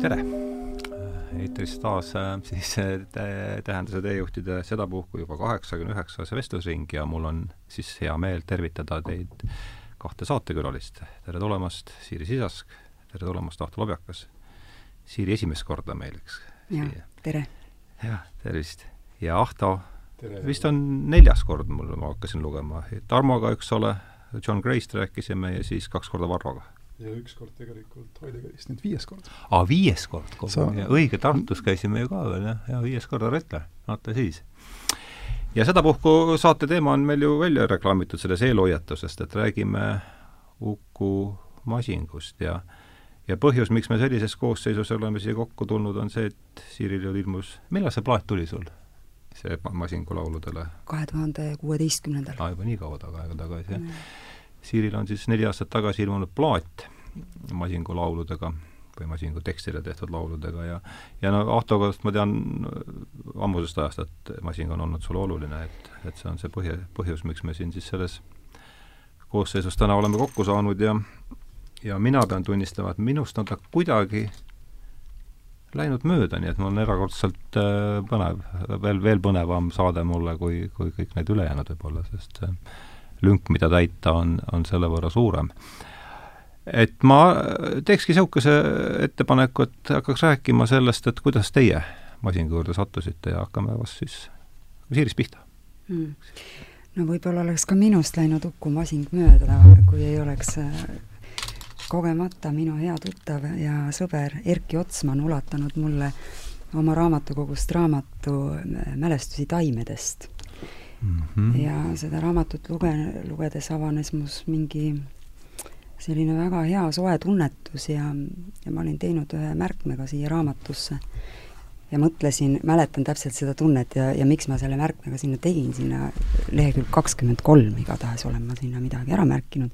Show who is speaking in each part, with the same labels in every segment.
Speaker 1: tere! eetris taas äh, siis äh, Tähenduse teejuhtide sedapuhku juba kaheksakümne üheksas vestlusring ja mul on siis hea meel tervitada teid kahte saatekülalist. tere tulemast, Siiri Sisask, tere tulemast, Ahto Lobjakas. Siiri esimest korda meil, eks?
Speaker 2: jah, tere!
Speaker 1: jah, tervist! ja Ahto tere, vist on neljas kord mul, ma hakkasin lugema. Tarmoga, eks ole, John Gray'st rääkisime ja siis kaks korda Varroga
Speaker 3: ja ükskord tegelikult Heideggerist, nii et viies kord.
Speaker 1: aa, viies kord kogu Sa... õige, Tartus käisime ju ka veel, jah, ja viies kord Arretla, vaata siis. ja sedapuhku saate teema on meil ju välja reklaamitud selles eelhoiatusest, et räägime Uku Masingust ja ja põhjus, miks me sellises koosseisus oleme siia kokku tulnud, on see, et Siiril ju ilmus, millal see plaat tuli sul? see Masingu lauludele?
Speaker 2: kahe tuhande kuueteistkümnendal.
Speaker 1: aa, juba nii kaua taga, aega tagasi, jah mm Siiril on siis neli aastat tagasi ilmunud plaat Masingu lauludega või Masingu tekstile tehtud lauludega ja ja no Ahto Kost ma tean ammusest ajast, et Masing on olnud sulle oluline, et, et see on see põhja, põhjus, miks me siin siis selles koosseisus täna oleme kokku saanud ja ja mina pean tunnistama, et minust on ta kuidagi läinud mööda, nii et mul on erakordselt äh, põnev, veel, veel põnevam saade mulle kui, kui kõik need ülejäänud võib-olla, sest äh, lünk, mida täita, on, on selle võrra suurem. et ma teekski niisuguse ettepaneku, et hakkaks rääkima sellest, et kuidas teie masina juurde sattusite ja hakkame vast siis Siirist pihta.
Speaker 2: Hmm.. no võib-olla oleks ka minust läinud Uku Masing mööda, kui ei oleks äh, kogemata minu hea tuttav ja sõber Erki Otsman ulatanud mulle oma raamatukogust raamatu äh, Mälestusi taimedest mm. -hmm. ja seda raamatut luge-, lugedes avanes mus mingi selline väga hea soe tunnetus ja, ja ma olin teinud ühe märkme ka siia raamatusse ja mõtlesin, mäletan täpselt seda tunnet ja, ja miks ma selle märkmega sinna tegin, sinna lehekülg kakskümmend kolm igatahes olen ma sinna midagi ära märkinud.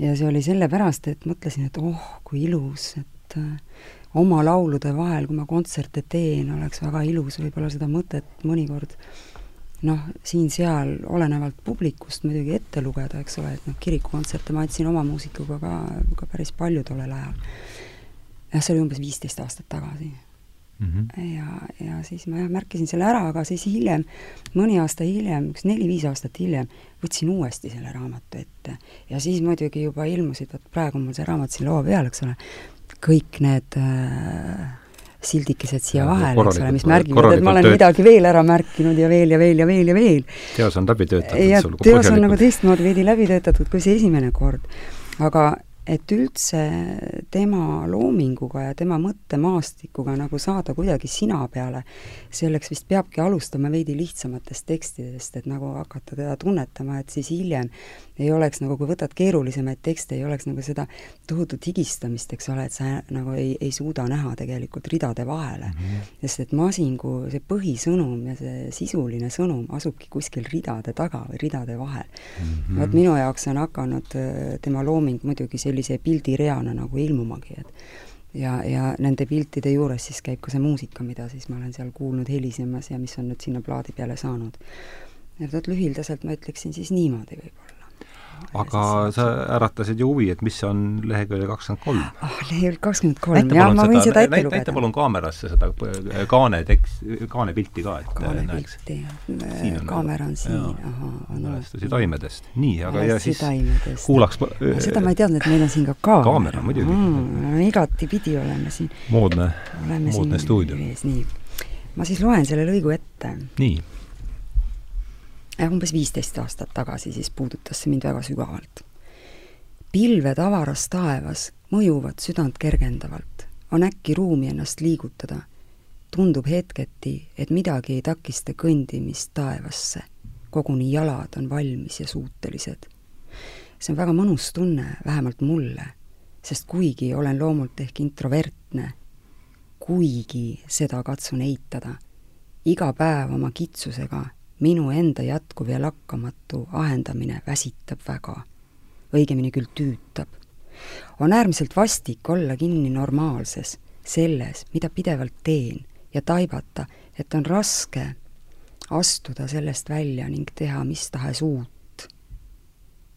Speaker 2: ja see oli sellepärast, et mõtlesin, et oh, kui ilus, et äh, oma laulude vahel, kui ma kontserte teen, oleks väga ilus võib-olla seda mõtet mõnikord äh, noh, siin-seal olenevalt publikust muidugi ette lugeda, eks ole, et noh, kirikukontserte ma andsin oma muusikuga ka, ka päris palju tollel ajal. jah, see oli umbes viisteist aastat tagasi mm. -hmm. ja, ja siis ma jah, märkisin selle ära, aga siis hiljem, mõni aasta hiljem, üks neli-viis aastat hiljem, võtsin uuesti selle raamatu ette. ja siis muidugi juba ilmusid, vot praegu on mul see raamat siin laua peal, eks ole, kõik need äh, sildikesed siia vahele, eks ole, mis märgivad, et ma olen tööd. midagi veel ära märkinud ja veel ja veel ja veel ja veel.
Speaker 1: teos on läbi töötatud.
Speaker 2: ja teos on nagu teistmoodi veidi läbi töötatud kui see esimene kord. aga et üldse tema loominguga ja tema mõttemaastikuga nagu saada kuidagi sina peale, selleks vist peabki alustama veidi lihtsamatest tekstidest, et nagu hakata teda tunnetama, et siis hiljem ei oleks nagu, kui võtad keerulisemaid tekste, ei oleks nagu seda tohutut higistamist, eks ole, et sa nagu ei, ei suuda näha tegelikult ridade vahele mm. -hmm. sest et Masingu see põhisõnum ja see sisuline sõnum asubki kuskil ridade taga või ridade vahel mm. -hmm. vot minu jaoks on hakanud äh, tema looming muidugi sellise pildireana nagu ilmumagi, et ja, ja nende piltide juures siis käib ka see muusika, mida siis ma olen seal kuulnud helisemas ja mis on nüüd sinna plaadi peale saanud. et vot lühildaselt ma ütleksin siis niimoodi võib-olla
Speaker 1: aga sa äratasid ju huvi, et mis on lehekülje kakskümmend kolm.
Speaker 2: ah, lehekülg kakskümmend kolm, jah, ma võin seda ette lugeda.
Speaker 1: näita palun kaamerasse seda kaane tekst, kaane pilti ka, et
Speaker 2: kaane pilti, jah. kaamera on siin, ahah.
Speaker 1: mälestusi taimedest. nii, aga ja siis taimedest. kuulaks
Speaker 2: seda ma ei teadnud, et meil on siin ka kaamera.
Speaker 1: kaamera, muidugi
Speaker 2: mm,. igatipidi oleme siin.
Speaker 1: moodne, moodne stuudio.
Speaker 2: nii, ma siis loen selle lõigu ette.
Speaker 1: nii
Speaker 2: umbes viisteist aastat tagasi siis puudutas see mind väga sügavalt. pilved avaras taevas mõjuvad südant kergendavalt, on äkki ruumi ennast liigutada. tundub hetketi, et midagi ei takista kõndimist taevasse. koguni jalad on valmis ja suutelised. see on väga mõnus tunne, vähemalt mulle, sest kuigi olen loomult ehk introvertne, kuigi seda katsun eitada, iga päev oma kitsusega minu enda jätkuv ja lakkamatu ahendamine väsitab väga. õigemini küll tüütab. on äärmiselt vastik olla kinni normaalses, selles, mida pidevalt teen ja taibata, et on raske astuda sellest välja ning teha mis tahes uut.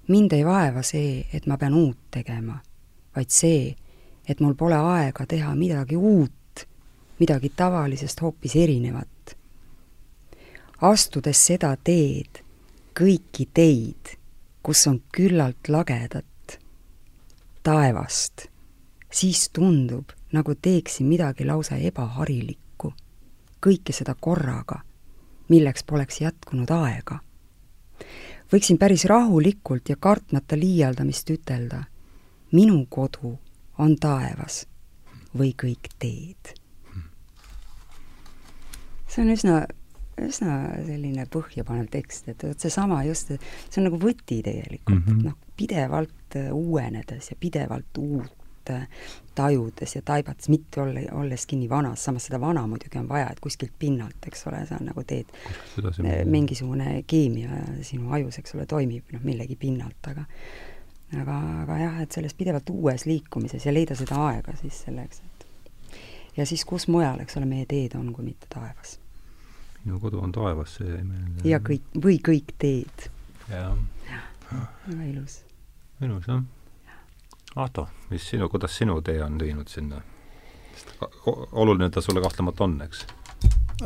Speaker 2: mind ei vaeva see, et ma pean uut tegema, vaid see, et mul pole aega teha midagi uut, midagi tavalisest hoopis erinevat. Astudes seda teed, kõiki teid, kus on küllalt lagedat taevast, siis tundub, nagu teeksin midagi lausa ebaharilikku. kõike seda korraga, milleks poleks jätkunud aega. võiksin päris rahulikult ja kartmata liialdamist ütelda, minu kodu on taevas või kõik teed. see on üsna, üsna selline põhjapanev tekst, et vot seesama just, see on nagu võti tegelikult mm, -hmm. noh, pidevalt uuenedes ja pidevalt uut tajudes ja taibates, mitte olla, olles kinni vanas, samas seda vana muidugi on vaja, et kuskilt pinnalt, eks ole, sa nagu teed mingisugune keemia sinu ajus, eks ole, toimib noh, millegi pinnalt, aga aga, aga jah, et selles pidevalt uues liikumises ja leida seda aega siis selleks, et ja siis kus mujal, eks ole, meie teed on, kui mitte taevas.
Speaker 1: Minu kodu on taevas, see jäi
Speaker 2: meelde. ja kõik, või kõik teed.
Speaker 1: jah.
Speaker 2: väga ilus.
Speaker 1: ilus, jah. Ahto, mis sinu, kuidas sinu tee on viinud sinna? oluline ta sulle kahtlemata on, eks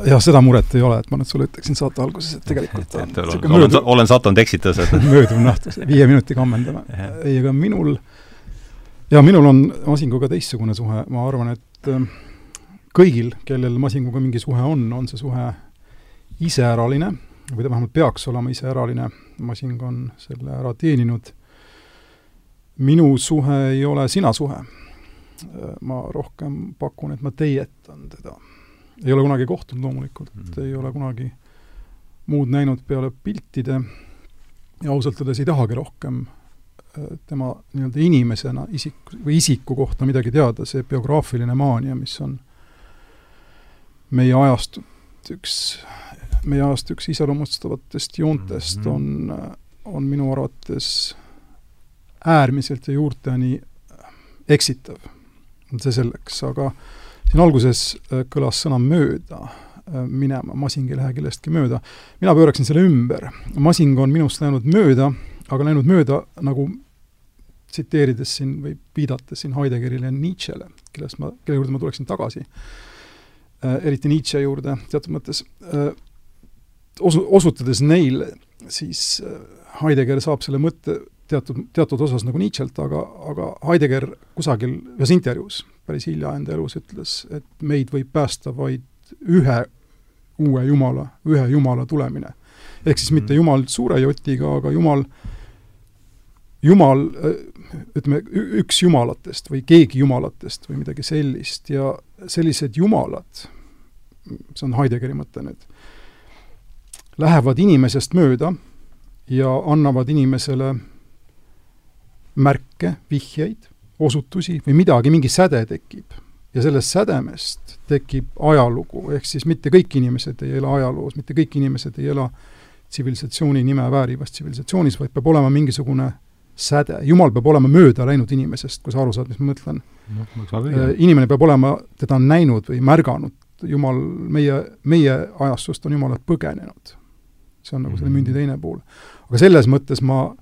Speaker 3: jah, seda muret ei ole, et ma nüüd sulle ütleksin saate alguses, et tegelikult
Speaker 1: on et olen, olen, möödu... olen sattunud eksitused
Speaker 3: mööduv nähtus, viie minutiga ammendame. ei, aga minul, jaa, minul on masinguga teistsugune suhe, ma arvan, et äh, kõigil, kellel masinguga mingi suhe on, on see suhe iseäraline, või ta vähemalt peaks olema iseäraline, masing on selle ära teeninud, minu suhe ei ole sina suhe. ma rohkem pakun, et ma teietan teda ei ole kunagi kohtunud loomulikult mm, -hmm. ei ole kunagi muud näinud peale piltide ja ausalt öeldes ei tahagi rohkem äh, tema nii-öelda inimesena isik, või isiku kohta midagi teada, see biograafiline maania, mis on meie ajastut üks, meie ajastu üks iseloomustavatest joontest, mm -hmm. on, on minu arvates äärmiselt ja juurteni eksitav. see selleks, aga siin alguses äh, kõlas sõna mööda äh, minema, masing ei lähe kellestki mööda. mina pööraksin selle ümber. masing on minust läinud mööda, aga läinud mööda nagu tsiteerides siin või viidates siin Heideggerile ja Nietzschele, kellest ma, kelle juurde ma tuleksin tagasi äh,, eriti Nietzsche juurde teatud mõttes osu-, osutades neile, siis äh, Heidegger saab selle mõtte teatud, teatud osas nagu Nietzschelt, aga, aga Heidegger kusagil ühes intervjuus päris hilja enda elus ütles, et meid võib päästa vaid ühe uue Jumala, ühe Jumala tulemine. ehk siis mitte mhm. Jumal suure jotiga, aga Jumal, Jumal, ütleme, üks jumalatest või keegi jumalatest või midagi sellist ja sellised jumalad, see on Heideggeri mõte nüüd, lähevad inimesest mööda ja annavad inimesele märke, vihjeid osutusi või midagi, mingi säde tekib. ja sellest sädemest tekib ajalugu, ehk siis mitte kõik inimesed ei ela ajaloos, mitte kõik inimesed ei ela tsivilisatsiooni nime väärivas tsivilisatsioonis, vaid peab olema mingisugune säde, jumal peab olema mööda läinud inimesest, kui sa aru saad, mis ma mõtlen no,. inimene peab olema teda näinud või märganud, jumal, meie, meie ajastust on jumalad põgenenud. See on nagu selle mündi mhm. teine pool. aga selles mõttes ma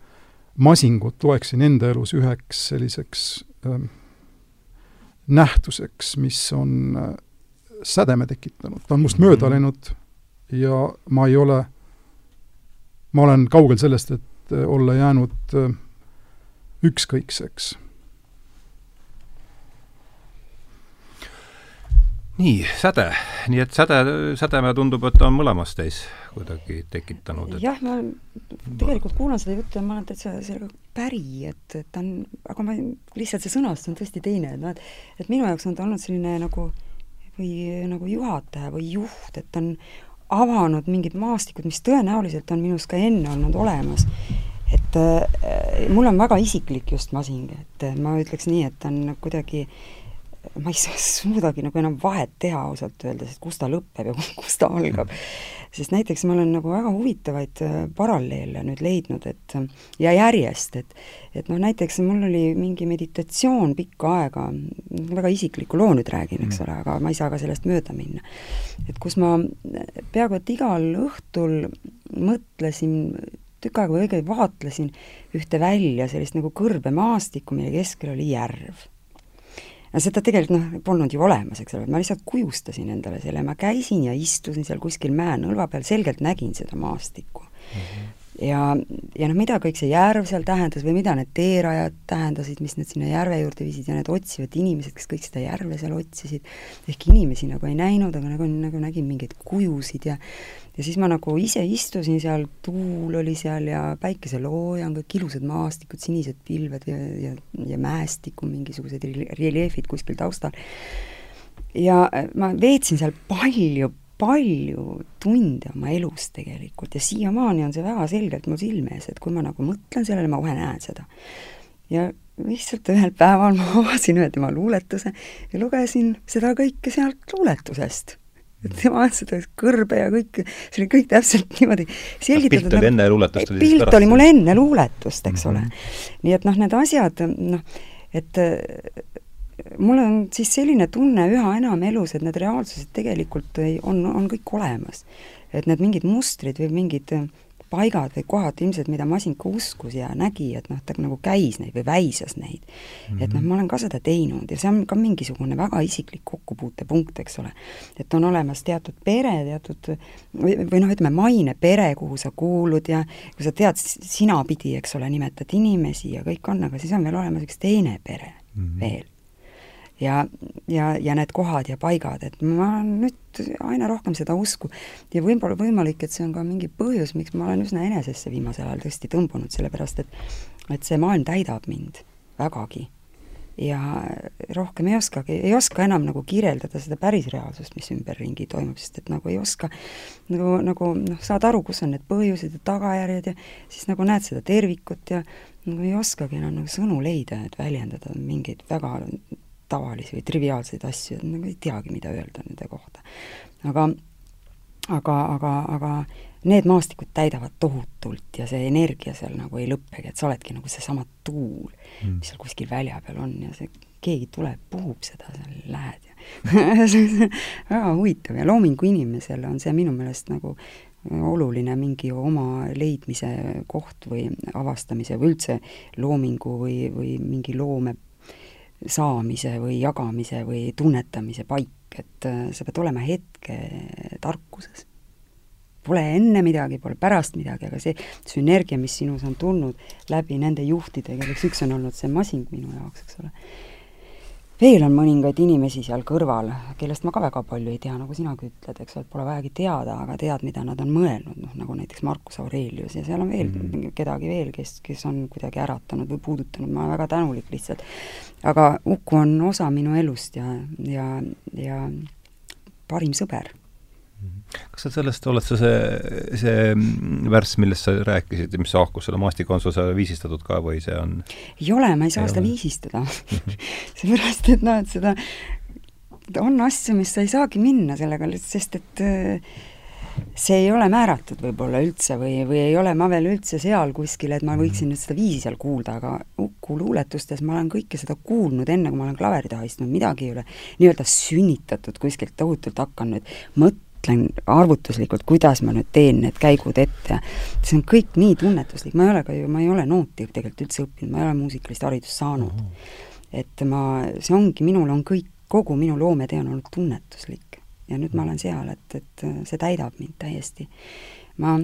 Speaker 3: masingut loeksin enda elus üheks selliseks äh, nähtuseks, mis on äh, sädeme tekitanud, ta on must mööda mhm. läinud ja ma ei ole, ma olen kaugel sellest, et äh, olla jäänud äh, ükskõikseks
Speaker 1: nii, säde, nii et säde, sädeme tundub, et on mõlemas teis kuidagi tekitanud et....
Speaker 2: jah, ma tegelikult kuulan seda juttu ja ma olen täitsa sellega päri, et, et ta on, aga ma, lihtsalt see sõnastus on tõesti teine, et noh, et et minu jaoks on ta olnud selline nagu või nagu juhataja või juht, et ta on avanud mingid maastikud, mis tõenäoliselt on minus ka enne olnud olemas. et äh, mul on väga isiklik just masing, et ma ütleks nii, et ta on kuidagi äh, ma ei suudagi nagu enam vahet teha ausalt öeldes, et kus ta lõpeb ja kus ta algab. sest näiteks ma olen nagu väga huvitavaid äh, paralleele nüüd leidnud, et ja järjest, et et noh, näiteks mul oli mingi meditatsioon pikka aega, väga isikliku loo nüüd räägin, eks mm. ole, aga ma ei saa ka sellest mööda minna. et kus ma peaaegu et igal õhtul mõtlesin tükk aega või õigemini vaatlesin ühte välja, sellist nagu kõrbemaastikku, mille keskel oli järv ja seda tegelikult noh, polnud ju olemas, eks ole, ma lihtsalt kujustasin endale selle, ma käisin ja istusin seal kuskil mäenõlva peal, selgelt nägin seda maastikku mm. -hmm ja, ja noh, mida kõik see järv seal tähendas või mida need teerajad tähendasid, mis need sinna järve juurde viisid ja need otsivad inimesed, kes kõik seda järve seal otsisid, ehk inimesi nagu ei näinud, aga nagu, nagu nägin mingeid kujusid ja ja siis ma nagu ise istusin seal, tuul oli seal ja päikeseloojang, kõik ilusad maastikud, sinised pilved ja, ja, ja mäestiku mingisugused reljeefid kuskil taustal. ja ma veetsin seal palju, palju tunde oma elust tegelikult ja siiamaani on see väga selgelt mul silme ees, et kui ma nagu mõtlen sellele, ma kohe näen seda. ja lihtsalt ühel päeval ma avasin ühe tema luuletuse ja lugesin seda kõike sealt luuletusest et tema seda kõrbe ja kõik, see oli kõik täpselt niimoodi selgitatud.
Speaker 1: pilt oli enne luuletust?
Speaker 2: pilt oli mul enne luuletust, eks mm -hmm. ole. mhm. nii et noh, need asjad, noh, et mul on siis selline tunne üha enam elus, et need reaalsused tegelikult ei, on, on kõik olemas. et need mingid mustrid või mingid äh, paigad või kohad ilmselt, mida Masinka uskus ja nägi, et noh, ta nagu käis neid või väisas neid mm. -hmm. et noh, ma olen ka seda teinud ja see on ka mingisugune väga isiklik kokkupuutepunkt, eks ole. et on olemas teatud pere, teatud või, või noh, ütleme maine pere, kuhu sa kuulud ja kui sa tead, sinapidi, eks ole, nimetad inimesi ja kõik on, aga siis on veel olemas üks teine pere mm -hmm. veel ja, ja, ja need kohad ja paigad, et ma nüüd aina rohkem seda usku ja võib-olla võimalik, et see on ka mingi põhjus, miks ma olen üsna enesesse viimasel ajal tõesti tõmbunud, sellepärast et et see maailm täidab mind vägagi. ja rohkem ei oskagi, ei oska enam nagu kirjeldada seda päris reaalsust, mis ümberringi toimub, sest et nagu ei oska nagu, nagu noh, saad aru, kus on need põhjused ja tagajärjed ja siis nagu näed seda tervikut ja nagu ei oskagi enam nagu sõnu leida, et väljendada mingeid väga tavalisi või triviaalseid asju, nagu ei teagi, mida öelda nende kohta. aga, aga, aga, aga need maastikud täidavad tohutult ja see energia seal nagu ei lõppegi, et sa oledki nagu seesama tuul mm., mis seal kuskil välja peal on ja see, keegi tuleb, puhub seda, sa lähed ja väga huvitav ja loomingu inimesele on see minu meelest nagu oluline mingi oma leidmise koht või avastamise või üldse loomingu või, või mingi loome saamise või jagamise või tunnetamise paik, et äh, sa pead olema hetke tarkuses. Pole enne midagi, pole pärast midagi, aga see sünergia, mis sinus on tulnud läbi nende juhtide, kelleks üks on olnud see masing minu jaoks, eks ole veel on mõningaid inimesi seal kõrval, kellest ma ka väga palju ei tea, nagu sinagi ütled, eks ole, et pole vajagi teada, aga tead, mida nad on mõelnud, noh nagu näiteks Marcus Aurelius ja seal on veel mm -hmm. kedagi veel, kes, kes on kuidagi äratanud või puudutanud, ma olen väga tänulik lihtsalt. aga Uku on osa minu elust ja, ja, ja parim sõber
Speaker 1: kas sa sellest, oled sa see, see värss, millest sa rääkisid, mis haakus selle maastikuantsu, sa viisistatud ka või see on?
Speaker 2: ei ole, ma ei saa ei seda ole. viisistada seepärast, et noh, et seda, on asju, mis sa ei saagi minna sellega, sest et äh, see ei ole määratud võib-olla üldse või, või ei ole ma veel üldse seal kuskil, et ma mhm. võiksin nüüd seda viisi seal kuulda, aga Uku luuletustes ma olen kõike seda kuulnud, enne kui ma olen klaveri taha istunud, midagi ei ole nii-öelda sünnitatud kuskilt tohutult hakanud mõtlema, mõtlen arvutuslikult, kuidas ma nüüd teen need käigud ette see on kõik nii tunnetuslik, ma ei ole ka ju, ma ei ole nooti tegelikult üldse õppinud, ma ei ole muusikalist haridust saanud et ma, see ongi, minul on kõik, kogu minu loometee on olnud tunnetuslik. ja nüüd ma olen seal, et, et see täidab mind täiesti. ma,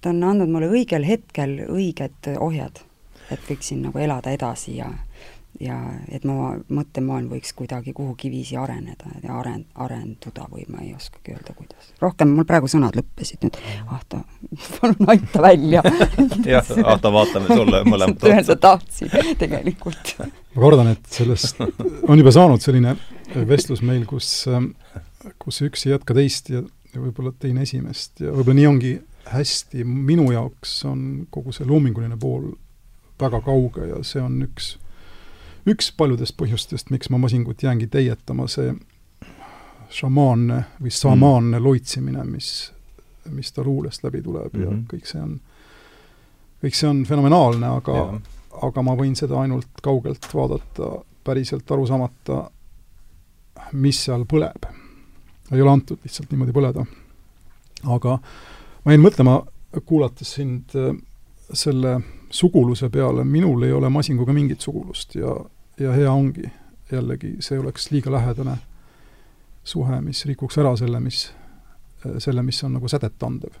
Speaker 2: ta on andnud mulle õigel hetkel õiged ohjad, et võiksin nagu elada edasi ja ja et mu mõttemaailm võiks kuidagi kuhugiviisi areneda ja aren-, arenduda või ma ei oskagi öelda, kuidas. rohkem, mul praegu sõnad lõppesid nüüd, Ahto, palun aita välja
Speaker 1: jah, Ahto, vaatame sulle mõlemad
Speaker 2: otsa. öelda tahtsin tegelikult.
Speaker 3: ma kardan, et sellest on juba saanud selline vestlus meil, kus, kus üks ei jätka teist ja, ja võib-olla teine esimest ja võib-olla nii ongi hästi, minu jaoks on kogu see loominguline pool väga kauge ja see on üks üks paljudest põhjustest, miks ma masingut jäängi teietama, see šamaanne või samaanne mm. loitsimine, mis, mis ta luulest läbi tuleb mm -hmm. ja mhm. kõik see on, kõik see on fenomenaalne, aga, aga ma võin seda ainult kaugelt vaadata, päriselt aru saamata, mis seal põleb. ei ole antud lihtsalt niimoodi põleda. aga ma jäin mõtlema, kuulates sind äh, selle suguluse peale, minul ei ole masinguga mingit sugulust ja ja hea ongi. jällegi see oleks liiga lähedane suhe, mis rikuks ära selle, mis, selle, mis on nagu sädet andev.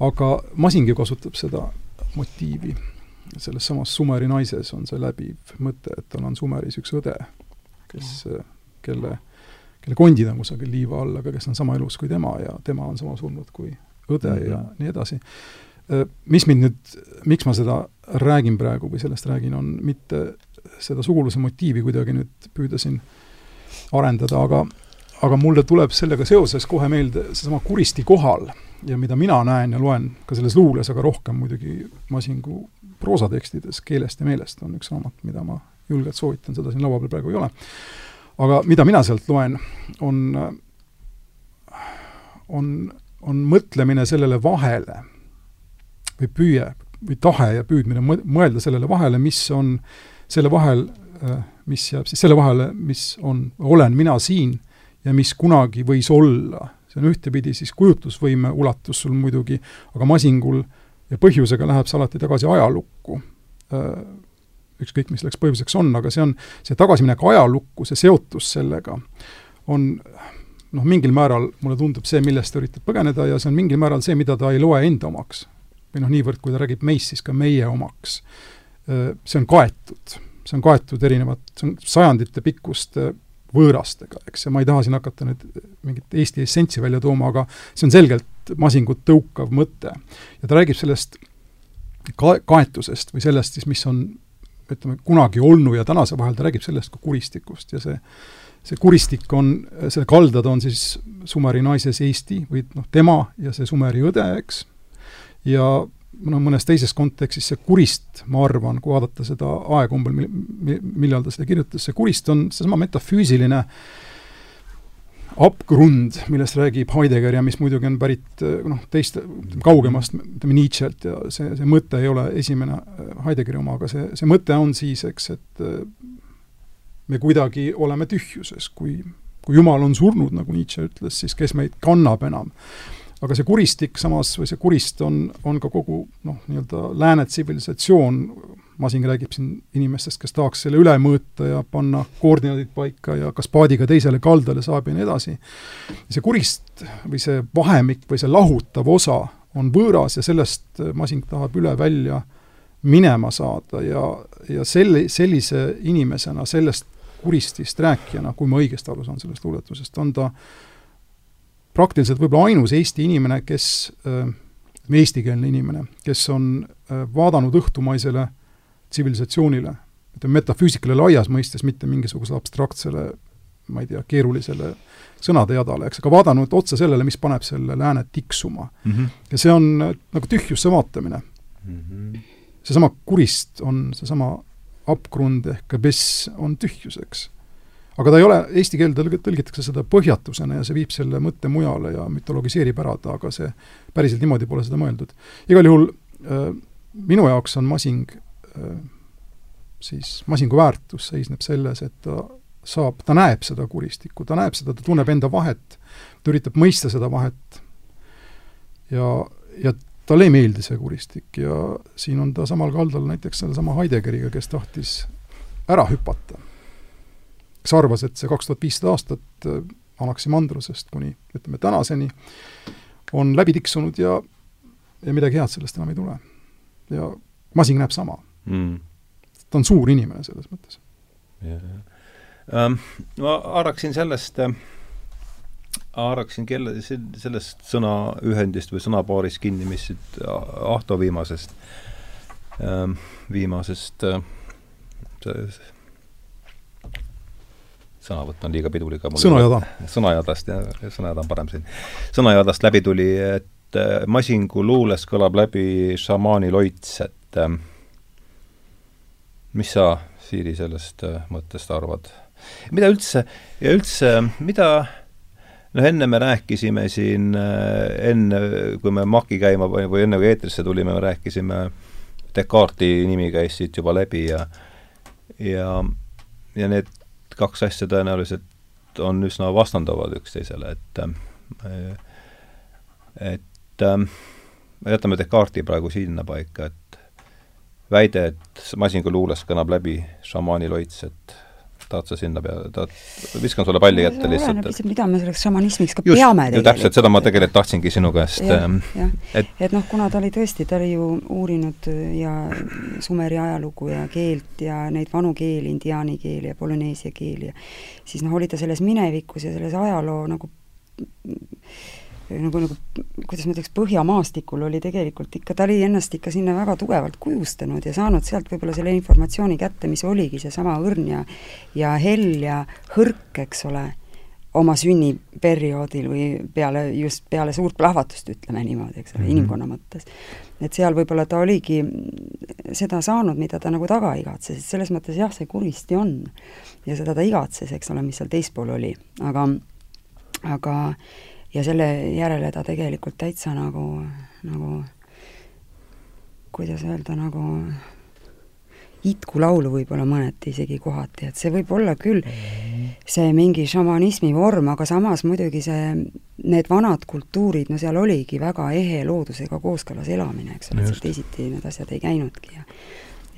Speaker 3: aga Masingi kasutab seda motiivi, selles samas Sumeri naises on see läbiv mõte, et tal on Sumeris üks õde, kes, kelle, kelle kondid on kusagil liiva all, aga kes on sama elus kui tema ja tema on sama surnud kui õde mm -hmm. ja mhm. nii edasi. Mis mind nüüd, miks ma seda räägin praegu või sellest räägin, on mitte seda suguluse motiivi kuidagi nüüd püüda siin arendada, aga aga mulle tuleb sellega seoses kohe meelde seesama Kuristi kohal ja mida mina näen ja loen ka selles luules, aga rohkem muidugi Masingu proosatekstides Keelest ja meelest on üks raamat, mida ma julgelt soovitan, seda siin laua peal praegu ei ole. aga mida mina sealt loen, on, on, on mõtlemine sellele vahele või püüe või tahe ja püüdmine mõelda sellele vahele, mis on selle vahel, mis jääb siis selle vahele, mis on, olen mina siin ja mis kunagi võis olla. see on ühtepidi siis kujutlusvõime ulatus sul muidugi, aga masingul ja põhjusega läheb see alati tagasi ajalukku. Äh, ükskõik, mis selleks põhjuseks on, aga see on, see tagasiminek ajalukku, see seotus sellega, on noh, mingil määral mulle tundub see, millest ta üritab põgeneda ja see on mingil määral see, mida ta ei loe enda omaks. Või noh, niivõrd, kui ta räägib meist, siis ka meie omaks. See on kaetud, see on kaetud erinevat, see on sajandite pikkuste võõrastega, eks, ja ma ei taha siin hakata nüüd mingit Eesti essentsi välja tooma, aga see on selgelt masingut tõukav mõte. ja ta räägib sellest ka-, kaetusest või sellest siis, mis on ütleme, kunagi olnu ja tänase vahel, ta räägib sellest kui kuristikust ja see see kuristik on, selle kaldad on siis Sumeri naises Eesti või noh, tema ja see Sumeri õde, eks, ja noh, mõnes teises kontekstis see kurist, ma arvan, kui vaadata seda aega umbel, millal ta seda kirjutas, see kurist on seesama metafüüsiline abgrund, millest räägib Heidegger ja mis muidugi on pärit noh, teist, kaugemast, ütleme Nietzsche'lt ja see, see mõte ei ole esimene Heideggeri oma, aga see, see mõte on siis, eks, et me kuidagi oleme tühjuses, kui, kui Jumal on surnud, nagu Nietzsche ütles, siis kes meid kannab enam aga see kuristik samas, või see kurist on, on ka kogu noh, nii-öelda lääne tsivilisatsioon, Masing räägib siin inimestest, kes tahaks selle üle mõõta ja panna koordinaadid paika ja kas paadiga teisele kaldale saab ja nii edasi. see kurist või see vahemik või see lahutav osa on võõras ja sellest Masing tahab üle välja minema saada ja, ja selle, sellise inimesena, sellest kuristist rääkijana, kui ma õigesti aru saan sellest luuletusest, on ta äh, praktiliselt võib-olla ainus Eesti inimene, kes, eestikeelne inimene, kes on vaadanud õhtumaisele tsivilisatsioonile, ütleme metafüüsikale laias mõistes, mitte mingisugusele abstraktsele ma ei tea, keerulisele sõnadejadale, eks, aga vaadanud otsa sellele, mis paneb selle lääne tiksuma mm. -hmm. ja see on nagu tühjusse vaatamine mm. -hmm. seesama kurist on seesama abgrund ehk abyss on tühjus, eks aga ta ei ole, eesti keelde tõlgitakse seda põhjatusena ja see viib selle mõtte mujale ja mütologiseerib ära ta, aga see päriselt niimoodi pole seda mõeldud. igal juhul äh, minu jaoks on masing äh,, siis masingu väärtus seisneb selles, et ta saab, ta näeb seda kuristikku, ta näeb seda, ta tunneb enda vahet, ta üritab mõista seda vahet ja, ja talle ei meeldi see kuristik ja siin on ta samal kaldal näiteks sellesama Heideggeriga, kes tahtis ära hüpata kes arvas, et see kaks tuhat viissada aastat äh, Anaximandrosest kuni ütleme tänaseni on läbi tiksunud ja, ja midagi head sellest enam ei tule. ja Masing näeb sama mm.. ta on suur inimene selles mõttes.
Speaker 1: Ähm, ma haaraksin sellest äh, haaraksin kelle, sellest sõnaühendist või sõnapaarist kinni, mis siit Ahto viimasest, ähm, viimasest äh, sõnavõtt on liiga pidulik.
Speaker 3: sõnajada.
Speaker 1: sõnajadast, jah, sõnajada on parem siin. sõnajadast läbi tuli, et äh, Masingu luules kõlab läbi šamaani loits, et äh, mis sa, Siiri, sellest äh, mõttest arvad? mida üldse, ja üldse, mida noh, enne me rääkisime siin, enne, kui me MAK-i käima või, või enne, kui eetrisse tulime, me rääkisime, Descartesi nimi käis siit juba läbi ja ja, ja need kaks asja tõenäoliselt on üsna vastanduvad üksteisele, et et jätame Descartesi praegu sinnapaika, et väide, et masinguluules kõnab läbi šamaani loits, et tahad sa sinna peale, tahad, viskan sulle palli ette lihtsalt.
Speaker 2: oleneb lihtsalt, mida me selleks šamanismiks ka Just, peame
Speaker 1: tegelikult. täpselt, seda ma tegelikult tahtsingi sinu käest
Speaker 2: ähm, et, et noh, kuna ta oli tõesti, ta oli ju uurinud ja Sumeri ajalugu ja keelt ja neid vanu keeli, indiaani keeli ja polüneesia keeli ja siis noh, oli ta selles minevikus ja selles ajaloo nagu nagu, nagu kuidas ma ütleks, põhjamaastikul oli tegelikult ikka, ta oli ennast ikka sinna väga tugevalt kujustanud ja saanud sealt võib-olla selle informatsiooni kätte, mis oligi seesama õrn ja ja hell ja hõrk, eks ole, oma sünniperioodil või peale, just peale suurt plahvatust, ütleme niimoodi, eks ole mm, -hmm. inimkonna mõttes. et seal võib-olla ta oligi seda saanud, mida ta nagu taga igatses, et selles mõttes jah, see kuristi on. ja seda ta igatses, eks ole, mis seal teispool oli, aga aga ja selle järele ta tegelikult täitsa nagu, nagu kuidas öelda, nagu itkulaulu võib-olla mõneti isegi kohati, et see võib olla küll see mingi šamanismi vorm, aga samas muidugi see, need vanad kultuurid, no seal oligi väga ehe loodusega kooskõlas elamine, eks ole, et teisiti need asjad ei käinudki ja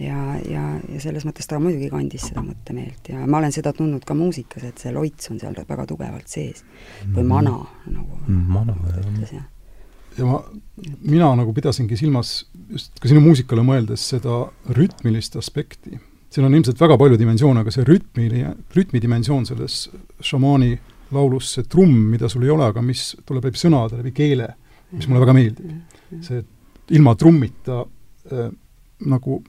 Speaker 2: ja, ja, ja selles mõttes ta muidugi kandis seda mõttemeelt ja ma olen seda tundnud ka muusikas, et see loits on seal väga tugevalt sees. või mhm. mana, nagu
Speaker 1: mm, mana, ütles,
Speaker 3: jah. ja ma, mina nagu pidasingi silmas just ka sinu muusikale mõeldes seda rütmilist aspekti. siin on ilmselt väga palju dimensioone, aga see rütmiline, rütmidimensioon selles šamaani laulus, see trumm, mida sul ei ole, aga mis tuleb läbi sõnade, läbi keele, mis mulle väga meeldib. see ilma trummita äh, nagu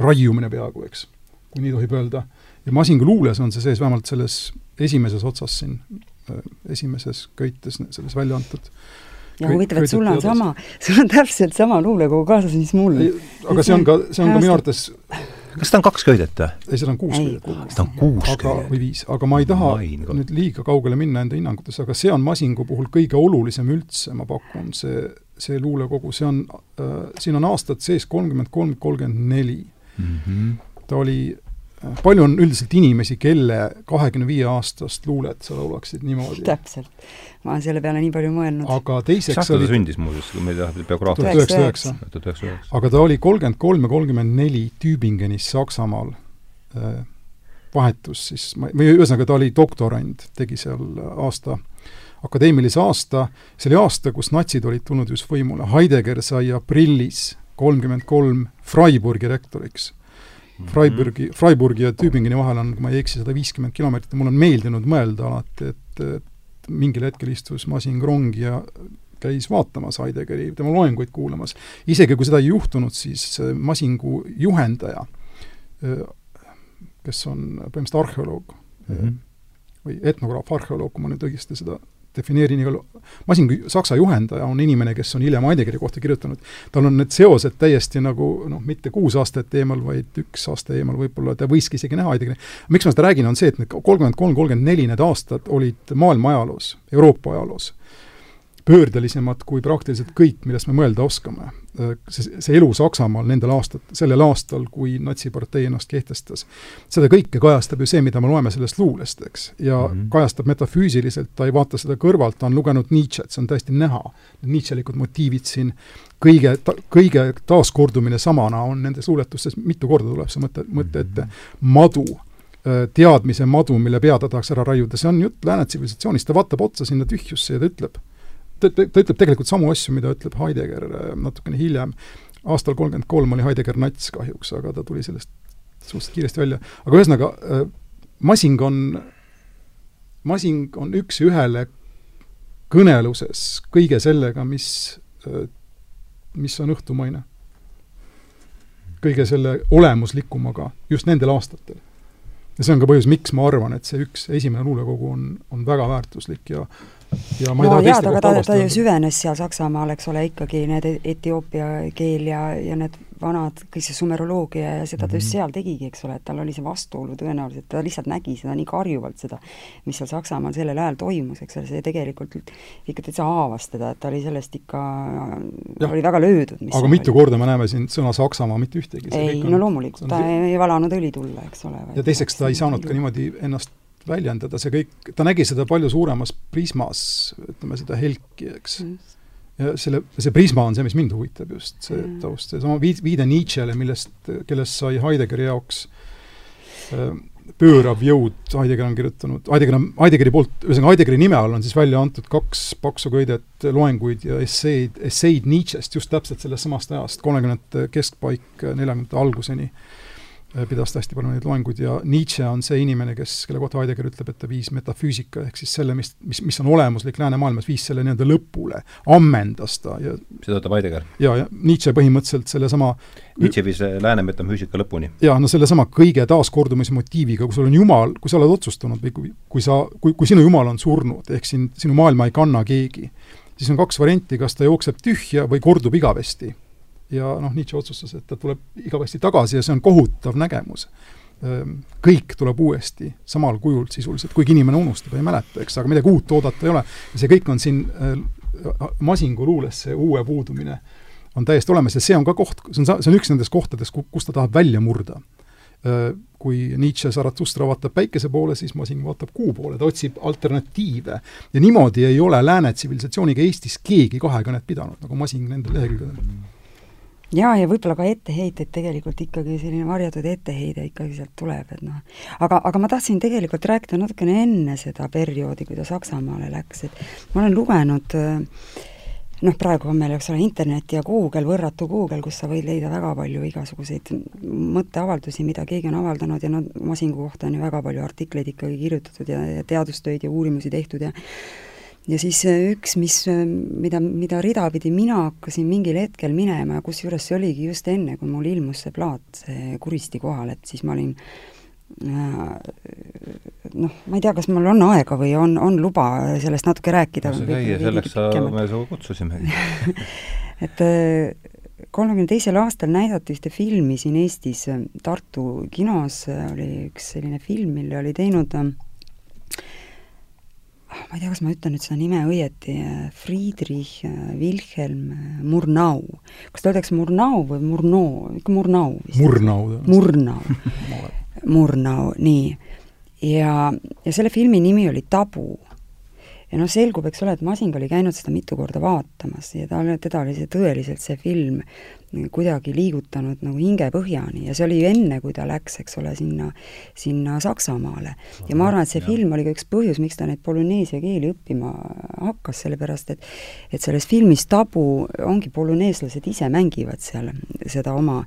Speaker 3: raiumine peaaegu, eks, kui nii tohib öelda. ja Masingu luules on see sees vähemalt selles esimeses otsas siin, äh, esimeses köites, selles välja antud
Speaker 2: ja huvitav, et sul on sama, sul on täpselt sama luulekogu kaasas, mis mul.
Speaker 3: aga see on ka, see on ka minu arvates
Speaker 1: kas ta on kaks köidet või?
Speaker 3: ei, seda on kuus köidet.
Speaker 1: seda on kuus
Speaker 3: aga, või viis, aga ma ei taha Main, nüüd liiga kaugele minna enda hinnangutes, aga see on Masingu puhul kõige olulisem üldse, ma pakun, see see luulekogu, see on äh,, siin on aastad sees kolmkümmend kolm, kolmkümmend neli. Mhm. ta oli, äh, palju on üldiselt inimesi, kelle kahekümne viie aastast luulet sa laulaksid niimoodi?
Speaker 2: täpselt. ma olen selle peale nii palju mõelnud.
Speaker 3: aga teiseks
Speaker 1: oli ta sündis muuseas, kui meil läheb biograafia.
Speaker 3: tuhat üheksasada üheksa. aga ta oli kolmkümmend kolm ja kolmkümmend neli Tübingenis Saksamaal äh, vahetus siis, või ühesõnaga, ta oli doktorant, tegi seal aasta akadeemilise aasta, see oli aasta, kus natsid olid tulnud just võimule, Heidegger sai aprillis kolmkümmend kolm Freiburgi rektoriks. Mhm. Freiburgi, Freiburgi ja Tübingeni vahel on, kui ma ei eksi, sada viiskümmend kilomeetrit ja mul on meeldinud mõelda alati, et, et mingil hetkel istus Masing rongi ja käis vaatamas Heideggeri, tema loenguid kuulamas. isegi kui seda ei juhtunud, siis Masingu juhendaja, kes on põhimõtteliselt arheoloog mm, -hmm. või etnograaf, arheoloog, kui ma nüüd õigesti seda defineerin igal, masin, Saksa juhendaja on inimene, kes on hiljem Heideggeri kohta kirjutanud, tal on need seosed täiesti nagu noh, mitte kuus aastat eemal, vaid üks aasta eemal võib-olla, ta võiski isegi näha Heideggeri. miks ma seda räägin, on see, et need kolmkümmend kolm, kolmkümmend neli need aastad olid maailma ajaloos, Euroopa ajaloos pöördelisemad kui praktiliselt kõik, millest me mõelda oskame. see, see elu Saksamaal nendel aastat, sellel aastal, kui natsipartei ennast kehtestas, seda kõike kajastab ju see, mida me loeme sellest luulest, eks. ja mm -hmm. kajastab metafüüsiliselt, ta ei vaata seda kõrvalt, ta on lugenud Nietzsche't, see on täiesti näha. Nietzschelikud motiivid siin, kõige ta,, kõige taaskordumine samana on nendes luuletustes, mitu korda tuleb see mõte, mõte ette, mhm. madu teadmise madu, mille pea ta tahaks ära raiuda, see on jutt lääne tsivilisatsioonist, ta vaatab otsa sinna tühjusse ja ta ütleb, ta, ta, ta ütleb tegelikult samu asju, mida ütleb Heidegger äh, natukene hiljem. aastal kolmkümmend kolm oli Heidegger nats kahjuks, aga ta tuli sellest suhteliselt kiiresti välja. aga ühesõnaga, äh, Masing on, Masing on üks-ühele kõneluses kõige sellega, mis, äh, mis on õhtumaine. kõige selle olemuslikumaga just nendel aastatel. ja see on ka põhjus, miks ma arvan, et see üks esimene luulekogu on, on väga väärtuslik ja
Speaker 2: ja ma ei no, taha teiste kohta halvasti öelda. ta ju süvenes seal Saksamaal, eks ole, ikkagi need etioopia keel ja, ja need vanad, kõik see sumeroloogia ja seda ta just mhm. seal tegigi, eks ole, et tal oli see vastuolu tõenäoliselt, ta lihtsalt nägi seda nii karjuvalt, seda, mis seal Saksamaal sellel ajal toimus, eks ole, see tegelikult ikka täitsa haavas teda, et ta oli sellest ikka, oli väga löödud.
Speaker 3: aga mitu oli. korda me näeme siin sõna Saksamaa, mitte ühtegi?
Speaker 2: ei, no loomulikult, ta ei valanud õli tulla, eks ole.
Speaker 3: ja teiseks, ta ei saanud ka niimoodi ennast väljendada, see kõik, ta nägi seda palju suuremas prismas, ütleme seda helki, eks. Mm. ja selle, see prisma on see, mis mind huvitab just, see taust, seesama viid-, viide Nietzschele, millest, kellest sai Heideggeri jaoks pöörav jõud, Heidegger on kirjutanud, Heidegger on, Heideggeri poolt, ühesõnaga Heideggeri nime all on siis välja antud kaks paksu köidet loenguid ja esseid, esseid Nietzsche'st just täpselt sellest samast ajast, kolmekümnendate keskpaik, neljakümnendate alguseni. Äh, pidas ta hästi palju neid loenguid ja Nietzsche on see inimene, kes, kelle kohta Heidegger ütleb, et ta viis metafüüsika, ehk siis selle, mis, mis, mis on olemuslik läänemaailmas, viis selle nii-öelda lõpule, ammendas ta ja
Speaker 1: seda ütleb Heidegger?
Speaker 3: jaa, ja Nietzsche põhimõtteliselt sellesama
Speaker 1: Nietzsche viis lääne metafüüsika lõpuni?
Speaker 3: jaa, no sellesama kõige taaskordumismotiiviga, kui sul on Jumal, kui sa oled otsustanud või kui, kui sa, kui, kui sinu Jumal on surnud, ehk siin sinu maailma ei kanna keegi, siis on kaks varianti, kas ta jookseb tühja või kordub igavesti ja noh, Nietzsche otsustas, et ta tuleb igavesti tagasi ja see on kohutav nägemus. Ehm, kõik tuleb uuesti samal kujul sisuliselt, kuigi inimene unustab, ei mäleta, eks, aga midagi uut oodata ei ole. ja see kõik on siin äh, Masingu luules, see uue puudumine on täiesti olemas ja see on ka koht, see on, see on üks nendest kohtadest, kus ta tahab välja murda ehm, kui Nietzsche Zarathustra vaatab päikese poole, siis Masing vaatab kuu poole, ta otsib alternatiive. ja niimoodi ei ole lääne tsivilisatsiooniga Eestis keegi kahekõnet pidanud, nagu Masing nendel lehekülgedel
Speaker 2: jaa, ja võib-olla ka etteheiteid tegelikult ikkagi, selline varjatud etteheide ikkagi sealt tuleb, et noh, aga, aga ma tahtsin tegelikult rääkida natukene enne seda perioodi, kui ta Saksamaale läks, et ma olen lugenud noh, praegu on meil, eks ole, internet ja Google, võrratu Google, kus sa võid leida väga palju igasuguseid mõtteavaldusi, mida keegi on avaldanud ja noh, masingu kohta on ju väga palju artikleid ikkagi kirjutatud ja, ja teadustöid ja uurimusi tehtud ja ja siis äh, üks, mis, äh, mida, mida ridapidi mina hakkasin mingil hetkel minema ja kusjuures see oligi just enne, kui mul ilmus see plaat, see Kuristi kohal, et siis ma olin äh, noh, ma ei tea, kas mul on aega või on, on luba sellest natuke rääkida.
Speaker 1: no sa käi, selleks sa, me su kutsusimegi
Speaker 2: et kolmekümne teisel aastal näidati ühte filmi siin Eestis, Tartu kinos oli üks selline film, mille oli teinud äh, ma ei tea, kas ma ütlen nüüd seda nime õieti, Friedrich Wilhelm Murnau. kas ta öeldakse Murnau või Murnau, ikka Murnau
Speaker 3: vist? Murnau.
Speaker 2: Murnau Murnau, nii. ja, ja selle filmi nimi oli Tabu ja noh, selgub, eks ole, et Masing oli käinud seda mitu korda vaatamas ja ta, teda oli see tõeliselt, see film kuidagi liigutanud nagu hingepõhjani ja see oli ju enne, kui ta läks, eks ole, sinna, sinna Saksamaale. ja ma arvan, et see film oli ka üks põhjus, miks ta neid polüneesia keeli õppima hakkas, sellepärast et et selles filmis Tabu ongi polüneeslased ise mängivad seal seda oma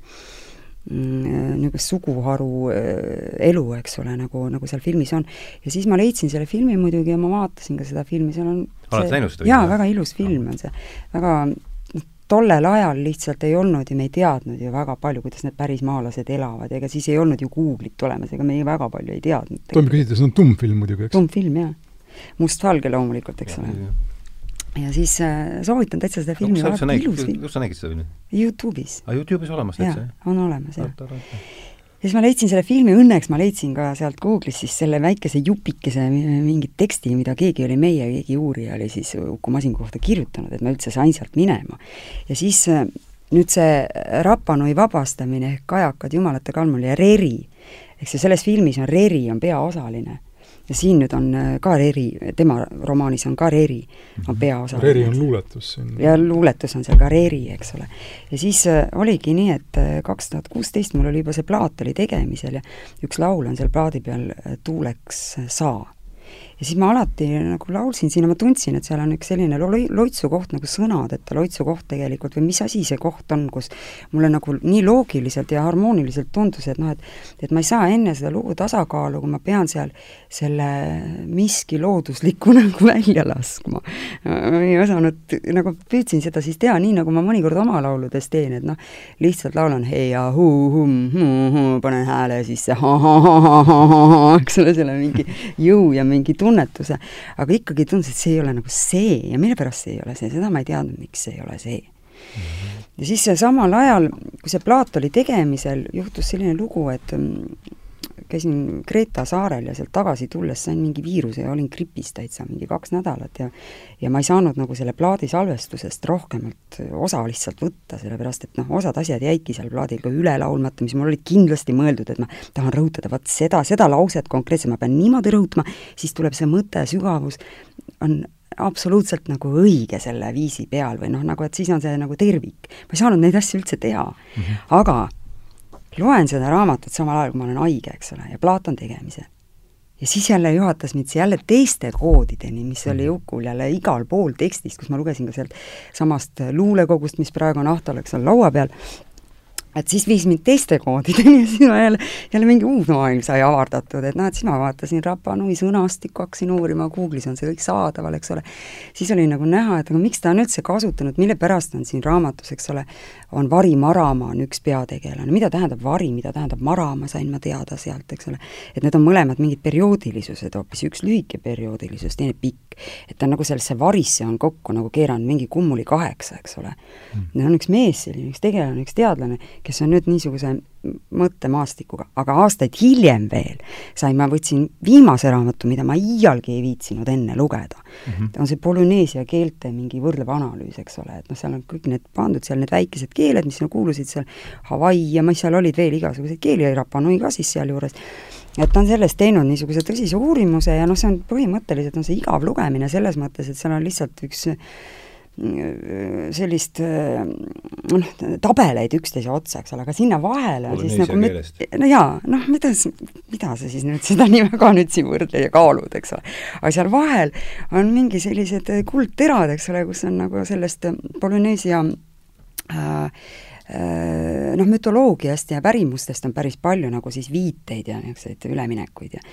Speaker 2: Mm, niisugust suguharu äh, elu, eks ole, nagu, nagu seal filmis on. ja siis ma leidsin selle filmi muidugi ja ma vaatasin ka seda filmi, seal on
Speaker 1: oled näinud seda?
Speaker 2: jaa, väga ilus film on see, väga tollel ajal lihtsalt ei olnud ju, me ei teadnud ju väga palju, kuidas need pärismaalased elavad, ega siis ei olnud ju Google'it olemas, ega me ei väga palju ei teadnud.
Speaker 3: tohib küsida, see on tummfilm muidugi, eks?
Speaker 2: tummfilm, jah. mustvalge loomulikult, eks ole ja siis äh, soovitan täitsa seda filmi
Speaker 1: no, vaadata, ilus film. kus sa nägid seda filmi?
Speaker 2: Youtube'is.
Speaker 1: aa, Youtube'is olemas
Speaker 2: täitsa, jah? on olemas, jah. Ja siis ma leidsin selle filmi, õnneks ma leidsin ka sealt Google'is siis selle väikese jupikese mingit teksti, mida keegi oli, meie keegi uurija oli siis Uku Masingu kohta kirjutanud, et ma üldse sain sealt minema. ja siis äh, nüüd see Rapanui vabastamine ehk Kajakad jumalate kalmul ja Reri, eks ju, selles filmis on Reri on peaosaline ja siin nüüd on äh, ka Reri, tema romaanis on ka Reri, on mhm. peaosaline.
Speaker 3: Reri on luuletus siin.
Speaker 2: ja luuletus on seal ka Reri, eks ole. ja siis äh, oligi nii, et äh, kaks tuhat kuusteist mul oli juba see plaat oli tegemisel ja üks laul on seal plaadi peal Tuuleks saa ja siis ma alati nagu laulsin siin ja ma tundsin, et seal on üks selline lo-, loitsu koht nagu sõnadeta loitsu koht tegelikult või mis asi see koht on, kus mulle nagu nii loogiliselt ja harmooniliselt tundus, et noh, et et ma ei saa enne seda lugu tasakaalu, kui ma pean seal selle miski loodusliku nagu välja laskma. ma ei osanud, nagu püüdsin seda siis teha nii, nagu ma mõnikord oma lauludes teen, et noh, lihtsalt laulan hei ja hu-hum, panen hääle sisse, eks ole, selle mingi jõu ja mingi tunne tunnetuse, aga ikkagi tundus, et see ei ole nagu see ja mille pärast see ei ole see, seda ma ei teadnud, miks see ei ole see mm. -hmm. ja siis samal ajal, kui see plaat oli tegemisel, juhtus selline lugu, et mm, käisin Kreeta saarel ja sealt tagasi tulles sain mingi viiruse ja olin gripis täitsa mingi kaks nädalat ja ja ma ei saanud nagu selle plaadi salvestusest rohkemalt osa lihtsalt võtta, sellepärast et noh, osad asjad jäidki seal plaadil ka üle laulmata, mis mul olid kindlasti mõeldud, et ma tahan rõhutada vot seda, seda lauset konkreetselt ma pean niimoodi rõhutama, siis tuleb see mõte, sügavus, on absoluutselt nagu õige selle viisi peal või noh, nagu et siis on see nagu tervik. ma ei saanud neid asju üldse teha mm, -hmm. aga loen seda raamatut samal ajal, kui ma olen haige, eks ole, ja Platon tegemisel. ja siis jälle juhatas mind jälle teiste koodideni, mis oli Jukul jälle igal pool tekstis, kus ma lugesin ka sealt samast luulekogust, mis praegu on Ahtal, eks ole, laua peal, et siis viis mind teiste koodideni ja siis ma jälle, jälle mingi uus maailm sai avardatud, et noh, et siis ma vaatasin Rapa Nui sõnastikku, hakkasin uurima, Google'is on see kõik saadaval, eks ole. siis oli nagu näha, et aga miks ta on üldse kasutanud, mille pärast on siin raamatus, eks ole, on Vari Marama on üks peategelane, mida tähendab vari, mida tähendab marama, sain ma teada sealt, eks ole. et need on mõlemad mingid perioodilisused hoopis, üks lühike perioodilisus, teine pikk. et ta nagu sellesse varisse on kokku nagu keeranud mingi kummuli kaheksa, eks ole mm.. on üks mees selline, üks tegelane, üks teadlane, kes on nüüd niisuguse mõttemaastikuga, aga aastaid hiljem veel sain, ma võtsin viimase raamatu, mida ma iialgi ei viitsinud enne lugeda mm. -hmm. on see Polüneesia keelte mingi võrdlev analüüs, eks ole, et noh, seal on kõik need pandud seal need väikesed keeled, mis sinna kuulusid seal, Hawaii ja mis seal olid veel igasuguseid keeli, Rapa Nui ka siis sealjuures, et ta on sellest teinud niisuguse tõsise uurimuse ja noh, see on põhimõtteliselt on see igav lugemine selles mõttes, et seal on lihtsalt üks sellist noh, tabeleid üksteise otsa, eks ole, aga sinna vahele on siis nagu mit, no jaa, noh, mida, mida sa siis nüüd seda nii väga nüüd siin võrdled ja kaalud, eks ole. aga seal vahel on mingi sellised kuldterad, eks ole, kus on nagu sellest Polüneesia äh, äh, noh, mütoloogiast ja pärimustest on päris palju nagu siis viiteid ja niisuguseid üleminekuid ja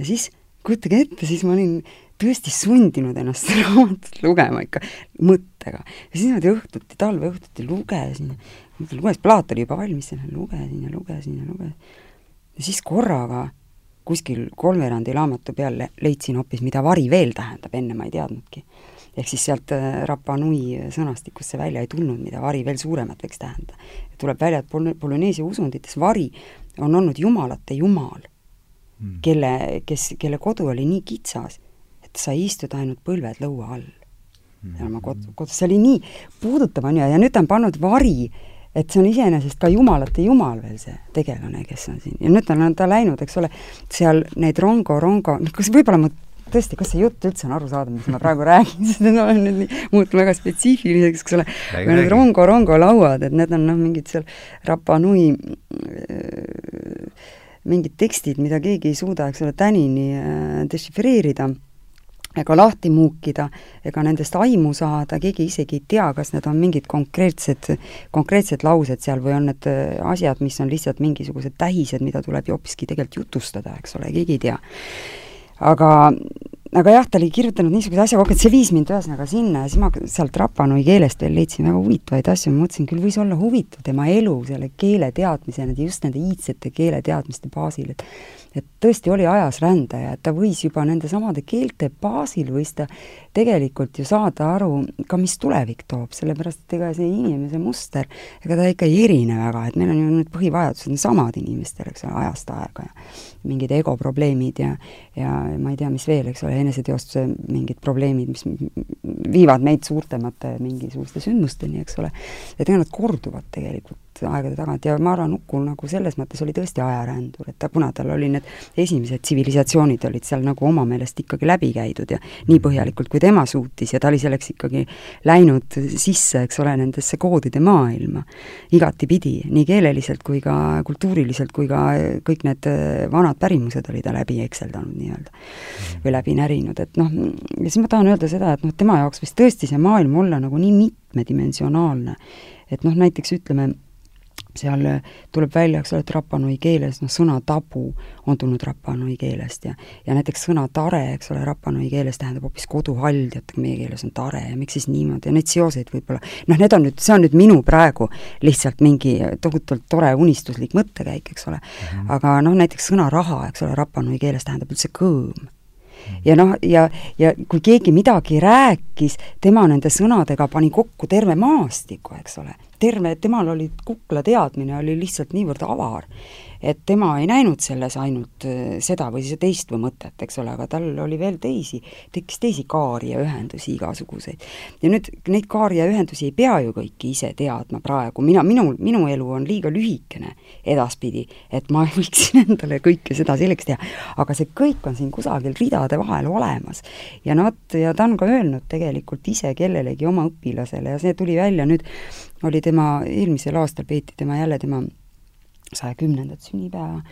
Speaker 2: ja siis kujutage ette, siis ma olin tõesti sundinud ennast raamatut lugema ikka mõttega. ja siis niimoodi õhtuti, talve õhtuti lugesin, lugesin, plaat oli juba valmis, lugesin ja lugesin ja lugesin. ja siis korraga kuskil kolmveerandi raamatu peal leidsin hoopis, mida vari veel tähendab, enne ma ei teadnudki. ehk siis sealt äh, Rapa Nui sõnastikust see välja ei tulnud, mida vari veel suuremat võiks tähendada. tuleb välja, et Pol-, Polüneesia usundites vari on olnud jumalate jumal mm., kelle, kes, kelle kodu oli nii kitsas, et sai istuda ainult põlved lõua all. Mm.. ja oma kod-, kodus, see oli nii puudutav, on ju, ja nüüd ta on pannud vari, et see on iseenesest ka jumalate jumal veel, see tegelane, kes on siin. ja nüüd on ta läinud, eks ole, seal neid rongo, rongo, noh, kas võib-olla ma tõesti, kas see jutt üldse on arusaadav, mis ma praegu räägin, sest need on nüüd nii, muutunud väga spetsiifiliseks, eks ole, aga need rongo-rongo lauad, et need on noh, mingid seal Rapa Nui äh, mingid tekstid, mida keegi ei suuda, eks ole, tänini äh, dešifreerida ega lahti muukida, ega nendest aimu saada, keegi isegi ei tea, kas need on mingid konkreetsed, konkreetsed laused seal või on need äh, asjad, mis on lihtsalt mingisugused tähised, mida tuleb ju hoopiski tegelikult jutustada, eks ole, keegi ei tea. aga aga jah, ta oli kirjutanud niisuguse asja kokku, et see viis mind ühesõnaga sinna ja siis ma sealt Rapanui keelest veel leidsin väga huvitavaid asju, ma mõtlesin, küll võis olla huvitav tema elu selle keele teadmise, just nende iidsete keeleteadmiste baasil, et et tõesti oli ajas rändaja, et ta võis juba nende samade keelte baasil, võis ta tegelikult ju saada aru ka, mis tulevik toob, sellepärast et ega see inimese muster, ega ta ikka ei erine väga, et meil on ju need põhivajadused on samad inimestel, eks ole, ajast aega ja mingid egoprobleemid ja ja ma ei tea, mis veel, eks ole, eneseteostuse mingid probleemid, mis viivad meid suurtemate mingisuguste sündmusteni, eks ole, et ega nad korduvad tegelikult aegade tagant. Ja ma arvan, Uku nagu selles mõttes oli tõesti ajarändur, et ta, kuna tal oli need esimesed tsivilisatsioonid olid seal nagu oma meelest ikkagi läbi käidud ja nii põhjalikult, kui tema suutis ja ta oli selleks ikkagi läinud sisse, eks ole, nendesse koodide maailma igatipidi, nii keeleliselt kui ka kultuuriliselt, kui ka kõik need vanad pärimused oli ta läbi ekseldanud nii-öelda või läbi närinud, et noh, ja siis ma tahan öelda seda, et noh, tema jaoks võis tõesti see maailm olla nagu nii mitmedimensionaalne, et noh, näiteks ütleme, seal tuleb välja, eks ole, et rapanui keeles noh, sõna tabu on tulnud rapanui keelest ja ja näiteks sõna tare, eks ole, rapanui keeles tähendab hoopis koduhaldjat, meie keeles on tare ja miks siis niimoodi ja neid seoseid võib-olla, noh, need on nüüd, see on nüüd minu praegu lihtsalt mingi tohutult tore unistuslik mõttekäik, eks ole mm, -hmm. aga noh, näiteks sõna raha, eks ole, rapanui keeles tähendab üldse kõõm ja noh, ja, ja kui keegi midagi rääkis, tema nende sõnadega pani kokku terve maastiku, eks ole. terve, temal oli kukla teadmine oli lihtsalt niivõrd avar et tema ei näinud selles ainult äh, seda või siis teist või mõtet, eks ole, aga tal oli veel teisi, tekkis teisi kaari ja ühendusi igasuguseid. ja nüüd neid kaari ja ühendusi ei pea ju kõiki ise teadma praegu, mina, minu, minu elu on liiga lühikene edaspidi, et ma võiksin endale kõike seda selgeks teha, aga see kõik on siin kusagil ridade vahel olemas. ja nad, ja ta on ka öelnud tegelikult ise kellelegi oma õpilasele ja see tuli välja nüüd, oli tema, eelmisel aastal peeti tema jälle tema saja kümnendat sünnipäeva.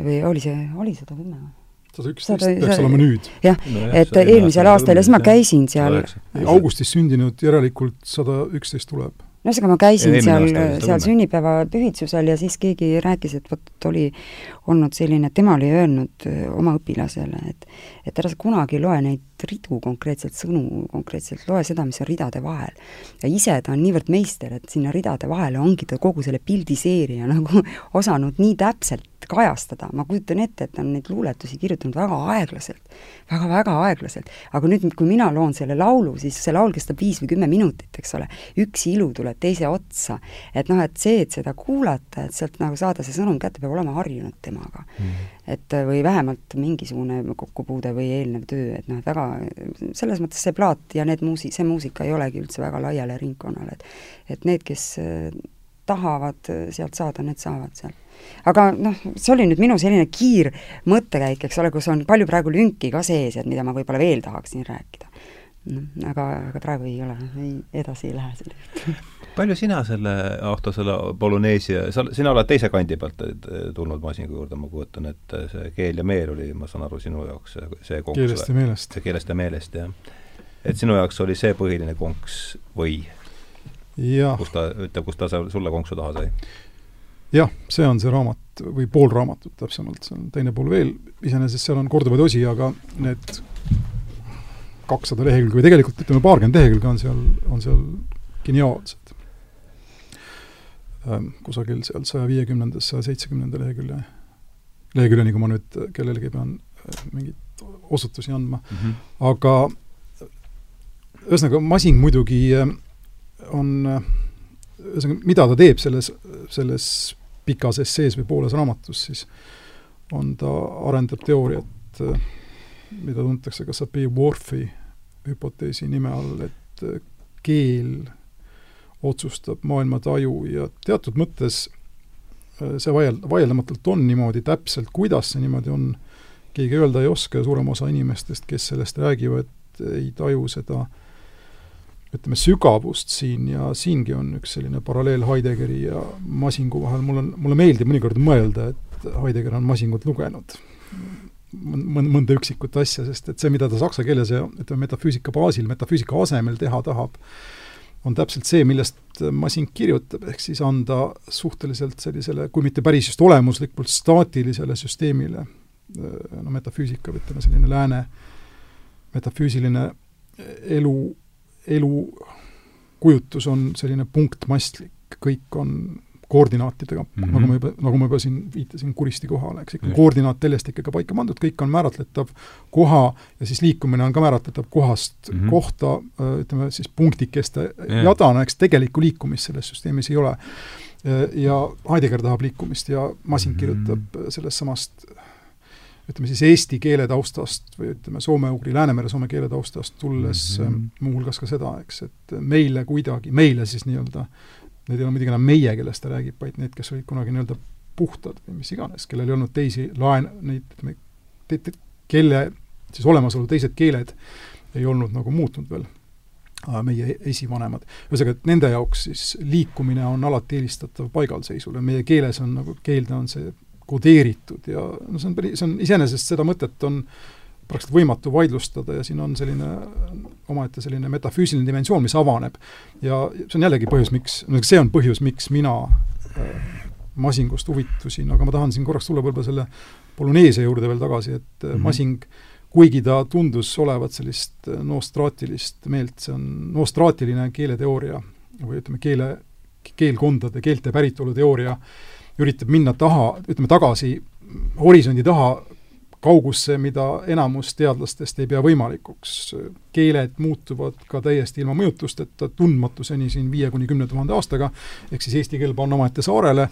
Speaker 2: Või oli see, oli sada kümme või?
Speaker 3: sada üksteist peaks olema nüüd.
Speaker 2: jah no, et eelmisel aastal ja siis ma käisin seal.
Speaker 3: Augustis sündinud, järelikult sada üksteist tuleb
Speaker 2: no ühesõnaga, ma käisin ja seal, seal sünnipäevapühitsusel ja siis keegi rääkis, et vot oli olnud selline, tema oli öelnud oma õpilasele, et et ära sa kunagi loe neid ridu konkreetselt, sõnu konkreetselt, loe seda, mis on ridade vahel. ja ise ta on niivõrd meister, et sinna ridade vahele ongi ta kogu selle pildiseeria nagu osanud nii täpselt kajastada, ma kujutan ette, et ta on neid luuletusi kirjutanud väga aeglaselt väga,, väga-väga aeglaselt. aga nüüd, kui mina loon selle laulu, siis see laul kestab viis või kümme minutit, eks ole, üks ilu tuleb teise otsa. et noh, et see, et seda kuulata, et sealt nagu saada see sõnum kätte, peab olema harjunud temaga mm. et või vähemalt mingisugune kokkupuude või eelnev töö, et noh, et väga, selles mõttes see plaat ja need muusi-, see muusika ei olegi üldse väga laiale ringkonnale, et et need, kes tahavad sealt saada, need saavad sealt aga noh, see oli nüüd minu selline kiir mõttekäik, eks ole, kus on palju praegu lünki ka sees, et mida ma võib-olla veel tahaksin rääkida. noh, aga, aga praegu ei ole, ei, edasi ei lähe selle juurde
Speaker 1: palju sina selle, Ahto, selle Poloneesia, sa, sina oled teise kandi pealt tulnud Masingu juurde, ma kujutan, et see keel ja meel oli, ma saan aru, sinu jaoks see, see konks
Speaker 3: keelest ja meelest.
Speaker 1: keelest ja meelest, jah. et sinu jaoks oli see põhiline konks või? kus ta, ütle, kus ta sulle konksu taha sai?
Speaker 3: Jah, see on see raamat või pool raamatut täpsemalt, see on teine pool veel, iseenesest seal on korduvaid osi, aga need kakssada lehekülge või tegelikult ütleme, paarkümmend lehekülge on seal, on seal geniaalsed ähm,. kusagil seal saja viiekümnendas, saja seitsmekümnenda lehekülje, leheküljeni, kui ma nüüd kellelegi pean äh, mingeid osutusi andma mm, -hmm. aga ühesõnaga, Masing muidugi äh, on ühesõnaga, mida ta teeb selles, selles pikas essees või pooles raamatus, siis on ta, arendab teooriat, mida tuntakse ka Sapir-Whorfi hüpoteesi nime all, et keel otsustab maailma taju ja teatud mõttes see vaield-, vaieldamatult on niimoodi, täpselt kuidas see niimoodi on, keegi öelda ei oska ja suurem osa inimestest, kes sellest räägivad, ei taju seda äh, ütleme, sügavust siin ja siingi on üks selline paralleel Heideggeri ja Masingu vahel, mul on, mulle meeldib mõnikord mõelda, et Heidegger on Masingut lugenud. Mõnda üksikut asja, sest et see, mida ta saksa keeles ja ütleme, metafüüsika baasil, metafüüsika asemel teha tahab, on täpselt see, millest Masing kirjutab, ehk siis anda suhteliselt sellisele, kui mitte päris just olemuslikult staatilisele süsteemile, no metafüüsika ütleme, selline lääne metafüüsiline elu elu kujutus on selline punktmastlik, kõik on koordinaatidega mm, -hmm. nagu ma juba, nagu ma juba siin viitasin kuristi kohale, eks ikka mm -hmm. koordinaat teljestikega paika pandud, kõik on määratletav koha ja siis liikumine on ka määratletav kohast mm -hmm. kohta, ütleme siis punktikeste yeah. jadana, eks tegelikku liikumist selles süsteemis ei ole. ja Heidegger tahab liikumist ja Masin mm -hmm. kirjutab sellest samast ütleme siis eesti keele taustast või ütleme, soome-ugri, Läänemere-soome keele taustast tulles mm -hmm. muuhulgas ka seda, eks, et meile kuidagi, meile siis nii-öelda, need ei ole muidugi enam meie, kellest ta räägib, vaid need, kes olid kunagi nii-öelda puhtad või mis iganes, kellel ei olnud teisi laen-, neid, ütleme, kelle siis olemasolu teised keeled ei olnud nagu muutunud veel meie esivanemad. ühesõnaga, et nende jaoks siis liikumine on alati eelistatav paigalseisule, meie keeles on nagu, keelde on see kodeeritud ja no see on päris, see on iseenesest seda mõtet on praktiliselt võimatu vaidlustada ja siin on selline omaette selline metafüüsiline dimensioon, mis avaneb. ja see on jällegi põhjus, miks, no see on põhjus, miks mina äh, masingust huvitusin, aga ma tahan siin korraks tulla võib-olla selle Poloneesia juurde veel tagasi, et mm -hmm. masing kuigi ta tundus olevat sellist äh, nostraatilist meelt, see on nostraatiline keeleteooria või ütleme, keele, keelkondade, keelte päritolu teooria äh, üritab minna taha, ütleme tagasi horisondi taha kaugusse, mida enamus teadlastest ei pea võimalikuks. keeled muutuvad ka täiesti ilma mõjutusteta, tundmatuseni siin viie kuni kümne tuhande aastaga, ehk siis eesti keel panna omaette saarele,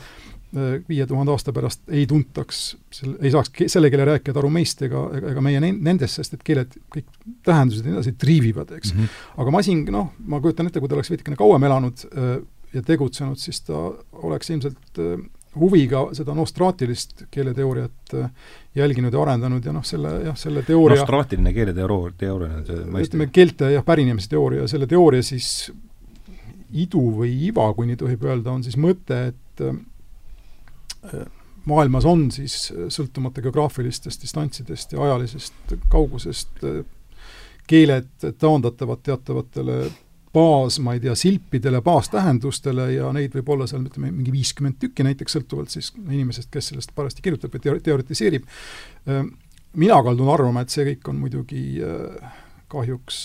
Speaker 3: viie tuhande aasta pärast ei tuntaks, ei saaks selle keele rääkijad aru meist ega, ega meie nendest, sest et keeled, kõik tähendused ja nii edasi triivivad, eks mm. -hmm. aga Masing, noh, ma kujutan ette, kui ta oleks veidikene kauem elanud ja tegutsenud, siis ta oleks ilmselt huviga seda nostraatilist keeleteooriat äh, jälginud ja arendanud ja noh, selle jah, selle teooria
Speaker 1: nostraatiline keeleteooria, teooria on see
Speaker 3: mõiste? ütleme, keelte jah, pärinemise teooria, selle teooria siis idu või iva, kui nii tohib öelda, on siis mõte, et maailmas on siis sõltumata geograafilistest distantsidest ja ajalisest kaugusest keeled taandatavad teatavatele baas, ma ei tea, silpidele, baastähendustele ja neid võib olla seal ütleme, mingi viiskümmend tükki näiteks, sõltuvalt siis inimesest, kes sellest parajasti kirjutab või teor-, teoritiseerib. mina kaldun arvama, et see kõik on muidugi kahjuks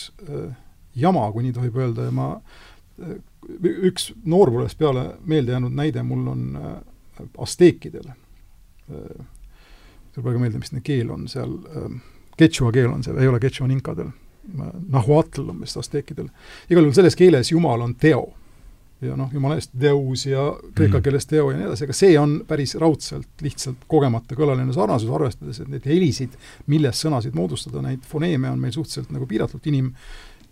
Speaker 3: jama, kui nii tohib öelda, ja ma üks noorpõlvest peale meelde jäänud näide mul on asteekidel. tuleb väga meelde, mis nende keel on seal, Quechua keel on see, ei ole Quechua, on inkadel Nahuatl on vist asteekidel. igal juhul selles keeles Jumal on teo. ja noh, jumala eest Deus ja kreeka mm. keeles teo ja nii edasi, aga see on päris raudselt lihtsalt kogemata kõlaline sarnasus, arvestades, et neid helisid, millest sõnasid moodustada, neid foneeme on meil suhteliselt nagu piiratult inim,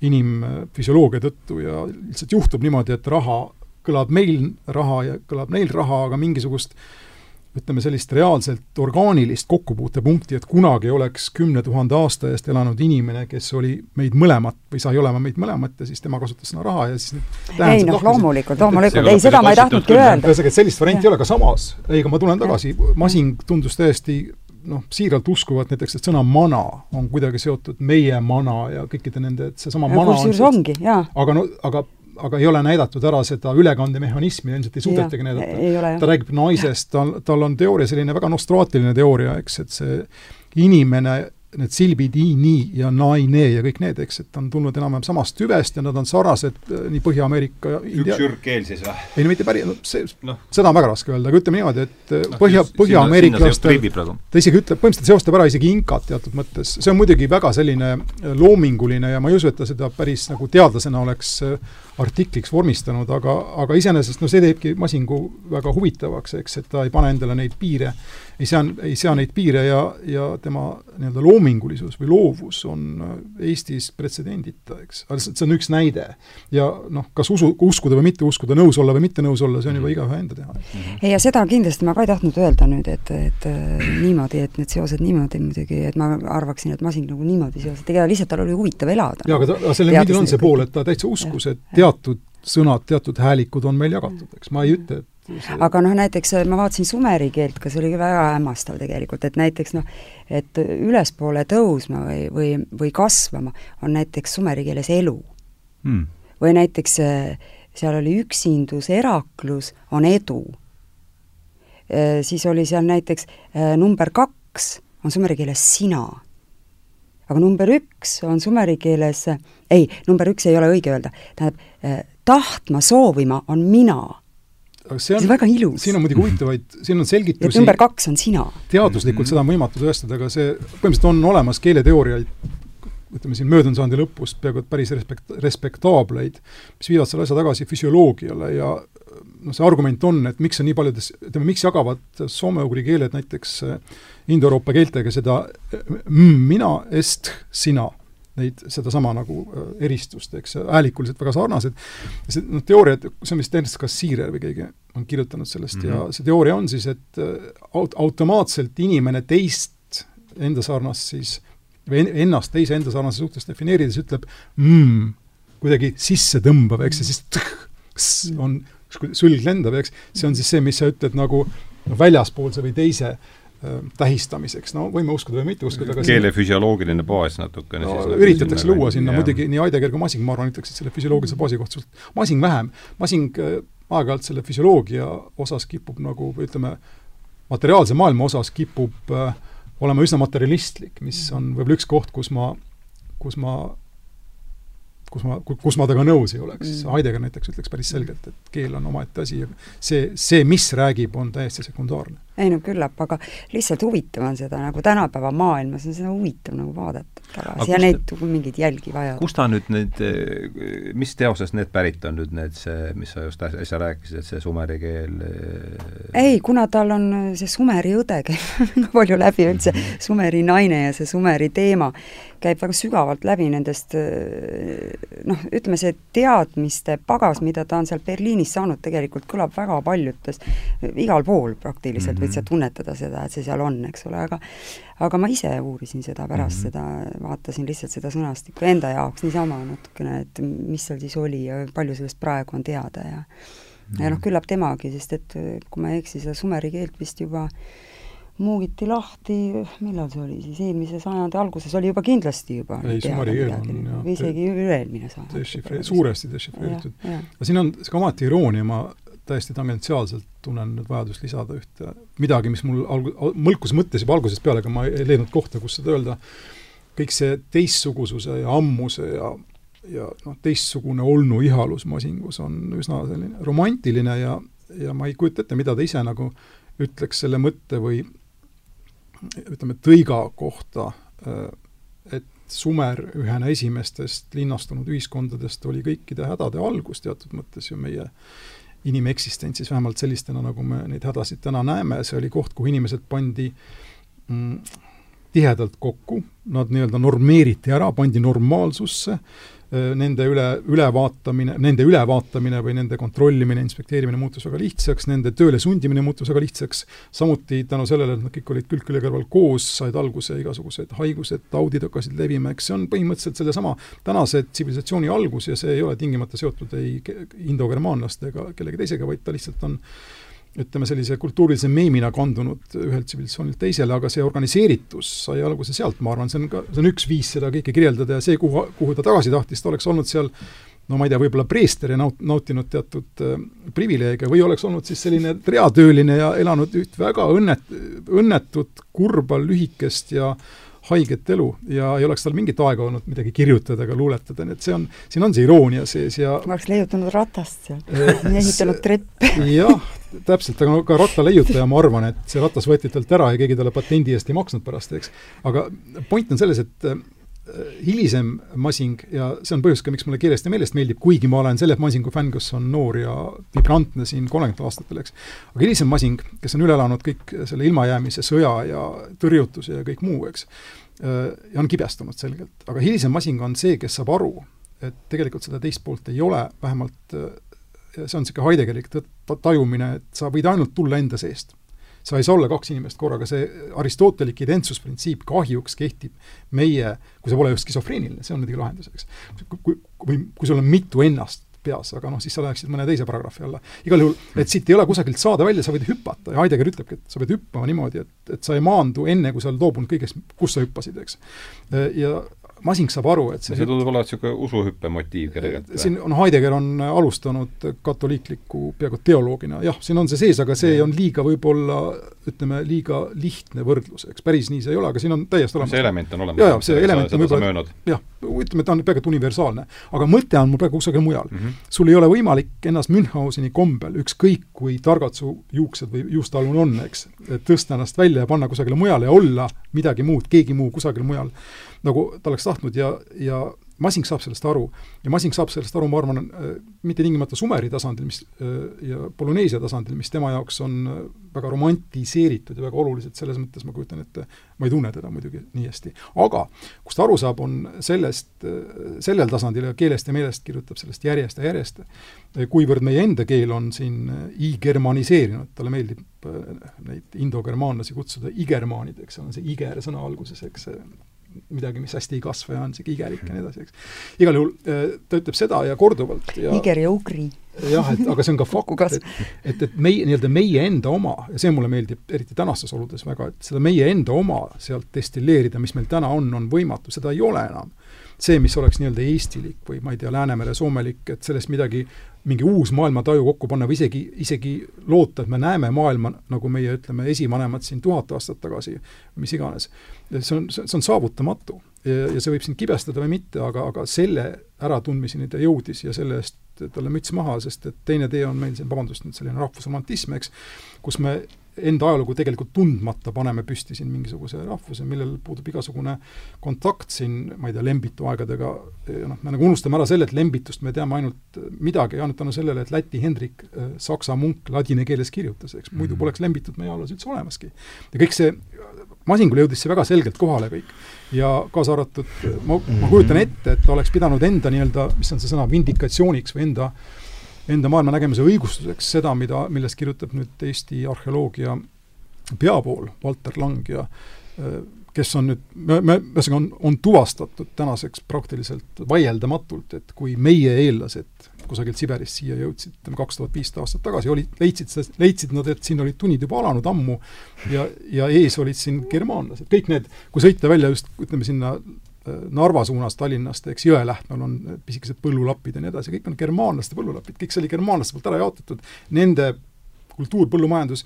Speaker 3: inimfüsioloogia tõttu ja lihtsalt juhtub niimoodi, et raha kõlab meil raha ja kõlab neil raha, aga mingisugust äh, ütleme, sellist reaalselt orgaanilist kokkupuutepunkti, et kunagi oleks kümne tuhande aasta eest elanud inimene, kes oli meid mõlemat või sai olema meid mõlemat ja siis tema kasutas sõna raha ja siis
Speaker 2: ei noh, loomulikult, loomulikult, ei seda ma ei tahtnudki öelda.
Speaker 3: ühesõnaga, et sellist varianti ei ole, aga samas, ei, aga ma tulen tagasi, Masing tundus täiesti noh, siiralt uskuvat näiteks, et sõna mana on kuidagi seotud meie mana ja kõikide nende, et seesama mana
Speaker 2: kusjuures on, ongi, jaa.
Speaker 3: aga no, aga aga ei ole näidatud ära seda ülekandemehhanismi, ilmselt ei suudetagi näidata. ta räägib naisest, tal, tal on teooria, selline väga nostraatiline teooria, eks, et see inimene need silbid i, nii ja naine ja kõik need, eks, et on tulnud enam-vähem samast tüvest ja nad on sarnased äh, nii Põhja-Ameerika
Speaker 1: India... üks ürgkeel siis või?
Speaker 3: ei no mitte päris, no see no., seda on väga raske öelda, aga ütleme niimoodi, et äh, no, Põhja, põhja-ameeriklastel ta isegi ütleb, põhimõtteliselt seostab ära isegi inkat teatud mõttes, see on muidugi väga selline äh, loominguline ja ma ei usu, et ta seda päris nagu teadlasena oleks artikliks vormistanud, aga, aga iseenesest no see teebki Masingu väga huvitavaks, eks, et ta ei pane endale neid piire ei sea, ei sea neid piire ja, ja tema nii-öelda loomingulisus või loovus on äh, Eestis pretsedendita, eks. aga see on üks näide. ja noh, kas usu, uskuda või mitte uskuda, nõus olla või mitte nõus olla, see on juba mhm. igaühe enda teha.
Speaker 2: Mhm. ei, ja seda kindlasti ma ka ei tahtnud öelda nüüd, et, et äh, niimoodi, et need seosed niimoodi muidugi, et ma arvaksin, et Masing nagu niimoodi seoses, tegelikult lihtsalt tal oli huvitav elada.
Speaker 3: jaa, aga ta, sellel mündil on see pool, et ta täitsa uskus, et teatud sõnad, teatud häälikud on meil jagatud, eks, ma ei ütle, et.
Speaker 2: Aga noh, näiteks äh, ma vaatasin sumeri keelt ka, see oli väga hämmastav tegelikult, et näiteks noh, et ülespoole tõusma või, või, või kasvama on näiteks sumeri keeles elu. Hmm.. või näiteks äh, seal oli üksindus, eraklus on edu. Äh, siis oli seal näiteks number kaks on sumeri keeles sina. aga number üks on sumeri keeles, ei, number üks ei ole õige öelda, tähendab, tahtma, soovima on mina
Speaker 3: see on,
Speaker 2: see väga ilus.
Speaker 3: siin on muidugi huvitavaid, siin on selgitusi
Speaker 2: number kaks on sina.
Speaker 3: teaduslikult mm -hmm. seda on võimatu tõestada, aga see, põhimõtteliselt on olemas keeleteooriaid, ütleme siin möödunud sajandi lõpust peaaegu et päris respekt-, respektaableid, mis viivad selle asja tagasi füsioloogiale ja noh, see argument on, et miks on nii paljudes, ütleme, miks jagavad soome-ugri keeled näiteks Indoeuroopa keeltega seda mina, est, sina neid, sedasama nagu äh, eristust, eks, häälikuliselt väga sarnased. see, noh, teooriad, see on vist tõenäoliselt kas Siirer või keegi on kirjutanud sellest mm -hmm. ja mhm. see teooria on siis, et äh, aut-, automaatselt inimene teist enda sarnast siis, või ennast teise enda sarnase suhtes defineerides ütleb mm, kuidagi sissetõmbav, eks, ja siis tх, on, sülg lendab, eks, see on siis see, mis sa ütled nagu noh, väljaspoolse või teise Äh, tähistamiseks, no võime uskuda või mitte uskuda, aga
Speaker 1: keele füsioloogiline baas natukene
Speaker 3: no, siis üritatakse luua sinna jah. muidugi nii Heidegger kui Masing, ma arvan, ütleksid selle füsioloogilise baasi kohta. Suht-, Masing vähem, Masing äh, aeg-ajalt selle füsioloogia osas kipub nagu ütleme, materiaalse maailma osas kipub äh, olema üsna materialistlik, mis on võib-olla üks koht, kus ma, kus ma kus ma, kus ma temaga nõus ei oleks mm.. Heidegger näiteks ütleks päris selgelt, et keel on omaette asi ja see, see, mis räägib, on täiesti sekundaarne.
Speaker 2: ei no küllap, aga lihtsalt huvitav on seda nagu tänapäeva maailmas on seda huvitav nagu vaadata tagasi ja neid ta, mingeid jälgi vaja.
Speaker 1: kust ta nüüd need, mis teosest need pärit on nüüd need, see, mis sa just äsja rääkisid, et see sumeri keel?
Speaker 2: ei, kuna tal on see sumeri õde käib väga palju läbi üldse, mhm. sumeri naine ja see sumeri teema käib väga sügavalt läbi nendest noh, ütleme see teadmiste pagas, mida ta on seal Berliinis saanud, tegelikult kõlab väga paljudes, igal pool praktiliselt mm -hmm. võid sa tunnetada seda, et see seal on, eks ole, aga aga ma ise uurisin seda pärast mm -hmm. seda, vaatasin lihtsalt seda sõnastikku enda jaoks niisama natukene, et mis seal siis oli ja palju sellest praegu on teada ja ja noh, küllap temagi, sest et kui ma ei eksi, seda sumeri keelt vist juba muugiti lahti, millal see oli siis, eelmise sajandi alguses oli juba kindlasti juba
Speaker 3: ei, sumeri keel on jah
Speaker 2: või isegi üle-eelmine sajand.
Speaker 3: Dešifre-, suuresti dešifreeritud. aga siin on ka ometi iroonia, ma täiesti tangentsiaalselt tunnen nüüd vajadust lisada ühte midagi, mis mul alg-, mõlkus mõttes juba algusest peale, aga ma ei leidnud kohta, kus seda öelda, kõik see teistsugususe ja ammuse ja ja noh, teistsugune olnu ihalus masingus on üsna selline romantiline ja, ja ma ei kujuta ette, mida ta ise nagu ütleks selle mõtte või ütleme, tõiga kohta, äh, et Sumer ühena esimestest linnastunud ühiskondadest oli kõikide hädade algus teatud mõttes ju meie inimeksistentsis, vähemalt sellistena, nagu me neid hädasid täna näeme, see oli koht, kuhu inimesed pandi mm, tihedalt kokku, nad nii-öelda normeeriti ära, pandi normaalsusse, nende üle, ülevaatamine, nende ülevaatamine või nende kontrollimine, inspekteerimine muutus väga lihtsaks, nende tööle sundimine muutus väga lihtsaks, samuti tänu sellele, et nad kõik olid külg külje kõrval koos, said alguse igasugused haigused, taudid hakkasid levima, eks see on põhimõtteliselt sellesama tänase tsivilisatsiooni algus ja see ei ole tingimata seotud ei indogermaanlaste ega kellegi teisega, vaid ta lihtsalt on ütleme, sellise kultuurilise meemina kandunud ühelt tsivilisatsioonilt teisele, aga see organiseeritus sai alguse sealt, ma arvan, see on ka, see on üks viis seda kõike kirjeldada ja see, kuhu, kuhu ta tagasi tahtis, ta oleks olnud seal no ma ei tea, võib-olla preester ja naut-, nautinud teatud äh, privileege või oleks olnud siis selline reatööline ja elanud üht väga õnnet-, õnnetut, kurba, lühikest ja haiget elu ja ei oleks tal mingit aega olnud midagi kirjutada ega luuletada, nii et see on, siin on see iroonia sees ja
Speaker 2: ma oleks leiutanud ratast seal äh, ehitanud treppe.
Speaker 3: jah, täpselt, aga no ka rattaleiutaja, ma arvan, et see ratas võeti talt ära ja keegi talle patendi eest ei maksnud pärast, eks. aga point on selles, et äh, hilisem masing ja see on põhjus ka, miks mulle keelest ja meelest meeldib, kuigi ma olen selle masingu fänn, kes on noor ja vibrantne siin kolmekümnendatel aastatel, eks. aga hilisem masing, kes on üle elanud kõik selle ilmajäämise, sõja ja tõrjutuse ja kõik muu, eks, ja on kibestunud selgelt, aga hilisem masing on see, kes saab aru, et tegelikult seda teist poolt ei ole, vähemalt äh, see on niisugune Heideggerik tajumine, et sa võid ainult tulla enda seest. Sa ei saa olla kaks inimest korraga, see aristotelik identsusprintsiip kahjuks kehtib meie, kui sa pole just skisofreeniline, see on muidugi lahendus, eks. kui, või kui sul on mitu ennast peas, aga noh, siis sa läheksid mõne teise paragrahvi alla. igal juhul, et siit ei ole kusagilt saada välja, sa võid hüpata ja Heidegger ütlebki, et sa pead hüppama niimoodi, et, et sa ei maandu enne, kui sa oled loobunud kõigest, kus sa hüppasid, eks. ja Masing saab aru, et
Speaker 1: see see tundub olevat niisugune usuhüppe motiiv kergelt.
Speaker 3: siin on, Heidegger on alustanud katoliikliku peaaegu teoloogina, jah, siin on see sees, aga see on liiga võib-olla ütleme, liiga lihtne võrdlus, eks päris nii see ei ole, aga siin on täiesti olemas.
Speaker 1: see element on olemas.
Speaker 3: jaa, jaa, see element on võib-olla jah, ütleme, ta on peaaegu et universaalne. aga mõte on mul praegu kusagil mujal mm. -hmm. sul ei ole võimalik ennast Münchhauseni kombel, ükskõik kui targad su juuksed või juustaalun on, eks, tõsta ennast välja ja panna kusagile mujale ja olla midagi muud, keegi muu kusagil mujal nagu ta oleks tahtnud ja, ja Masing saab sellest aru. ja Masing saab sellest aru, ma arvan, äh, mitte tingimata Sumeri tasandil, mis äh, ja Polüneesia tasandil, mis tema jaoks on äh, väga romantiseeritud ja väga olulised, selles mõttes ma kujutan ette, ma ei tunne teda muidugi nii hästi. aga kust ta aru saab, on sellest, sellel tasandil ja keelest ja meelest kirjutab sellest järjest ja järjest, kuivõrd meie enda keel on siin i-germaniseerinud, talle meeldib neid indogermaanlasi kutsuda igermaanideks, on see iger sõna alguses, eks midagi, mis hästi ei kasva ja on niisugune igelik ja nii edasi, eks. igal juhul äh, ta ütleb seda ja korduvalt ja
Speaker 2: iger ja ugri.
Speaker 3: jah, et aga see on ka fakt, et, et, et meie, nii-öelda meie enda oma, ja see mulle meeldib eriti tänastes oludes väga, et seda meie enda oma sealt destilleerida, mis meil täna on, on võimatu, seda ei ole enam see, mis oleks nii-öelda eestilik või ma ei tea, Läänemere soomelik, et sellest midagi mingi uus maailmataju kokku panna või isegi, isegi loota, et me näeme maailma, nagu meie, ütleme, esivanemad siin tuhat aastat tagasi, mis iganes. see on, see on saavutamatu ja, ja see võib sind kibestada või mitte, aga, aga selle äratundmiseni ta jõudis ja selle eest talle müts maha, sest et teine tee on meil siin, vabandust nüüd, selline rahvusromantism, eks, kus me enda ajalugu tegelikult tundmata paneme püsti siin mingisuguse rahvuse, millel puudub igasugune kontakt siin, ma ei tea, Lembitu aegadega, noh, me nagu unustame ära selle, et Lembitust me teame ainult midagi, ainult tänu sellele, et Läti Hendrik, äh, saksa munk, ladina keeles kirjutas, eks, muidu mhm. poleks Lembitut meie ajaloos üldse olemaski. ja kõik see, Masingule jõudis see väga selgelt kohale kõik. ja kaasa arvatud, ma, ma kujutan ette, et ta oleks pidanud enda nii-öelda, mis on see sõna, vindikatsiooniks või enda äh, enda maailmanägemuse õigustuseks seda, mida, millest kirjutab nüüd Eesti arheoloogia peapool, Valter Lang ja äh, kes on nüüd, me, me, ühesõnaga on, on tuvastatud tänaseks praktiliselt vaieldamatult, et kui meie eellased kusagilt Siberist siia jõudsid, ütleme kaks tuhat viissada aastat tagasi, olid, leidsid, leidsid nad, et siin olid tunnid juba alanud ammu ja, ja ees olid siin germaanlased, kõik need, kui sõita välja just ütleme sinna Narva suunas Tallinnast, eks jõe lähtmel on pisikesed põllulapid ja nii edasi, kõik on germaanlaste põllulapid, kõik see oli germaanlaste poolt ära jaotatud, nende kultuur, põllumajandus,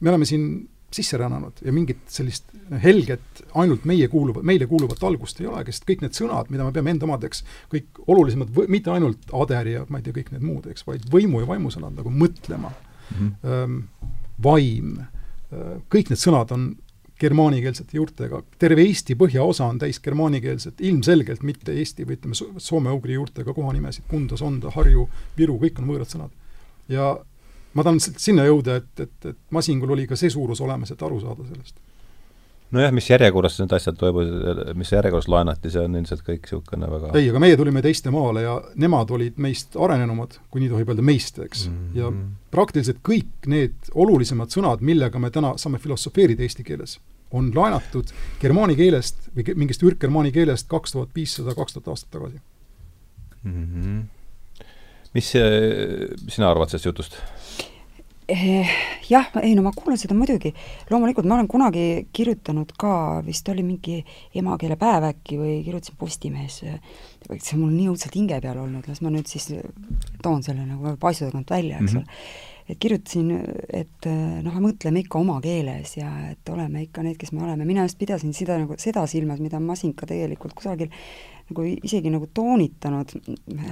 Speaker 3: me oleme siin sisse rännanud ja mingit sellist helget, ainult meie kuuluvat, meile kuuluvat algust ei ole, sest kõik need sõnad, mida me peame enda omadeks, kõik olulisemad, mitte ainult ader ja ma ei tea, kõik need muud, eks, vaid võimu ja vaimusõnad nagu mõtlema mm, -hmm. vaim, kõik need sõnad on germaanikeelsete juurtega, terve Eesti põhjaosa on täis germaanikeelset, ilmselgelt mitte eesti või ütleme, soome-ugri juurtega kohanimesid, Kunda, Sonda, Harju, Viru, kõik on võõrad sõnad. ja ma tahan sinna jõuda, et, et, et Masingul oli ka see suurus olemas, et aru saada sellest.
Speaker 1: Nojah, mis järjekorras need asjad toimusid, mis järjekorras laenati, see on ilmselt kõik niisugune väga
Speaker 3: ei, aga meie tulime teiste maale ja nemad olid meist arenenumad, kui nii tohib öelda, meist, eks mm. -hmm. ja praktiliselt kõik need olulisemad sõnad, millega me täna saame filosofeerida eesti keeles, on laenatud germaani keelest või mingist ürkgermaani keelest kaks tuhat viissada, kaks tuhat aastat tagasi
Speaker 1: mm. -hmm. mis sina arvad sellest jutust?
Speaker 2: Eh, jah, ei no ma kuulan seda muidugi, loomulikult ma olen kunagi kirjutanud ka, vist oli mingi emakeelepäev äkki või kirjutasin Postimehes, see on mul nii õudselt hinge peal olnud, las ma nüüd siis toon selle nagu paisu tagant välja, eks mhm. ole mm -hmm. et kirjutasin, et noh, mõtleme ikka oma keeles ja et oleme ikka need, kes me oleme, mina just pidasin seda nagu, seda silmas, mida Masin ka tegelikult kusagil nagu isegi nagu toonitanud,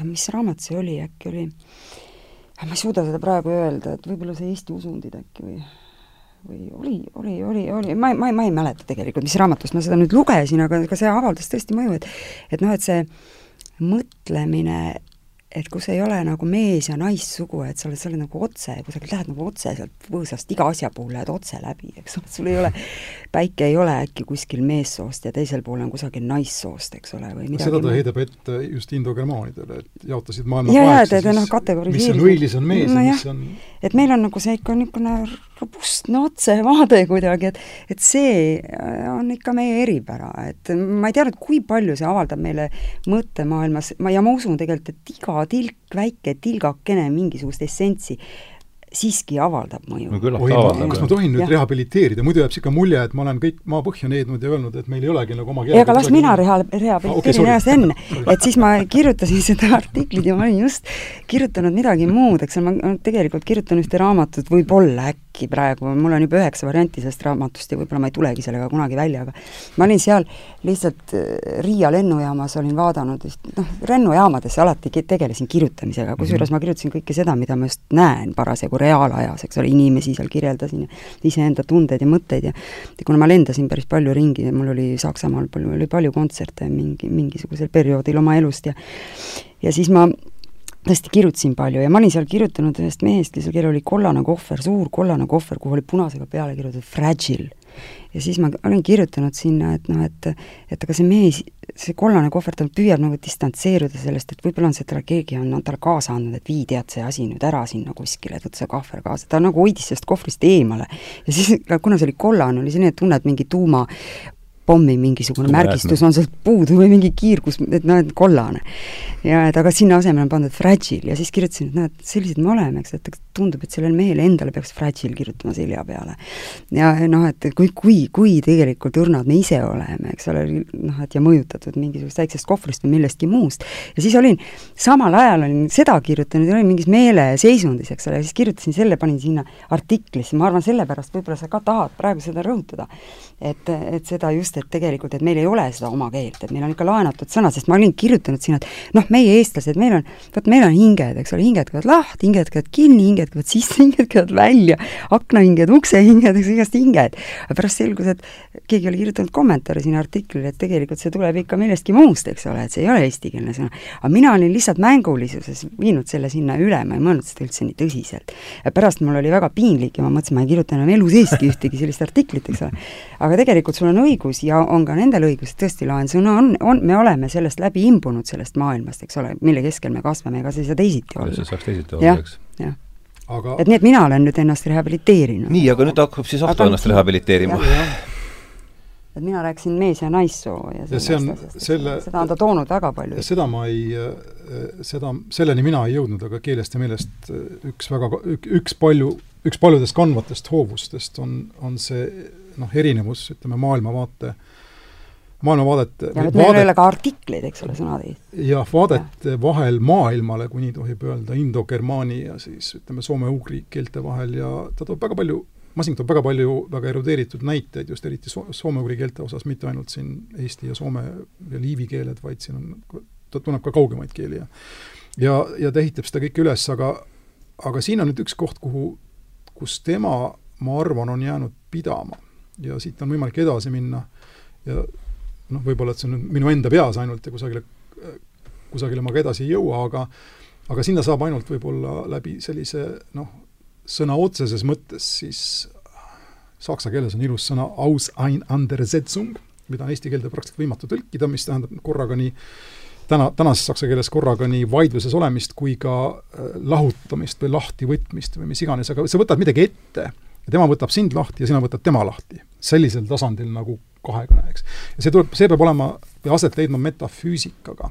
Speaker 2: mis raamat see oli, äkki oli ma ei suuda seda praegu öelda, et võib-olla see Eesti usundid äkki või või oli, oli, oli, oli, ma, ma, ma ei mäleta tegelikult, mis raamatust ma seda nüüd lugesin, aga, aga see avaldas tõesti mõju, et et noh, et see mõtlemine et kus ei ole nagu mees- ja naissugu, et sa oled, sa oled nagu otse, kusagil lähed nagu otse sealt võõsast, iga asja puhul lähed otse läbi, eks ole, sul ei ole, päike ei ole äkki kuskil meessoost ja teisel pool on kusagil naissoost, eks ole, või midagi
Speaker 3: seda ta heidab ette just indogermaanidele, et jaotasid maailma
Speaker 2: ja, ja, et noh,
Speaker 3: mis on õilis, on mees no, ja mis on
Speaker 2: et meil on nagu see ikka niisugune robustne otsevaade kuidagi, et et see on ikka meie eripära, et ma ei tea nüüd, kui palju see avaldab meile mõttemaailmas, ma, ja ma usun tegelikult, et iga tilk, väike tilgakene mingisugust essentsi siiski avaldab mõju.
Speaker 3: no küllap ta avaldab. kas ma tohin nüüd ja. rehabiliteerida, muidu jääb niisugune mulje, et ma olen kõik maapõhja neednud ja öelnud, et meil ei olegi nagu oma
Speaker 2: keelt. aga las mina reha-, rehabiliteerin ennast okay, enne, et siis ma kirjutasin seda artiklit ja ma olin just kirjutanud midagi muud, eks ole, ma tegelikult kirjutan ühte raamatut, võib-olla äkki praegu, mul on juba üheksa varianti sellest raamatust ja võib-olla ma ei tulegi sellega kunagi välja, aga ma olin seal lihtsalt äh, Riia lennujaamas olin vaadanud, noh, lennujaamades alati tegelesin kirjutamisega, kusjuures mm -hmm. ma kirjutasin kõike seda, mida ma just näen parasjagu reaalajas, eks ole, inimesi seal kirjeldasin ja iseenda tundeid ja mõtteid ja kuna ma lendasin päris palju ringi, mul oli Saksamaal palju, oli palju kontserte mingi, mingisugusel perioodil oma elust ja ja siis ma tõesti kirjutasin palju ja ma olin seal kirjutanud ühest mehest, kellel oli kollane kohver, suur kollane kohver, kuhu oli punasega peale kirjutatud Fragile ja siis ma olen kirjutanud sinna, et noh, et et aga see mees, see kollane kohver, ta püüab nagu distantseeruda sellest, et võib-olla on see talle, keegi on, on talle kaasa andnud, et vii tead see asi nüüd ära sinna kuskile, et võta see kohver kaasa, ta nagu hoidis sellest kohvrist eemale. ja siis, kuna see oli kollane, oli selline tunne, et mingi tuuma pommi mingisugune märgistus on sealt puudu või mingi kiirgus, et noh, et kollane. ja et aga sinna asemele on pandud fragile ja siis kirjutasin, et näed, sellised me oleme, eks, et tundub, et sellele mehele endale peaks fragile kirjutama selja peale. ja noh, et kui, kui, kui tegelikult õrnad me ise oleme, eks ole, noh, et ja mõjutatud mingisugusest väiksest kohvrist või millestki muust. ja siis olin, samal ajal olin seda kirjutanud ja olin mingis meeleseisundis, eks ole, ja siis kirjutasin selle, panin sinna artiklisse, ma arvan, sellepärast võib-olla sa ka tahad praegu seda rõhutada, et, et seda just et tegelikult, et meil ei ole seda oma keelt, et meil on ikka laenatud sõnad, sest ma olin kirjutanud sinna, et noh, meie eestlased, meil on, vot meil on hinged, eks ole, hinged käivad lahti, hinged käivad kinni, hinged käivad sisse, hinged käivad välja, aknahinged, uksehinged, igast hinged. pärast selgus, et keegi oli kirjutanud kommentaari sinna artiklile, et tegelikult see tuleb ikka millestki muust, eks ole, et see ei ole eestikeelne sõna. aga mina olin lihtsalt mängulisuses viinud selle sinna üle, ma ei mõelnud seda üldse nii tõsiselt. ja pärast mul oli väga piinlik ja ma mõtlesin, ma ei kirjuta enam elu seeski ühtegi sellist artiklit, eks ole. aga tegelikult sul on õigus ja on ka nendel õigus, tõesti, laensõna on, on, me oleme sellest läbi imbunud, sellest maailmast, eks ole, mille keskel me kasvame, ega see ei saa teisiti olla.
Speaker 1: see saaks teisiti olla, eks.
Speaker 2: jah aga et nii, et mina olen nüüd ennast rehabiliteerinud.
Speaker 1: nii, aga nüüd hakkab siis Ahto ennast rehabiliteerima.
Speaker 2: et mina rääkisin mees- ja naissoo ja,
Speaker 3: ja see on selle
Speaker 2: seda on ta toonud väga palju.
Speaker 3: seda ma ei, seda, selleni mina ei jõudnud, aga keelest ja meelest üks väga, üks palju, üks paljudest kandvatest hoovustest on, on see noh, erinevus, ütleme, maailmavaate äh, maailmavaadete
Speaker 2: ja et meil ei ole ka artikleid, eks ole, sõnadest.
Speaker 3: jah, vaadete ja. vahel maailmale, kui nii tohib öelda, indogermaani ja siis ütleme, soome-ugri keelte vahel ja ta toob väga palju, Masing toob väga palju väga erudeeritud näiteid just eriti so-, soome-ugri keelte osas, mitte ainult siin eesti ja soome ja liivi keeled, vaid siin on, ta tunneb ka kaugemaid keeli ja ja, ja ta ehitab seda kõike üles, aga aga siin on nüüd üks koht, kuhu, kus tema, ma arvan, on jäänud pidama ja siit on võimalik edasi minna ja noh, võib-olla et see on minu enda peas ainult ja kusagile, kusagile ma ka edasi ei jõua, aga aga sinna saab ainult võib-olla läbi sellise noh, sõna otseses mõttes siis saksa keeles on ilus sõna aus ein andersetzung, mida on eesti keelde praktiliselt võimatu tõlkida, mis tähendab korraga nii täna, tänases saksa keeles korraga nii vaidluses olemist kui ka äh, lahutamist või lahtivõtmist või mis iganes, aga sa võtad midagi ette ja tema võtab sind lahti ja sina võtad tema lahti. sellisel tasandil nagu kahekõne, eks. ja see tuleb, see peab olema või aset leidma metafüüsikaga.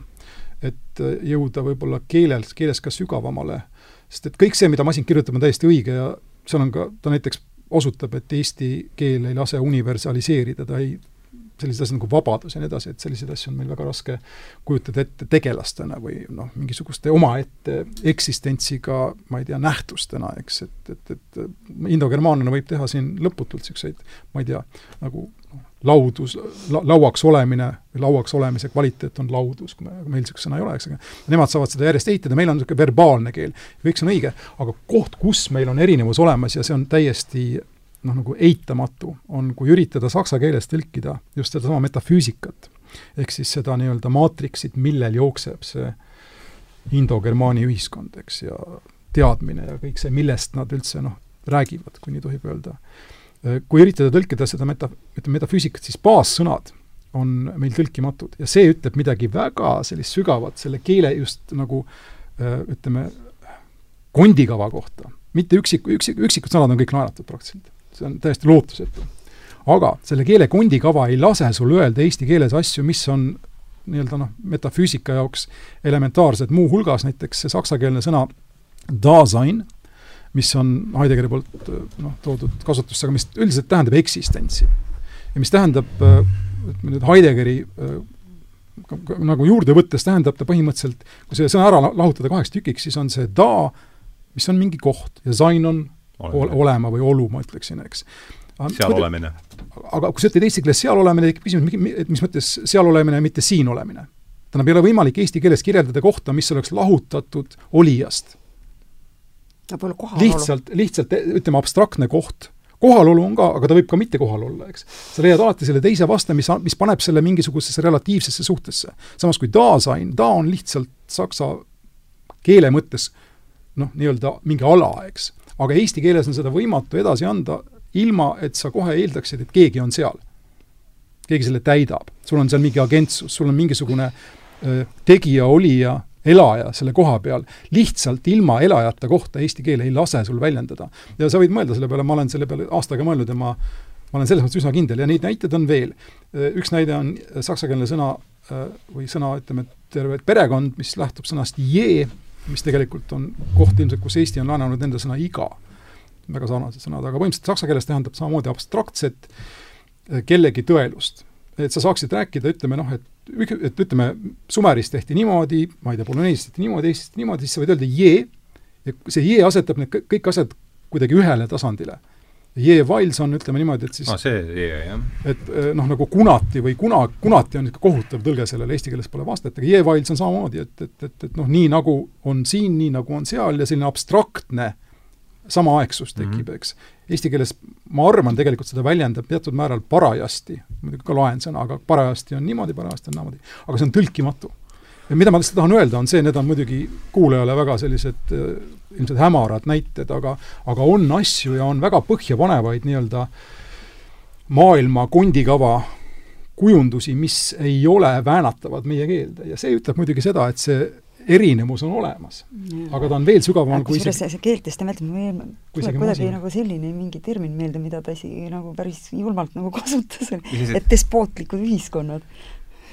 Speaker 3: et äh, jõuda võib-olla keelel, keeles ka sügavamale, sest et kõik see, mida masin kirjutab, on täiesti õige ja seal on ka, ta näiteks osutab, et eesti keel ei lase universaliseerida, ta ei sellised asjad nagu vabadus ja nii edasi, et selliseid asju on meil väga raske kujutada ette tegelastena või noh, mingisuguste omaette eksistentsiga, ma ei tea, nähtustena, eks, et, et, et indogermaanlane võib teha siin lõputult niisuguseid, ma ei tea, nagu noh, laudus la,, lauaks olemine või lauaks olemise kvaliteet on laudus, kui me, meil niisugust sõna ei ole, eks, aga nemad saavad seda järjest ehitada, meil on niisugune verbaalne keel, kõik see on õige, aga koht, kus meil on erinevus olemas ja see on täiesti noh, nagu eitamatu, on, kui üritada saksa keeles tõlkida just sedasama metafüüsikat, ehk siis seda nii-öelda maatriksit, millel jookseb see indogermaani ühiskond, eks, ja teadmine ja kõik see, millest nad üldse noh, räägivad, kui nii tohib öelda. Kui üritada tõlkida seda meta, ütleme metafüüsikat, siis baassõnad on meil tõlkimatud ja see ütleb midagi väga sellist sügavat selle keele just nagu ütleme, kondikava kohta. mitte üksik, üksik, üksikud sõnad on kõik naeratud praktiliselt see on täiesti lootusetu. aga selle keele kondikava ei lase sul öelda eesti keeles asju, mis on nii-öelda noh, metafüüsika jaoks elementaarsed, muuhulgas näiteks see saksakeelne sõna Dasein, mis on Heideggeri poolt noh, toodud kasutusse, aga mis üldiselt tähendab eksistentsi. ja mis tähendab, ütleme nüüd Heideggeri nagu juurde võttes tähendab ta põhimõtteliselt, kui see sõna ära lahutada kaheks tükiks, siis on see da, mis on mingi koht ja sein on olema, olema või olu, ma ütleksin, eks.
Speaker 1: seal kui, olemine.
Speaker 3: aga kui sa ütled eesti keeles seal olemine, tekib küsimus, et mis mõttes seal olemine, mitte siin olemine. tähendab, ei ole võimalik eesti keeles kirjeldada kohta, mis oleks lahutatud olijast. lihtsalt, lihtsalt ütleme, abstraktne koht kohalolu on ka, aga ta võib ka mitte kohal olla, eks. sa leiad alati selle teise vaste, mis, mis paneb selle mingisugusesse relatiivsesse suhtesse. samas kui Dasein, da on lihtsalt saksa keele mõttes noh, nii-öelda mingi ala, eks aga eesti keeles on seda võimatu edasi anda, ilma et sa kohe eeldaksid, et keegi on seal. keegi selle täidab, sul on seal mingi agentsus, sul on mingisugune tegija, olija, elaja selle koha peal, lihtsalt ilma elajata kohta eesti keel ei lase sul väljendada. ja sa võid mõelda selle peale, ma olen selle peale aastaga mõelnud ja ma ma olen selles mõttes üsna kindel ja neid näiteid on veel. üks näide on saksakeelne sõna või sõna, ütleme, terve perekond, mis lähtub sõnast je, mis tegelikult on koht ilmselt, kus Eesti on laenanud enda sõna iga, väga sarnased sõnad, aga põhimõtteliselt saksa keeles tähendab samamoodi abstraktset eh, kellegi tõelust. et sa saaksid rääkida, ütleme noh, et et ütleme, Sumeris tehti niimoodi, ma ei tea, Poloneisis tehti niimoodi, Eestis tehti niimoodi, siis sa võid öelda je, ja see je asetab need kõik asjad kuidagi ühele tasandile J-Wiles on, ütleme niimoodi, et siis
Speaker 1: ah, see J, jah.
Speaker 3: et eh, noh, nagu kunati või kuna, kunati on niisugune kohutav tõlge sellele, eesti keeles pole vastet, aga J-Wiles on samamoodi, et, et, et, et noh, nii nagu on siin, nii nagu on seal ja selline abstraktne samaaegsus tekib mm, -hmm. eks. Eesti keeles ma arvan, tegelikult seda väljendab teatud määral parajasti, muidugi ka loen sõna, aga parajasti on niimoodi, parajasti on naamoodi. aga see on tõlkimatu mida ma lihtsalt tahan öelda, on see, need on muidugi kuulajale väga sellised äh, ilmselt hämarad näited, aga aga on asju ja on väga põhjapanevaid nii-öelda maailma kondikava kujundusi, mis ei ole väänatavad meie keelde. Ja see ütleb muidugi seda, et see erinevus on olemas. aga ta on veel sügavamal
Speaker 2: kui kusjuures see, see keeltestement, mul tuleb kuidagi nagu selline mingi termin meelde, mida ta isegi nagu päris julmalt nagu kasutas, et despootlikud ühiskonnad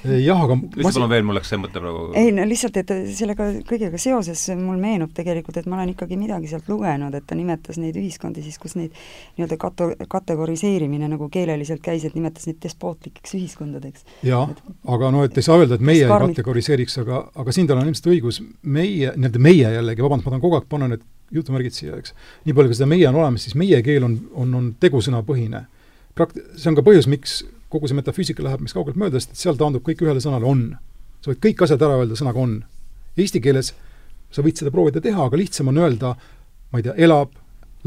Speaker 3: jah, aga
Speaker 1: ütle palun veel, mul läks see mõte praegu
Speaker 2: ei no lihtsalt, et sellega kõigega seoses mul meenub tegelikult, et ma olen ikkagi midagi sealt lugenud, et ta nimetas neid ühiskondi siis, kus neid nii-öelda kato-, kategoriseerimine nagu keeleliselt käis, et nimetas neid despootlikeks ühiskondadeks.
Speaker 3: jah, aga no et ei saa öelda, et meie ei kategoriseeriks, aga, aga siin tal on ilmselt õigus, meie, nii-öelda meie jällegi, vabandust, ma tahan kogu aeg panna need jutumärgid siia, eks, nii palju, kui seda meie on olemas, siis meie keel on, on, on tegusõnapõhine. Prakt-, see on ka põhjus, miks kogu see metafüüsika läheb meist kaugelt mööda, sest seal taandub kõik ühele sõnale on. sa võid kõik asjad ära öelda sõnaga on. Eesti keeles sa võid seda proovida teha, aga lihtsam on öelda, ma ei tea, elab,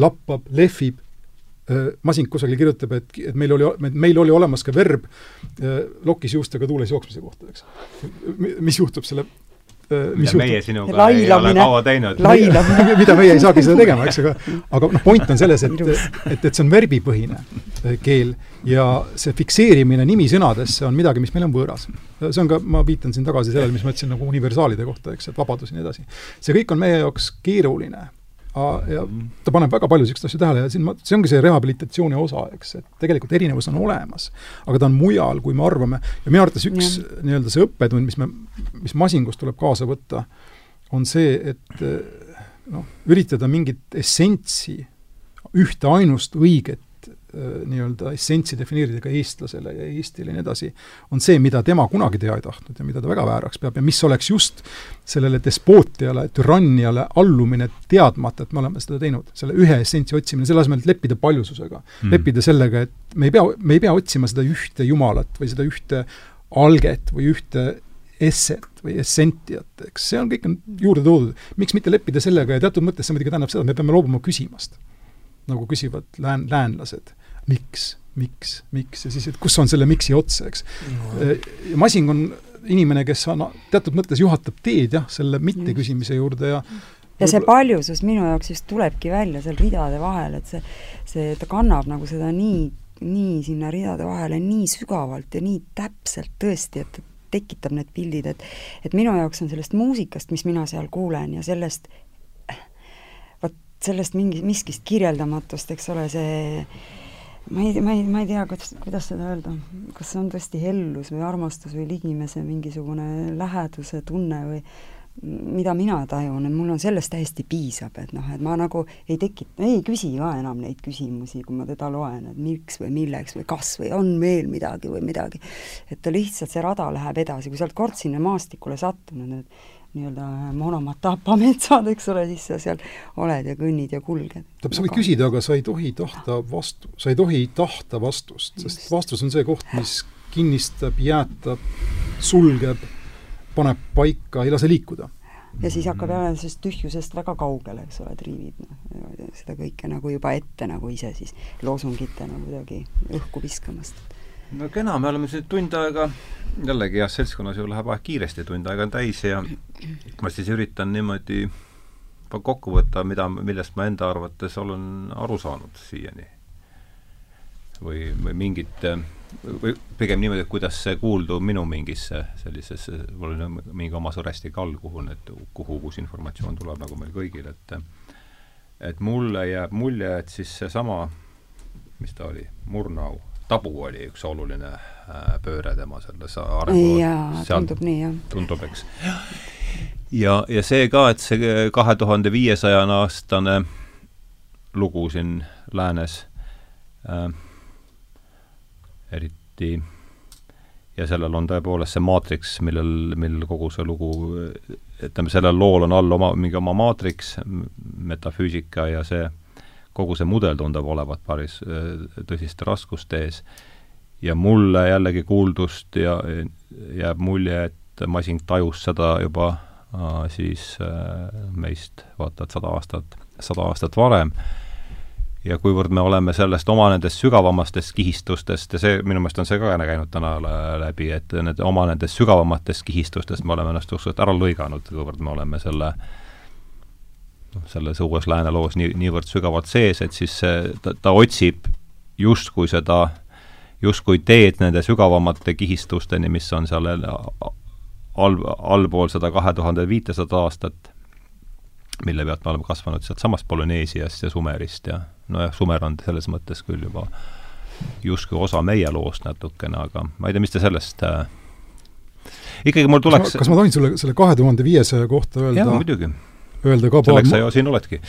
Speaker 3: lappab, lehvib, masin kusagil kirjutab, et, et meil oli, meil oli olemas ka verb lokis juustega tuules jooksmise kohta, eks. mis juhtub selle
Speaker 1: mis mida meie sinuga Lailamine. ei ole kaua teinud.
Speaker 3: mida meie ei saagi seda tegema, eks, aga aga noh, point on selles, et, et, et see on verbipõhine äh, keel ja see fikseerimine nimisõnadesse on midagi, mis meil on võõras. see on ka, ma viitan siin tagasi sellele, mis ma ütlesin nagu universaalide kohta, eks, et vabadus ja nii edasi. see kõik on meie jaoks keeruline ja ta paneb väga palju niisuguseid asju tähele ja siin ma, see ongi see rehabilitatsiooni osa, eks, et tegelikult erinevus on olemas, aga ta on mujal, kui me arvame, ja minu arvates üks nii-öelda see õppetund, mis me, mis masingust tuleb kaasa võtta, on see, et noh, üritada mingit essentsi, ühte ainust õiget nii-öelda essentsi defineerida ka eestlasele ja Eestile ja nii edasi, on see, mida tema kunagi teha ei tahtnud ja mida ta väga vääraks peab ja mis oleks just sellele despootiale, türanniale allumine teadmata, et me oleme seda teinud, selle ühe essentsi otsimine, selle asemel, et leppida paljususega mm., leppida sellega, et me ei pea, me ei pea otsima seda ühte jumalat või seda ühte alget või ühte esset või essentiat, eks see on kõik on juurde toodud. miks mitte leppida sellega ja teatud mõttes see muidugi tähendab seda, et me peame loobuma küsimast. nagu küsivad lään-, läänlased miks, miks, miks ja siis, et kus on selle miks'i ots, eks. No.. Masing on inimene, kes on teatud mõttes juhatab teed jah, selle mitteküsimise juurde ja
Speaker 2: ja see paljusus minu jaoks just tulebki välja seal ridade vahel, et see, see, ta kannab nagu seda nii, nii sinna ridade vahele nii sügavalt ja nii täpselt tõesti, et tekitab need pildid, et et minu jaoks on sellest muusikast, mis mina seal kuulen ja sellest, vot sellest mingi, miskist kirjeldamatust, eks ole, see ma ei, ma ei, ma ei tea, kuidas, kuidas seda öelda, kas see on tõesti hellus või armastus või ligimese mingisugune läheduse tunne või mida mina tajun, et mul on sellest täiesti piisab, et noh, et ma nagu ei tekita, ei küsi ka enam neid küsimusi, kui ma teda loen, et miks või milleks või kas või on veel midagi või midagi. et ta lihtsalt, see rada läheb edasi, kui sa oled kord sinna maastikule sattunud, et nii-öelda monomatapa metsad, eks ole, siis sa seal oled ja kõnnid ja kulged.
Speaker 3: tähendab, sa võid küsida, aga sa ei tohi tahta vastu, sa ei tohi tahta vastust, sest vastus on see koht, mis kinnistab, jäätab, sulgeb, paneb paika, ei lase liikuda.
Speaker 2: Ja siis hakkab jälle sellest tühjusest väga kaugele, eks ole, triivib noh, seda kõike nagu juba ette nagu ise siis loosungitena kuidagi õhku viskamast
Speaker 1: no kena, me oleme siin tund aega, jällegi jah, seltskonnas ju läheb aeg kiiresti, tund aega on täis ja ma siis üritan niimoodi kokku võtta, mida, millest ma enda arvates olen aru saanud siiani. või, või mingit, või pigem niimoodi, et kuidas see kuuldub minu mingisse sellisesse, mul on mingi oma sõrestik all, kuhu need, kuhu uus informatsioon tuleb, nagu meil kõigil, et et mulle jääb mulje, et siis seesama, mis ta oli, Murnau tabu oli üks oluline äh, pööre tema selles
Speaker 2: arengu jaa, tundub nii, jah.
Speaker 1: tundub, eks. ja, ja see ka, et see kahe tuhande viiesajane aastane lugu siin läänes äh, eriti ja sellel on tõepoolest see maatriks, millel, millel kogu see lugu, ütleme, sellel lool on all oma, mingi oma maatriks, metafüüsika ja see kogu see mudel tundub olevat päris äh, tõsiste raskuste ees. ja mulle jällegi kuuldust ja jääb mulje, et Masing tajus seda juba äh, siis äh, meist vaata et sada aastat, sada aastat varem ja kuivõrd me oleme sellest oma nendest sügavamatest kihistustest ja see, minu meelest on see ka käinud täna läbi, et need oma nendest sügavamatest kihistustest me oleme ennast suhteliselt ära lõiganud, kuivõrd me oleme selle äh, noh, selles uues lääne loos nii, niivõrd sügavalt sees, et siis see, ta, ta otsib justkui seda, justkui teed nende sügavamate kihistusteni, mis on seal all, allpool seda kahe tuhande viitesadat aastat, mille pealt me oleme kasvanud sealtsamast Polüneesiast ja Sumerist ja nojah, Sumer on selles mõttes küll juba justkui osa meie loost natukene, aga ma ei tea, mis te sellest äh, ikkagi mul tuleks
Speaker 3: kas ma tohin sulle selle kahe tuhande viiesaja kohta öelda?
Speaker 1: jaa, muidugi.
Speaker 3: Öelda ka
Speaker 1: selleks sa ju siin oledki.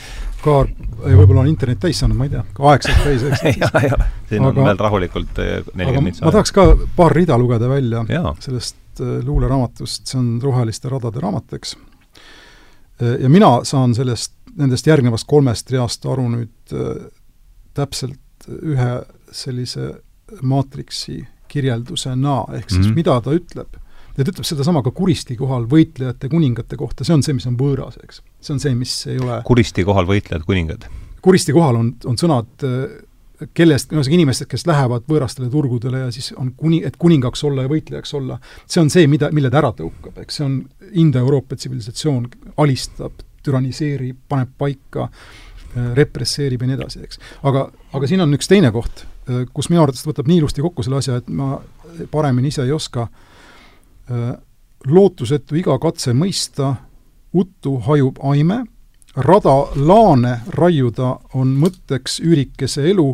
Speaker 3: ka, võib-olla on internet täis saanud, ma ei tea, ka aeg saab täis, eks
Speaker 1: jaa, jaa, siin aga, on veel rahulikult äh, nelikümmend
Speaker 3: minutit ma tahaks ka paar rida lugeda välja
Speaker 1: jaa.
Speaker 3: sellest äh, luuleraamatust, see on Roheliste radade raamat, eks. Äh, ja mina saan sellest, nendest järgnevast kolmest reast aru nüüd täpselt ühe sellise maatriksi kirjeldusena, ehk siis mm -hmm. mida ta ütleb ja ta ütleb sedasama ka kuristi kohal võitlejate kuningate kohta, see on see, mis on võõras, eks. see on see, mis ei ole
Speaker 1: kuristi kohal võitlejad kuningad?
Speaker 3: kuristi kohal on, on sõnad kellest, ühesõnaga inimestest, kes lähevad võõrastele turgudele ja siis on kuni, et kuningaks olla ja võitlejaks olla, see on see, mida, mille ta ära tõukab, eks see on Indoeuroopa tsivilisatsioon, alistab, türaniseerib, paneb paika, represseerib ja nii edasi, eks. aga, aga siin on üks teine koht, kus minu arvates võtab nii ilusti kokku selle asja, et ma paremini ise ei oska äh, Äh, lootusetu iga katse mõista, uttu hajub aime, rada laane raiuda on mõtteks üürikese elu,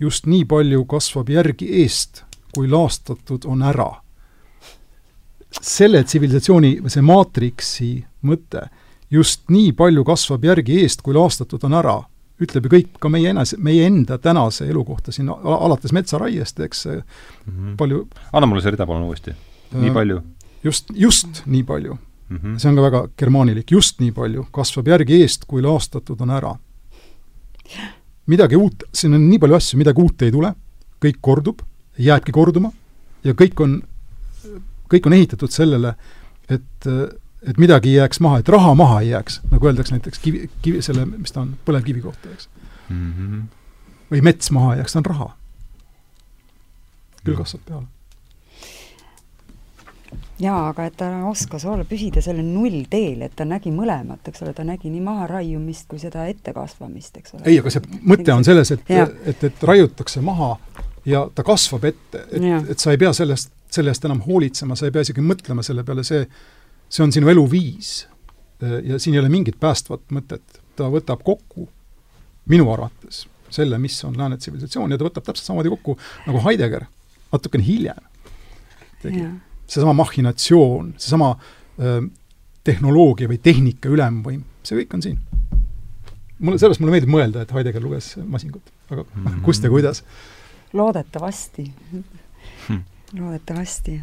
Speaker 3: just nii palju kasvab järgi eest, kui laastatud on ära. selle tsivilisatsiooni, see maatriksi mõte, just nii palju kasvab järgi eest, kui laastatud on ära, ütleb ju kõik ka meie enese, meie enda tänase elu kohta siin, alates metsaraiest, eks mm, -hmm. palju
Speaker 1: anna mulle see rida palun uuesti, nii äh, palju
Speaker 3: just, just nii palju mm, -hmm. see on ka väga germaanilik, just nii palju kasvab järgi eest, kui laastatud on ära. midagi uut, siin on nii palju asju, midagi uut ei tule, kõik kordub, jääbki korduma ja kõik on, kõik on ehitatud sellele, et, et midagi ei jääks maha, et raha maha ei jääks, nagu öeldakse näiteks kivi, kivi, selle, mis ta on, põlevkivi kohta, eks mm. -hmm. või mets maha ei jääks, ta on raha. küll kasvab peale
Speaker 2: jaa, aga et ta oskas olla, püsida sellel nullteel, et ta nägi mõlemat, eks ole, ta nägi nii maharaiumist kui seda ettekasvamist, eks ole.
Speaker 3: ei, aga see mõte on selles, et, et, et raiutakse maha ja ta kasvab ette, et, et sa ei pea sellest, selle eest enam hoolitsema, sa ei pea isegi mõtlema selle peale, see, see on sinu eluviis. ja siin ei ole mingit päästvat mõtet, ta võtab kokku, minu arvates, selle, mis on lääne tsivilisatsioon ja ta võtab täpselt samamoodi kokku nagu Heidegger natukene hiljem tegi seesama mahhinatsioon, seesama äh, tehnoloogia või tehnika ülemvõim, see kõik on siin. mulle, sellepärast mulle meeldib mõelda, et Heidegger luges Masingut, aga mm -hmm. kust ja kuidas?
Speaker 2: loodetavasti hmm.. loodetavasti.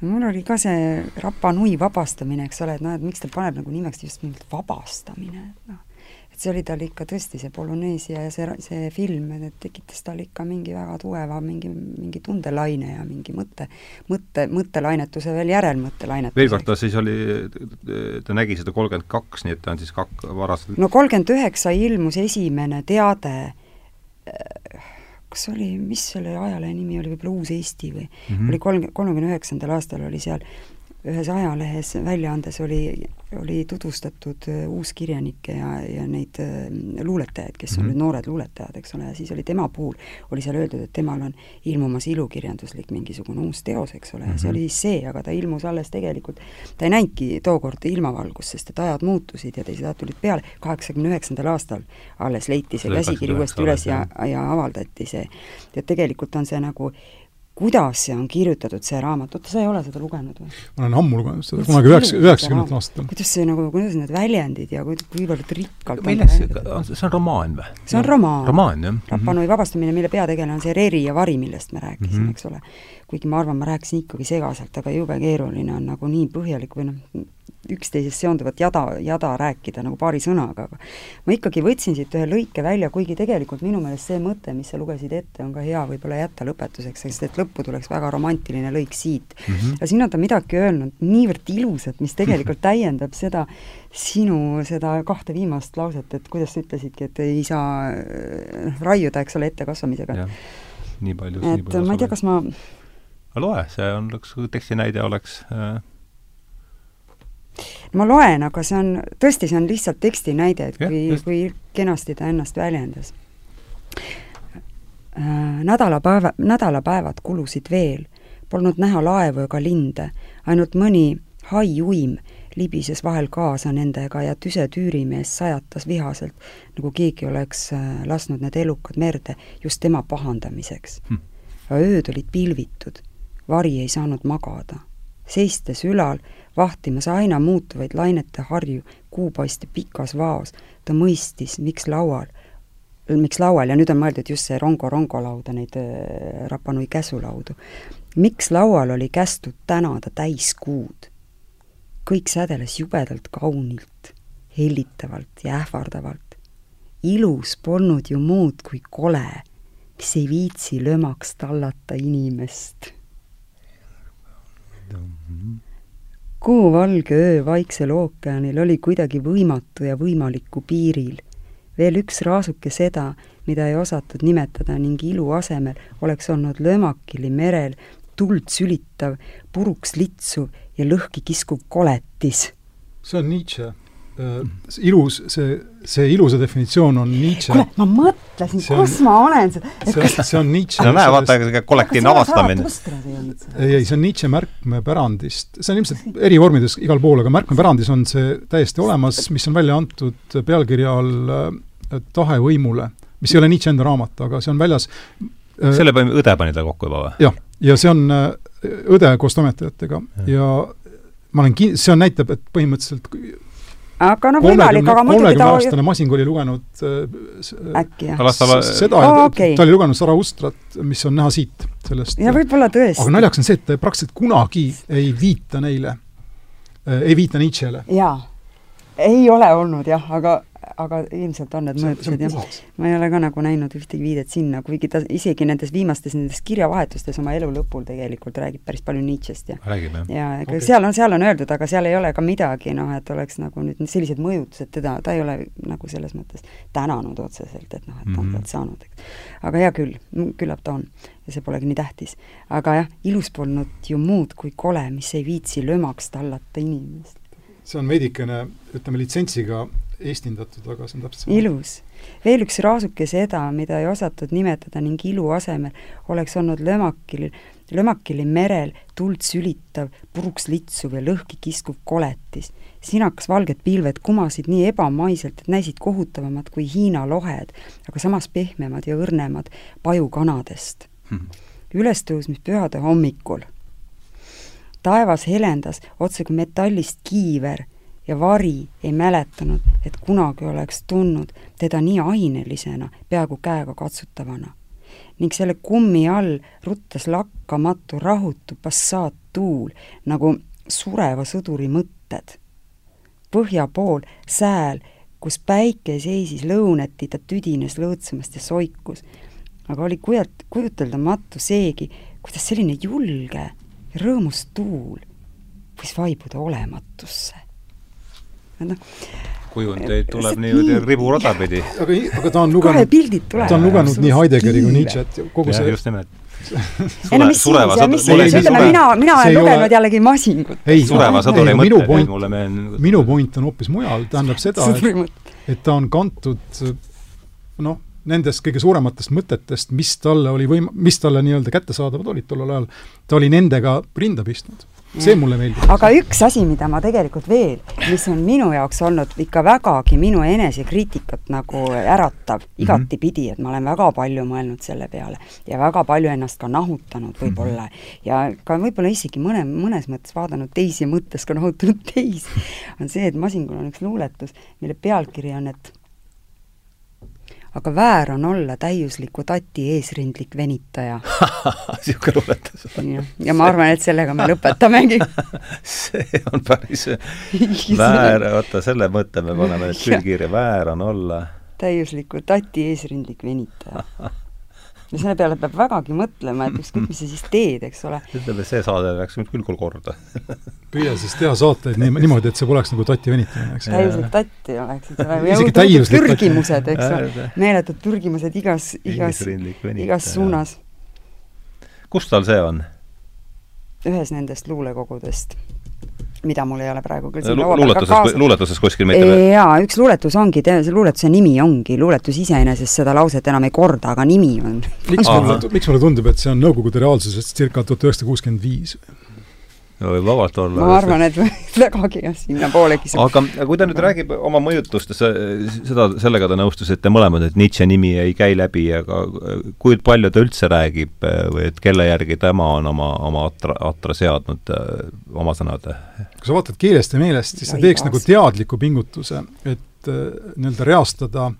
Speaker 2: mul oli ka see Rapa nui vabastamine, eks ole, et noh, et miks ta paneb nagu nimeks just mingit vabastamine, et noh, et see oli tal ikka tõesti, see Polüneesia ja see, see film, et tekitas tal ikka mingi väga tugeva mingi, mingi tundelaine ja mingi mõtte, mõtte, mõttelainetuse veel järelmõttelainetuse.
Speaker 1: kord, ta siis oli, ta nägi seda kolmkümmend kaks, nii et ta on siis kak-, varaselt
Speaker 2: no kolmkümmend üheksa ilmus esimene teade kas oli, mis selle ajalehe nimi oli, võib-olla Uus Eesti või mm, -hmm. oli kolm, kolmekümne üheksandal aastal oli seal ühes ajalehes, väljaandes oli, oli tutvustatud äh, uuskirjanikke ja, ja neid äh, luuletajaid, kes on mm -hmm. nüüd noored luuletajad, eks ole, ja siis oli tema puhul, oli seal öeldud, et temal on ilmumas ilukirjanduslik mingisugune uus teos, eks ole mm, -hmm. see mhm. oli siis see, aga ta ilmus alles tegelikult, ta ei näinudki tookord ilmavalgust, sest et ajad muutusid ja teised ajad tulid peale, kaheksakümne üheksandal aastal alles leiti see käsikiri uuesti üles ja, ja avaldati see. ja tegelikult on see nagu kuidas see on kirjutatud, see raamat, oota, sa ei ole seda lugenud või?
Speaker 3: ma olen ammu lugenud seda, kunagi üheksa, üheksakümnendatel aastatel.
Speaker 2: kuidas see nagu, kuidas need väljendid ja kui, kuivõrd rikkalt
Speaker 1: milles see, see on romaan või?
Speaker 2: see on romaan.
Speaker 1: romaan, jah.
Speaker 2: Rapanui mhm. vabastamine, mille peategelane on see Reri ja Vari, millest me rääkisime mm, -hmm. eks ole. kuigi ma arvan, ma rääkisin ikkagi segaselt, aga jube keeruline on nagu nii põhjalik või noh, üksteisest seonduvat jada, jada rääkida nagu paari sõnaga, aga ma ikkagi võtsin siit ühe lõike välja, kuigi tegelikult minu meelest see mõte, mis sa lugesid ette, on ka hea võib-olla jätta lõpetuseks, sest et lõppu tuleks väga romantiline lõik siit mm. -hmm. ja siin on ta midagi öelnud niivõrd ilusat, mis tegelikult täiendab seda sinu seda kahte viimast lauset, et kuidas sa ütlesidki, et ei saa noh, raiuda, eks ole, ettekasvamisega.
Speaker 1: nii palju,
Speaker 2: palju ma ei tea, kas ma
Speaker 1: loe, see on, üks tekstinäide oleks äh
Speaker 2: ma loen, aga see on, tõesti, see on lihtsalt teksti näide, et kui, kui kenasti ta ennast väljendas. Äh,. nädalapäeva, nädalapäevad kulusid veel, polnud näha laevu ega linde, ainult mõni hai uim libises vahel kaasa nendega ja tüse tüürimees sajatas vihaselt, nagu keegi oleks äh, lasknud need elukad merde just tema pahandamiseks. Hm.. ööd olid pilvitud, vari ei saanud magada. seistes ülal, vahtimas aina muutuvaid lainete harju kuupaiste pikas vaos, ta mõistis, miks laual miks laual ja nüüd on mõeldud just see Rongo Rongo lauda, neid äh, Rapa Nui käsulaudu. miks laual oli kästud tänada täiskuud? kõik sädeles jubedalt kaunilt, hellitavalt ja ähvardavalt. ilus polnud ju muud kui kole, mis ei viitsi lömaks tallata inimest. Kuuvalge öö Vaiksel ookeanil oli kuidagi võimatu ja võimaliku piiril veel üks raasuke seda, mida ei osatud nimetada ning ilu asemel oleks olnud lömakili merel tuld sülitav, puruks litsuv ja lõhki kiskuv koletis.
Speaker 3: see on Nietzsche. Ilus, see, see ilusa definitsioon on Nietzsche.
Speaker 2: kuule, ma mõtlesin, kus ma olen seda.
Speaker 3: see on, see on Nietzsche.
Speaker 1: no näe, vaata, kollektiivne avastamine.
Speaker 3: ei, ei, see on Nietzsche märkmepärandist, see on ilmselt eri vormides igal pool, aga märkmepärandis on see täiesti olemas, mis on välja antud pealkirja all uh, tahe võimule, mis ei ole Nietzsche enda raamat, aga see on väljas
Speaker 1: äh, selle pani, õde pani ta kokku juba või?
Speaker 3: jah, ja see on äh, õde koos toimetajatega ja, ja ma olen kin-, see on, näitab, et põhimõtteliselt
Speaker 2: aga noh, võimalik, aga muidugi
Speaker 3: ta kolmekümne Masing oli lugenud äh,
Speaker 2: äkki jah?
Speaker 3: seda oh,, okay. ta oli lugenud Zaraustrat, mis on näha siit, sellest
Speaker 2: ja võib-olla tõesti.
Speaker 3: aga naljakas on see, et ta praktiliselt kunagi ei viita neile, ei viita Nietzschele.
Speaker 2: jaa, ei ole olnud jah, aga aga ilmselt on need mõjutused jah. ma ei ole ka nagu näinud ühtegi viidet sinna, kuigi ta isegi nendes viimastes nendes kirjavahetustes oma elu lõpul tegelikult räägib päris palju Nietzsche'st ja
Speaker 1: räägib jah?
Speaker 2: ja ega okay. seal on, seal on öeldud, aga seal ei ole ka midagi noh, et oleks nagu nüüd sellised mõjutused teda, ta ei ole nagu selles mõttes tänanud otseselt, et noh, et ta on sealt mm -hmm. saanud, eks. aga hea küll, küllap ta on ja see polegi nii tähtis. aga jah, ilus polnud ju muud kui kole, mis ei viitsi lömaks tallata inimest.
Speaker 3: see on veidikene, ütleme, litsentsiga eestindatud, aga see on täpselt
Speaker 2: sama. ilus. veel üks raasuke seda, mida ei osatud nimetada ning ilu asemel oleks olnud lömakil, lömakili merel tuld sülitav, puruks litsuv ja lõhki kiskuv koletis. sinakas valged pilved kumasid nii ebamaiselt, et näisid kohutavamad kui Hiina lohed, aga samas pehmemad ja õrnemad pajukanadest hmm.. ülestõusmispühade hommikul taevas helendas otse kui metallist kiiver ja vari ei mäletanud, et kunagi oleks tundnud teda nii ainelisena, peaaegu käega katsutavana. ning selle kummi all ruttas lakkamatu rahutu passaattuul nagu sureva sõduri mõtted. põhja pool sääl, kus päike seisis lõunati, ta tüdines lõõtsamast ja soikus. aga oli kujut-, kujuteldamatu seegi, kuidas selline julge rõõmus tuul võis vaibuda olematusse noh.
Speaker 1: Kujundeid tuleb niimoodi riburada pidi.
Speaker 3: aga, aga ta on lugenud, ta on lugenud nii Heideggeri kui Nietzsche't, kogu see
Speaker 1: just nimelt.
Speaker 2: Ei no mis siis mis siis, ütleme mina, mina olen lugenud ole... jällegi Masingut.
Speaker 1: ei, sureva sõduri mõtted jäid mulle
Speaker 3: meelde. minu point on hoopis mujal, tähendab seda, et, et ta on kantud noh, nendest kõige suurematest mõtetest, mis talle oli võim-, mis talle nii-öelda kättesaadavad olid tollel ajal, ta oli nendega rinda pistnud see mulle meeldib.
Speaker 2: aga üks asi, mida ma tegelikult veel, mis on minu jaoks olnud ikka vägagi minu enesekriitikat nagu äratav mhm. igatipidi, et ma olen väga palju mõelnud selle peale ja väga palju ennast ka nahutanud võib-olla mm -hmm. ja ka võib-olla isegi mõne, mõnes mõttes vaadanud teisi mõttes ka nahutanud teisi, on see, et Masingul on üks luuletus, mille pealkiri on, et aga väär on olla täiusliku tati eesrindlik venitaja.
Speaker 1: Niisugune luuletus on.
Speaker 2: ja ma arvan, et sellega me lõpetamegi.
Speaker 1: See on päris väär, oota, selle mõtte me paneme nüüd külgkirja, väär on olla
Speaker 2: täiusliku tati eesrindlik venitaja ja selle peale peab vägagi mõtlema, et ükskõik, mis sa siis teed, eks ole.
Speaker 1: ütleme, see saade läks nüüd küll küll korda
Speaker 3: püüa siis teha saateid niimoodi, et see poleks nagu tatti venitamine, eks.
Speaker 2: täiuslik tatti oleks, eks ole. isegi täiuslik pürgimused, eks ole. meeletud pürgimused igas, igas, igas suunas.
Speaker 1: kus tal see on?
Speaker 2: ühes nendest luulekogudest mida mul ei ole praegu küll siin
Speaker 1: laua peal ka kaasas. luuletuses kuskil mitte
Speaker 2: või? jaa, üks luuletus ongi, see luuletuse nimi ongi, luuletus iseenesest seda lauset enam ei korda, aga nimi on.
Speaker 3: miks mulle, miks mulle tundub, et see on Nõukogude reaalsusest circa tuhat üheksasada kuuskümmend viis?
Speaker 1: Võib vabalt olla.
Speaker 2: ma arvan, et vägagi jah, sinnapoolegi.
Speaker 1: aga kui ta nüüd räägib oma mõjutustest, seda, sellega te nõustusite mõlemad, et Nietzsche nimi ei käi läbi, aga kui palju ta üldse räägib või et kelle järgi tema on oma, oma atra, atra seadnud oma sõnade?
Speaker 3: kui sa vaatad keelest ja meelest, siis sa teeks nagu teadliku pingutuse, et nii-öelda reastada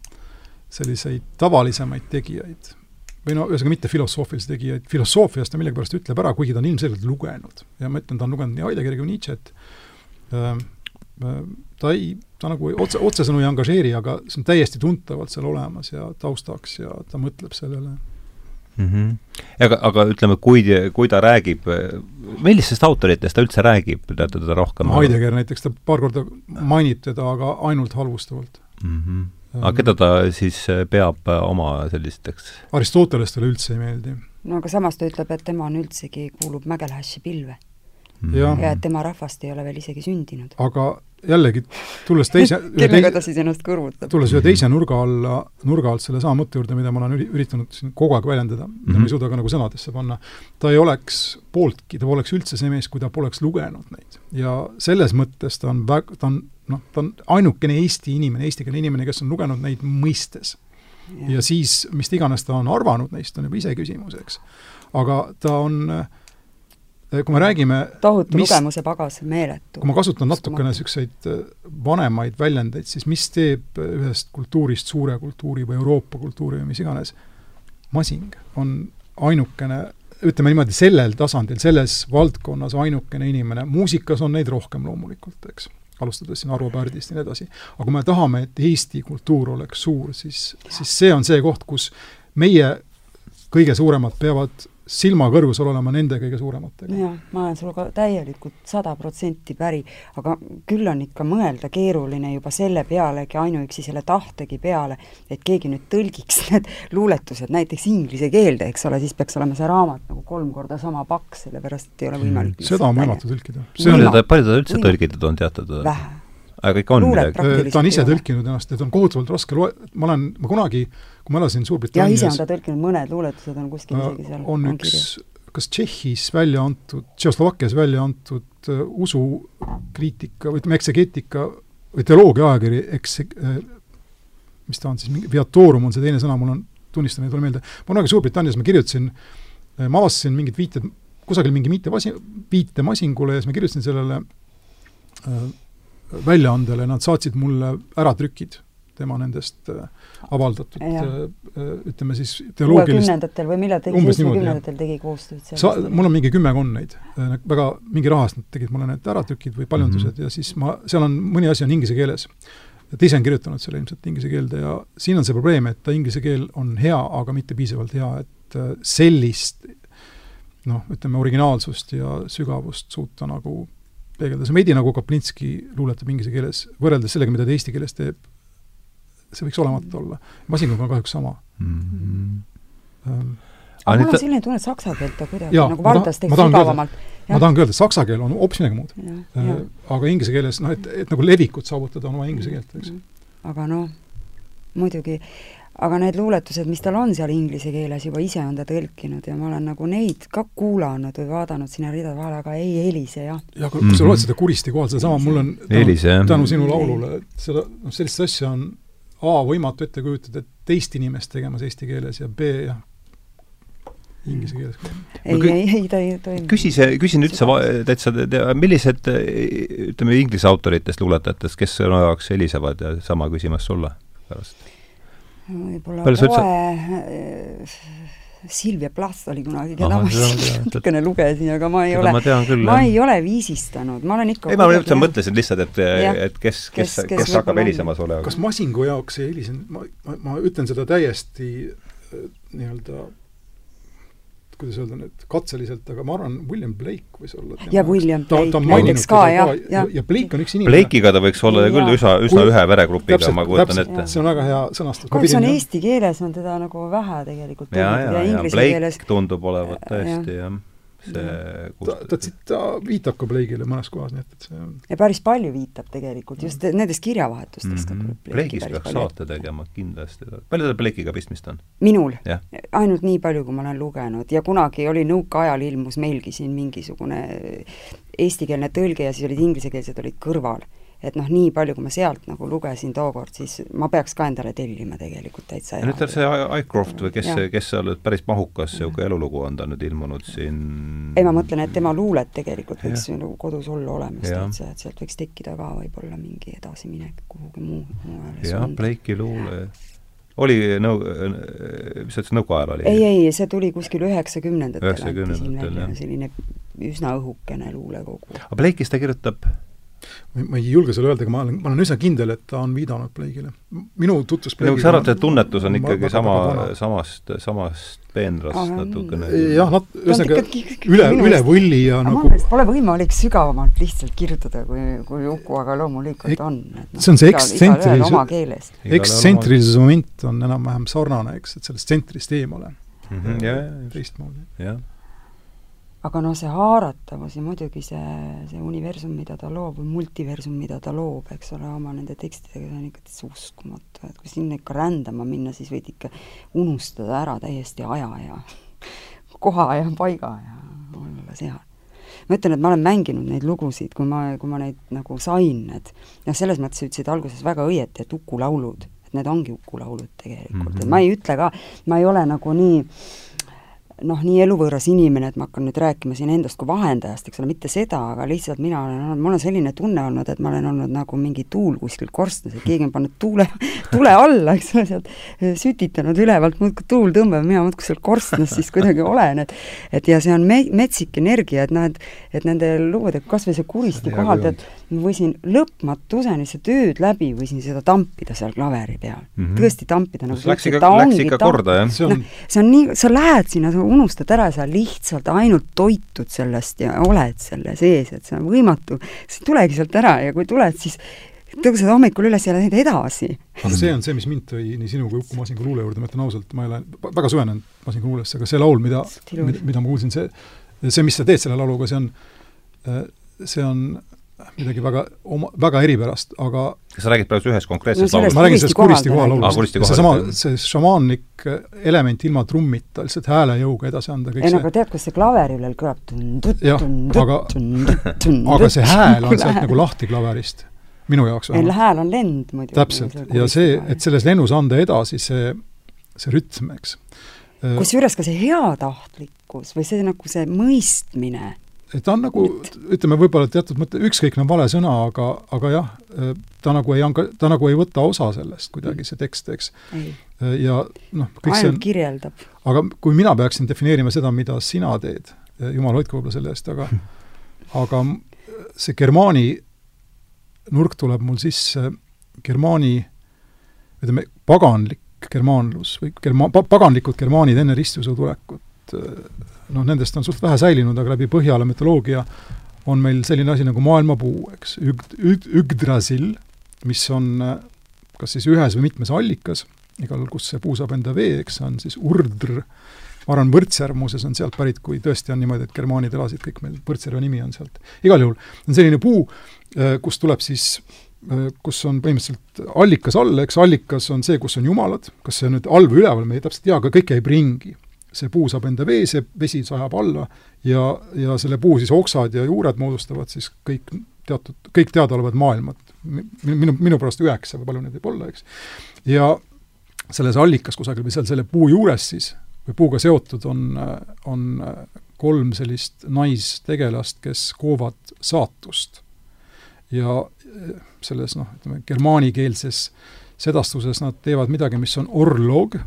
Speaker 3: selliseid tavalisemaid tegijaid või no ühesõnaga mitte filosoofilisi tegijaid, filosoofiast ta millegipärast ütleb ära, kuigi ta on ilmselgelt lugenud. ja ma ütlen, ta on lugenud nii Heideggeri kui Nietzsche't äh,, äh, ta ei, ta nagu otse, otsesõnu ei angažeeri, aga see on täiesti tuntavalt seal olemas ja taustaks ja ta mõtleb sellele
Speaker 1: mm. -hmm. aga, aga ütleme, kui, kui ta räägib, millistest autoritest ta üldse räägib, teate teda rohkem?
Speaker 3: Heidegger näiteks, ta paar korda mainib teda, aga ainult halvustavalt
Speaker 1: mm. -hmm aga keda ta siis äh, peab äh, oma sellisteks?
Speaker 3: Aristoteles talle üldse ei meeldi.
Speaker 2: no aga samas ta ütleb, et tema on üldsegi, kuulub Mägelhassi pilve
Speaker 3: mm. ja,
Speaker 2: ja et tema rahvast ei ole veel isegi sündinud.
Speaker 3: aga jällegi, tulles teise
Speaker 2: kellega ta siis ennast kõrvutab?
Speaker 3: tulles ühe teise nurga alla, nurga alt sellesama mõtte juurde, mida ma olen üritanud siin kogu aeg väljendada mm, -hmm. mida ma ei mhm. suuda ka nagu sõnadesse panna, ta ei oleks pooltki, ta poleks üldse see mees, kui ta poleks lugenud neid. ja selles mõttes ta on väga, ta on noh, ta on ainukene Eesti inimene, eestikeelne inimene, kes on lugenud neid mõistes. ja siis, mis iganes ta on arvanud neist, on juba iseküsimus, eks. aga ta on eh, kui me räägime
Speaker 2: tohutu mis, lugemuse pagas, meeletu.
Speaker 3: kui ma kasutan natukene niisuguseid eh, vanemaid väljendeid, siis mis teeb ühest kultuurist suure kultuuri või Euroopa kultuuri või mis iganes, masing on ainukene ütleme niimoodi, sellel tasandil, selles valdkonnas ainukene inimene, muusikas on neid rohkem loomulikult, eks alustades siin Arvo Pärdist ja nii edasi. aga kui me tahame, et Eesti kultuur oleks suur, siis, siis see on see koht, kus meie kõige suuremad peavad silma kõrgusel olema nende kõige suurematega.
Speaker 2: jah, ma olen sinuga täielikult sada protsenti päri, aga küll on ikka mõelda keeruline juba selle pealegi, ainuüksi selle tahtegi peale, et keegi nüüd tõlgiks need luuletused näiteks inglise keelde, eks ole, siis peaks olema see raamat nagu kolm korda sama paks, sellepärast et ei ole võimalik
Speaker 3: mm, seda on võimatu tõlkida.
Speaker 1: palju ta üldse tõlgitud on, teate te?
Speaker 2: vähe
Speaker 1: aga ikka on
Speaker 3: midagi? ta on ise tõlkinud ennast, et on kohutavalt raske loe-, ma olen, ma kunagi, kui ma elasin Suurbritannias
Speaker 2: jah, ise on ta tõlkinud, mõned luuletused on kuskil isegi seal
Speaker 3: on, on üks, kas Tšehhis välja antud, Tšehhoslovakkias välja antud uh, usukriitika või ütleme, eksegeetika või teoloogia ajakiri, eks uh, mis ta on siis, mingi Viatorum on see teine sõna, mul on, tunnistan, ei tule meelde, ma kunagi Suurbritannias ma kirjutasin uh,, ma avastasin mingid viited, kusagil mingi viitevasi-, viitemasingule ja siis ma kirjutasin sellele uh, väljaandele, nad saatsid mulle äratrükid tema nendest äh, avaldatud ja. Äh, äh, ütleme siis
Speaker 2: teoloogilist või millal tegi, seitsmekümnendatel tegi koostööd
Speaker 3: seal? Sa-, mul on mingi kümmekond neid, väga, mingi raha eest nad tegid mulle need äratrükid või paljundused mm -hmm. ja siis ma, seal on, mõni asi on inglise keeles. ta ise on kirjutanud selle ilmselt inglise keelde ja siin on see probleem, et ta inglise keel on hea, aga mitte piisavalt hea, et sellist noh, ütleme originaalsust ja sügavust suuta nagu peegelda, see on veidi nagu Kaplinski luuletab inglise keeles, võrreldes sellega, mida ta eesti keeles teeb, see võiks olematu olla. masinguga on kahjuks sama mm.
Speaker 2: -hmm. Um, aga mul on selline tunne, et saksa keelt ta kuidagi jaa, nagu valdas teist sügavamalt.
Speaker 3: ma tahangi öelda, et saksa keel on hoopis midagi muud. Uh, aga inglise keeles, noh, et, et nagu levikut saavutada, on vaja inglise keelt, eks.
Speaker 2: aga noh, muidugi aga need luuletused, mis tal on seal inglise keeles, juba ise on ta tõlkinud ja ma olen nagu neid ka kuulanud või vaadanud sinna ridade vahele, aga ei helise jah.
Speaker 3: ja kui mm -hmm. sa loed seda Kuristi kohal, sedasama, mul on
Speaker 1: tänu,
Speaker 3: tänu sinu laulule, et seda, noh, sellist asja on A, võimatu ette kujutada, et teist inimest tegemas eesti keeles ja B, jah, inglise keeles
Speaker 2: ei, ei, ei, ta ei toimi.
Speaker 1: küsi see, küsin üldse täitsa, millised ütleme, inglise autoritest, luuletajatest, kes sinu jaoks helisevad ja sama küsimas sulle pärast?
Speaker 2: Võib-olla poe äh, Silvia Plath oli kunagi, keda Aha, ma natukene lugesin, aga ma ei ole, ma, küll, ma ei ole viisistanud, ma olen ikka
Speaker 1: ei, ma üldse mõtlesin lihtsalt, et, et kes, kes, kes, kes, kes hakkab helisema sulle.
Speaker 3: kas Masingu jaoks ei helisenud, ma, ma, ma ütlen seda täiesti äh, nii-öelda kuidas öelda nüüd, katseliselt, aga ma arvan, William Blake võis olla
Speaker 2: ja William Blake näiteks ka, jah,
Speaker 3: jah. ja Blake on üks inimene.
Speaker 1: Blake'iga ta võiks olla ja, küll üsna, üsna ühe veregrupiga, ma kujutan ette.
Speaker 3: see on väga hea sõnastus.
Speaker 2: kahjuks on eesti keeles on teda nagu vähe tegelikult
Speaker 1: ja, ja, ja Blake keeles... tundub olevat tõesti, jah
Speaker 3: ta, ta, ta viitab ka Blake'ile mõnes kohas, nii et, et see on
Speaker 2: ja päris palju viitab tegelikult, just nendest kirjavahetustest
Speaker 1: mm -hmm. Blake'ist peaks saate tegema kindlasti. palju teil Blake'iga pistmist on?
Speaker 2: minul? ainult nii palju, kui ma olen lugenud ja kunagi oli nõukaajal ilmus meilgi siin mingisugune eestikeelne tõlge ja siis olid inglisekeelsed olid kõrval et noh, nii palju, kui ma sealt nagu lugesin tookord, siis ma peaks ka endale tellima tegelikult täitsa
Speaker 1: nüüd see Aycroft või kes, kes seal päris mahukas niisugune elulugu on ta nüüd ilmunud siin
Speaker 2: ei, ma mõtlen, et tema luuled tegelikult võiks nagu kodus olla olemas täitsa, et sealt võiks tekkida ka võib-olla mingi edasiminek kuhugi muu, mujale
Speaker 1: jah, Blake'i luule oli nõu-, mis sa ütlesid, nõukaajal oli?
Speaker 2: ei, ei, see tuli kuskil üheksakümnendatel.
Speaker 1: üheksakümnendatel, jah.
Speaker 2: selline üsna õhukene luulekogu.
Speaker 1: aga Blake'ist ta kirjutab
Speaker 3: ma ei julge seda öelda, aga ma olen, ma olen üsna kindel, et ta on viidanud Blake'ile. minu tutvus
Speaker 1: Blake'iga nagu sa arvad, et tunnetus on ikkagi sama, samast, samast peenrast natukene?
Speaker 3: jah, nat-, ühesõnaga üle, üle võlli ja
Speaker 2: nagu Pole võimalik sügavamalt lihtsalt kirjutada, kui, kui Uku, aga loomulikult on.
Speaker 3: No, see on see ekstsentrilis-, ekstsentrilisuse moment on enam-vähem sarnane, eks, et sellest tsentrist eemale
Speaker 1: mm. -hmm,
Speaker 3: teistmoodi.
Speaker 1: jah
Speaker 2: aga noh, see haaratavus ja muidugi see, see universum, mida ta loob, või multiversum, mida ta loob, eks ole, oma nende tekstidega, see on ikka täitsa uskumatu, et kui sinna ikka rändama minna, siis võid ikka unustada ära täiesti aja ja koha ja paiga ja olla seal. ma ütlen, et ma olen mänginud neid lugusid, kui ma, kui ma neid nagu sain, et noh, selles mõttes ütlesid alguses väga õieti, et Uku laulud, et need ongi Uku laulud tegelikult mm, -hmm. et ma ei ütle ka, ma ei ole nagu nii noh, nii eluvõõras inimene, et ma hakkan nüüd rääkima siin endast kui vahendajast, eks ole, mitte seda, aga lihtsalt mina olen olnud, mul on selline tunne olnud, et ma olen olnud nagu mingi tuul kuskil korstnas, et keegi on pannud tuule, tule alla, eks ole, sealt sütitanud ülevalt, muudkui tuul tõmbab, mina muudkui seal korstnas siis kuidagi olen, et et ja see on me-, metsik energia, et noh, et et nende lugudega, kas või see Kuristi kohal, tead, ma võisin lõpmatuseni seda ööd läbi, võisin seda tampida seal klaveri peal mm. -hmm. tõesti tampida
Speaker 1: nagu läks ikka, läks ikka korda, jah?
Speaker 2: see on no, see on nii, sa lähed sinna, sa unustad ära, sa lihtsalt ainult toitud sellest ja oled selle sees, et see on võimatu, sa ei tulegi sealt ära ja kui tuled, siis tõused hommikul üles ja lähed edasi.
Speaker 3: aga see on see, mis mind tõi nii sinu kui Uku Masingu luule juurde, ma ütlen ausalt, ma ei ole väga süvenenud Masingu luulesse, aga see laul, mida, mida, mida ma kuulsin, see, see, mis sa teed selle lauluga, see on, see on midagi väga oma, väga eripärast, aga
Speaker 1: kas sa räägid praegu ühest konkreetsest no, laulust?
Speaker 3: ma räägin sellest Kuristi koha
Speaker 1: laulust.
Speaker 3: seesama, see šamaanlik element ilma trummita, lihtsalt häälejõuga edasi anda kõik
Speaker 2: ei no aga tead, kus see klaveri üle kõlab
Speaker 3: jah, aga aga see hääl on sealt nagu lahti klaverist, minu jaoks
Speaker 2: vähemalt. hääl on lend muidugi.
Speaker 3: täpselt, ja see, et selles lennus anda edasi see, see rütm, eks.
Speaker 2: kusjuures ka see heatahtlikkus või see nagu see mõistmine
Speaker 3: ta on nagu, ütleme võib-olla teatud mõtte, ükskõikne on vale sõna, aga, aga jah, ta nagu ei anga-, ta nagu ei võta osa sellest kuidagi, see tekst, eks. ja noh, kõik
Speaker 2: see on
Speaker 3: kirjeldab. aga kui mina peaksin defineerima seda, mida sina teed, jumal hoidku võib-olla selle eest, aga aga see Germaani nurk tuleb mul sisse, Germaani ütleme, paganlik germaanlus või germa-, paganlikud germaanid enne ristiusu tulekut noh, nendest on suht vähe säilinud, aga läbi Põhjala mütoloogia on meil selline asi nagu maailmapuu, eks, üg-, üg-, Ügdrasil, mis on kas siis ühes või mitmes allikas, igal, kus see puu saab enda vee, eks, on siis urdr, ma arvan, Võrtsjärv muuseas on sealt pärit, kui tõesti on niimoodi, et germaanid elasid kõik meil, Võrtsjärve nimi on sealt. igal juhul on selline puu, äh, kus tuleb siis äh, kus on põhimõtteliselt allikas all, eks. Allikas on see, kus on jumalad, kas see on nüüd all või üleval, me ei täpselt tea, aga kõik käib ringi see puu saab enda vee, see vesi sajab alla ja, ja selle puu siis oksad ja juured moodustavad siis kõik teatud, kõik teadaolevad maailmad. minu, minu pärast üheksa või palju neid võib olla, eks. ja selles allikas kusagil või seal selle puu juures siis, või puuga seotud, on, on kolm sellist naistegelast, kes koovad saatust. ja selles noh, ütleme germaanikeelses sedastuses nad teevad midagi, mis on orloog,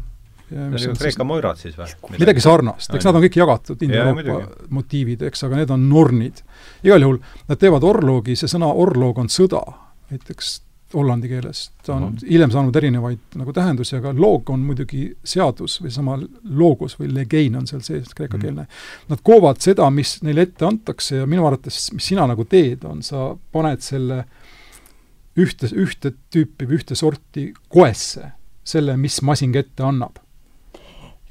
Speaker 1: Kreeka moirad siis või?
Speaker 3: midagi sarnast, eks nad on kõik jagatud India-Euroopa motiivid, eks, aga need on nornid. igal juhul nad teevad orloogi, see sõna orloog on sõda, näiteks hollandi keeles. ta on mm -hmm. hiljem saanud erinevaid nagu tähendusi, aga loog on muidugi seadus või sama logos või legein on seal sees, kreekakeelne mm. Nad koovad seda, mis neile ette antakse ja minu arvates, mis sina nagu teed, on sa paned selle ühte, ühte tüüpi või ühte sorti koesse, selle, mis masin ette annab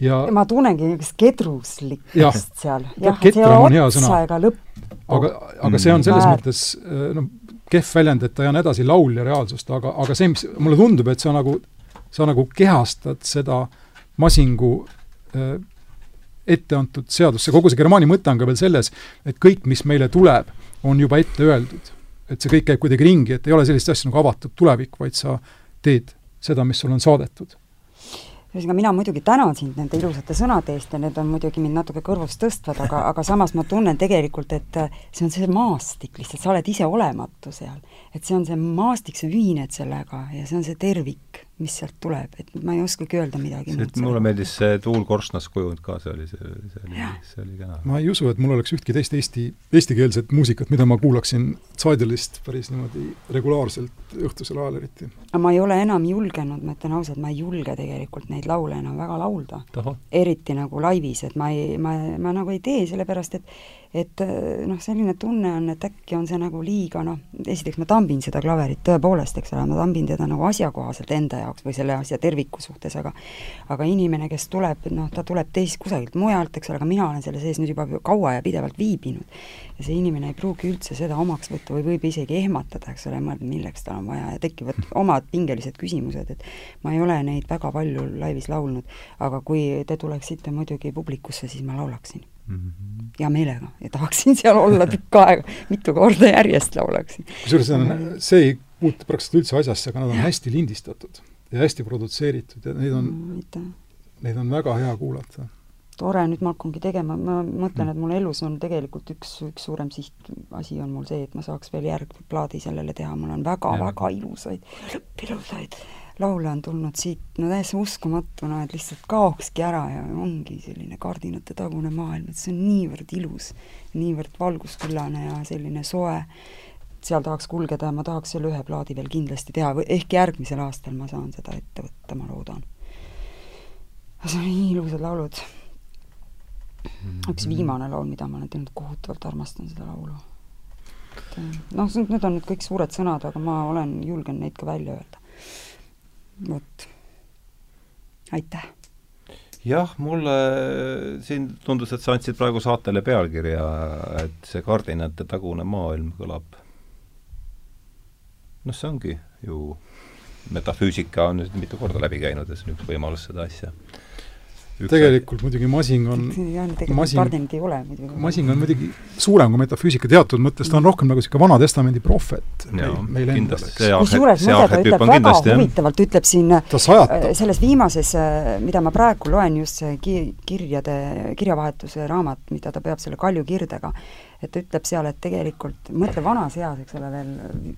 Speaker 3: ja
Speaker 2: ma tunnengi niisugust kedruslikkust seal.
Speaker 3: jah, ketram on hea sõna.
Speaker 2: ega lõpp.
Speaker 3: aga, aga see on selles
Speaker 2: Väär.
Speaker 3: mõttes noh, kehv väljend, et ta ei anna edasi laulja reaalsust, aga, aga see, mis, mulle tundub, et sa nagu, sa nagu kehastad seda Masingu äh, ette antud seadust, see kogu see Germani mõte on ka veel selles, et kõik, mis meile tuleb, on juba ette öeldud. et see kõik käib kuidagi ringi, et ei ole sellist asja nagu avatud tulevik, vaid sa teed seda, mis sulle on saadetud
Speaker 2: ühesõnaga, mina muidugi tänan sind nende ilusate sõnade eest ja need on muidugi mind natuke kõrvust tõstvad, aga, aga samas ma tunnen tegelikult, et see on see maastik lihtsalt, sa oled ise olematu seal. et see on see maastik, sa ühined sellega ja see on see tervik, mis sealt tuleb, et ma ei oskagi öelda midagi
Speaker 1: muud. mulle meeldis see Tuul Korsnas kujund ka, see oli, see, see oli, see oli kena.
Speaker 3: ma ei usu, et mul oleks ühtki teist eesti, eestikeelset muusikat, mida ma kuulaksin Zeidelist päris niimoodi regulaarselt õhtusel ajal eriti.
Speaker 2: aga ma ei ole enam julgenud, ma ütlen ausalt, ma ei julge tegelikult neid laule enam väga laulda. eriti nagu laivis, et ma ei, ma, ma nagu ei tee, sellepärast et et noh, selline tunne on, et äkki on see nagu liiga noh, esiteks ma tambin seda klaverit tõepoolest, eks ole, ma tambin teda nagu asjakohaselt enda jaoks või selle asja terviku suhtes, aga aga inimene, kes tuleb, noh, ta tuleb teist kusagilt mujalt, eks ole, aga mina olen selle sees nüüd juba kaua ja pidevalt viibinud. ja see inimene ei pruugi üldse seda omaks võtta või võib isegi ehmatada, eks ole, mõelda, milleks tal on vaja ja tekivad omad pingelised küsimused, et ma ei ole neid väga palju laivis laulnud, aga kui te tuleksite muidugi publikusse, siis ma laulaksin. Hea meelega. Ja tahaksin seal olla tükk aega, mitu korda järjest laulaksin.
Speaker 3: kusjuures see on, see ei puutu praktiliselt üldse asjasse, aga nad on hästi lindistatud ja hästi produtseeritud ja neid on mm,, neid on väga hea kuulata.
Speaker 2: tore, nüüd ma hakkangi tegema, ma mõtlen, et mul elus on tegelikult üks, üks suurem sihtasi on mul see, et ma saaks veel järgplaadi sellele teha, mul on väga-väga ilusaid, ilusaid laule on tulnud siit, no täiesti uskumatu, no et lihtsalt kaokski ära ja ongi selline kardinate tagune maailm, et see on niivõrd ilus, niivõrd valgusküllane ja selline soe, seal tahaks kulgeda ja ma tahaks selle ühe plaadi veel kindlasti teha või ehk järgmisel aastal ma saan seda ette võtta, ma loodan. see on nii ilusad laulud. üks viimane laul, mida ma olen teinud, kohutavalt armastan seda laulu. noh, need on nüüd kõik suured sõnad, aga ma olen, julgen neid ka välja öelda vot, aitäh!
Speaker 1: jah, mulle siin tundus, et sa andsid praegu saatele pealkirja, et see kardinate tagune maailm kõlab. noh, see ongi ju, metafüüsika on nüüd mitu korda läbi käinud ja see on üks võimalus seda asja
Speaker 3: tegelikult muidugi Masing on
Speaker 2: Masing,
Speaker 3: Masing on muidugi suurem kui metafüüsika teatud mõttes, ta on rohkem nagu niisugune Vana-testamendi prohvet
Speaker 1: meil, meil endal, eks.
Speaker 2: kusjuures muide ta ütleb väga huvitavalt, ütleb siin
Speaker 3: äh,
Speaker 2: selles viimases, äh, mida ma praegu loen, just see ki-, kirjade, kirjavahetuse raamat, mida ta peab selle Kalju Kirdega, et ta ütleb seal, et tegelikult, mõtle vanas eas, eks ole, veel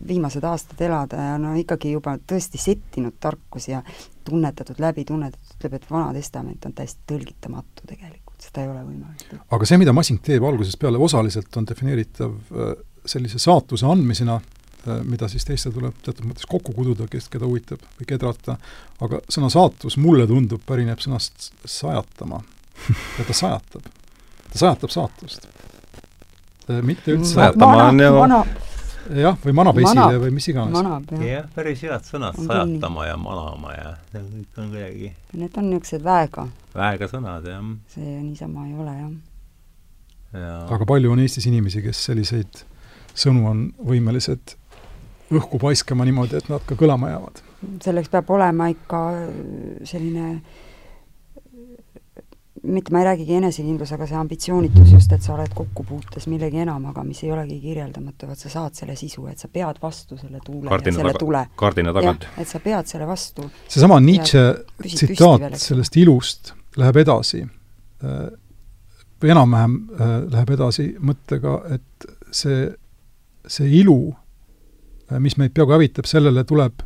Speaker 2: viimased aastad elada ja no ikkagi juba tõesti settinud tarkus ja tunnetatud, läbi tunnetatud, ütleb, et Vana Testament on täiesti tõlgitamatu tegelikult, seda ei ole võimalik.
Speaker 3: aga see, mida Masing teeb algusest peale, osaliselt on defineeritav äh, sellise saatuse andmisena, äh, mida siis teistel tuleb teatud mõttes kokku kududa, kes, keda huvitab või kedrata, aga sõna saatus mulle tundub, pärineb sõnast sajatama. ja ta sajatab. ta sajatab saatust Äh, mitte üldse
Speaker 1: sajatama on ju
Speaker 3: jah, või manab esile või mis iganes.
Speaker 2: jah,
Speaker 1: päris head sõnad, sajatama ja manama ja need kõik on kuidagi
Speaker 2: Need on niisugused väega.
Speaker 1: väega sõnad, jah.
Speaker 2: see niisama ei ole, jah
Speaker 3: ja.. aga palju on Eestis inimesi, kes selliseid sõnu on võimelised õhku paiskama niimoodi, et nad ka kõlama jäävad?
Speaker 2: selleks peab olema ikka selline äh, mitte ma ei räägigi enesekindlus, aga see ambitsioonitus just, et sa oled kokkupuutes millegi enamaga, mis ei olegi kirjeldamatu, vaat sa saad selle sisu, et sa pead vastu selle tuule
Speaker 1: kardina
Speaker 2: ja selle
Speaker 1: taga,
Speaker 2: tule.
Speaker 1: kardina tagant.
Speaker 2: et sa pead selle vastu.
Speaker 3: seesama Nietzsche tsitaat sellest ilust läheb edasi, äh, või enam-vähem äh, läheb edasi mõttega, et see, see ilu, äh, mis meid peaaegu hävitab, sellele tuleb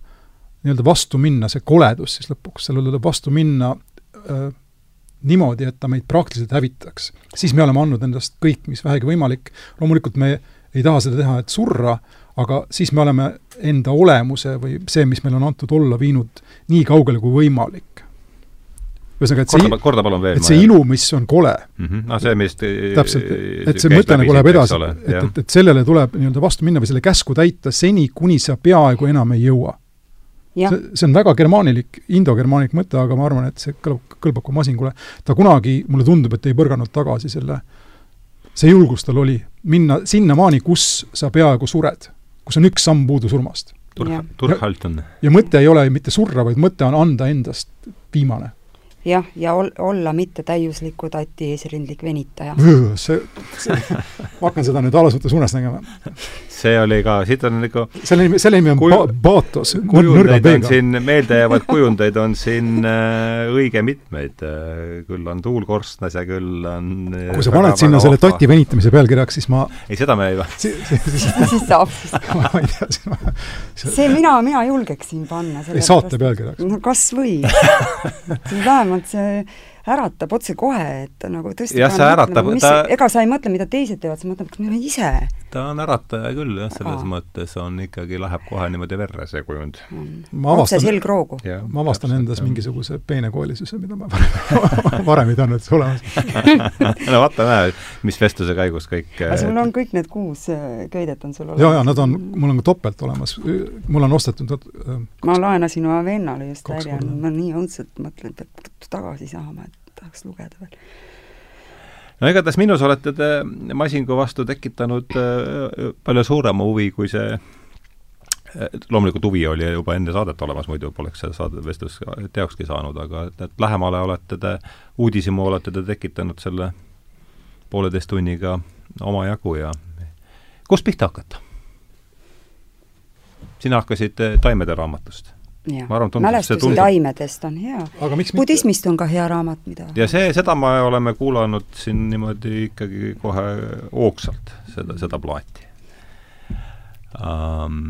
Speaker 3: nii-öelda vastu minna, see koledus siis lõpuks, sellele tuleb vastu minna äh, niimoodi, et ta meid praktiliselt hävitaks. siis me oleme andnud endast kõik, mis vähegi võimalik, loomulikult me ei taha seda teha, et surra, aga siis me oleme enda olemuse või see, mis meil on antud olla, viinud nii kaugele kui võimalik. ühesõnaga, et see
Speaker 1: korda, korda palun veel.
Speaker 3: et see ilu, mis on kole
Speaker 1: mm, -hmm. no see, mis
Speaker 3: täpselt, et see mõte nagu läheb edasi, et, et, et sellele tuleb nii-öelda vastu minna või selle käsku täita seni, kuni sa peaaegu enam ei jõua see, see on väga germaanilik, indogermaanilik mõte, aga ma arvan, et see kõlab, kõlbab ka Masingule. ta kunagi, mulle tundub, et ei põrganud tagasi selle, see julgus tal oli minna sinnamaani, kus sa peaaegu sured, kus on üks samm puudu surmast.
Speaker 1: Turhalt on.
Speaker 3: ja mõte ei ole mitte surra, vaid mõte on anda endast viimane
Speaker 2: jah, ja ol-, olla mitte täiusliku tati eesrindlik venitaja.
Speaker 3: see, see, ma hakkan seda nüüd alasutes unes nägema.
Speaker 1: see oli ka, siit on nagu
Speaker 3: selle nimi, selle nimi on kuju, ba-, Baatos,
Speaker 1: kujundeid on siin, meeldejäävaid kujundeid on siin äh, õige mitmeid äh,, küll on Tuul Korstnas ja küll on
Speaker 3: äh, kui sa paned sinna selle tati venitamise pealkirjaks, siis ma
Speaker 1: ei, seda me ei
Speaker 2: siis saab ma ei tea, siis ma see mina, mina julgeksin panna.
Speaker 3: ei, saate pealkirjaks?
Speaker 2: no kas või vähemalt see äratab otsekohe, et nagu tõesti
Speaker 1: jah, see äratab,
Speaker 2: ta ega sa ei mõtle, mida teised teevad, sa mõtled, kas mina ise.
Speaker 1: ta on ärataja küll jah, selles Aa. mõttes on ikkagi, läheb kohe niimoodi verre, see kujund
Speaker 2: mm.. otse selgroogu.
Speaker 3: ma avastan endas jah. mingisuguse peenekoolisuse, mida ma varem, varem ei teadnud, et see olemas
Speaker 1: no vaata, näe, mis vestluse käigus kõik
Speaker 2: aga sul on kõik need kuus äh, köidet on sul olemas?
Speaker 3: jaa, jaa, nad on, mul on ka topelt olemas, mul on ostetud nad
Speaker 2: äh, ma laenasin oma vennale just välja, ma nii õudselt mõtlen, et peab tagasi saama, et tahaks lugeda veel.
Speaker 1: no igatahes minus olete te Masingu vastu tekitanud äh, palju suurema huvi, kui see äh, loomulikult huvi oli juba enne saadet olemas, muidu poleks see saade, vestlus teokski saanud, aga et, et lähemale olete te, uudishimu olete te tekitanud selle pooleteist tunniga omajagu ja kust pihta hakata? sina hakkasid taimede raamatust
Speaker 2: mälestusi taimedest on hea. budismist on ka hea raamat, mida
Speaker 1: ja see, seda me oleme kuulanud siin niimoodi ikkagi kohe hoogsalt, seda, seda plaati um,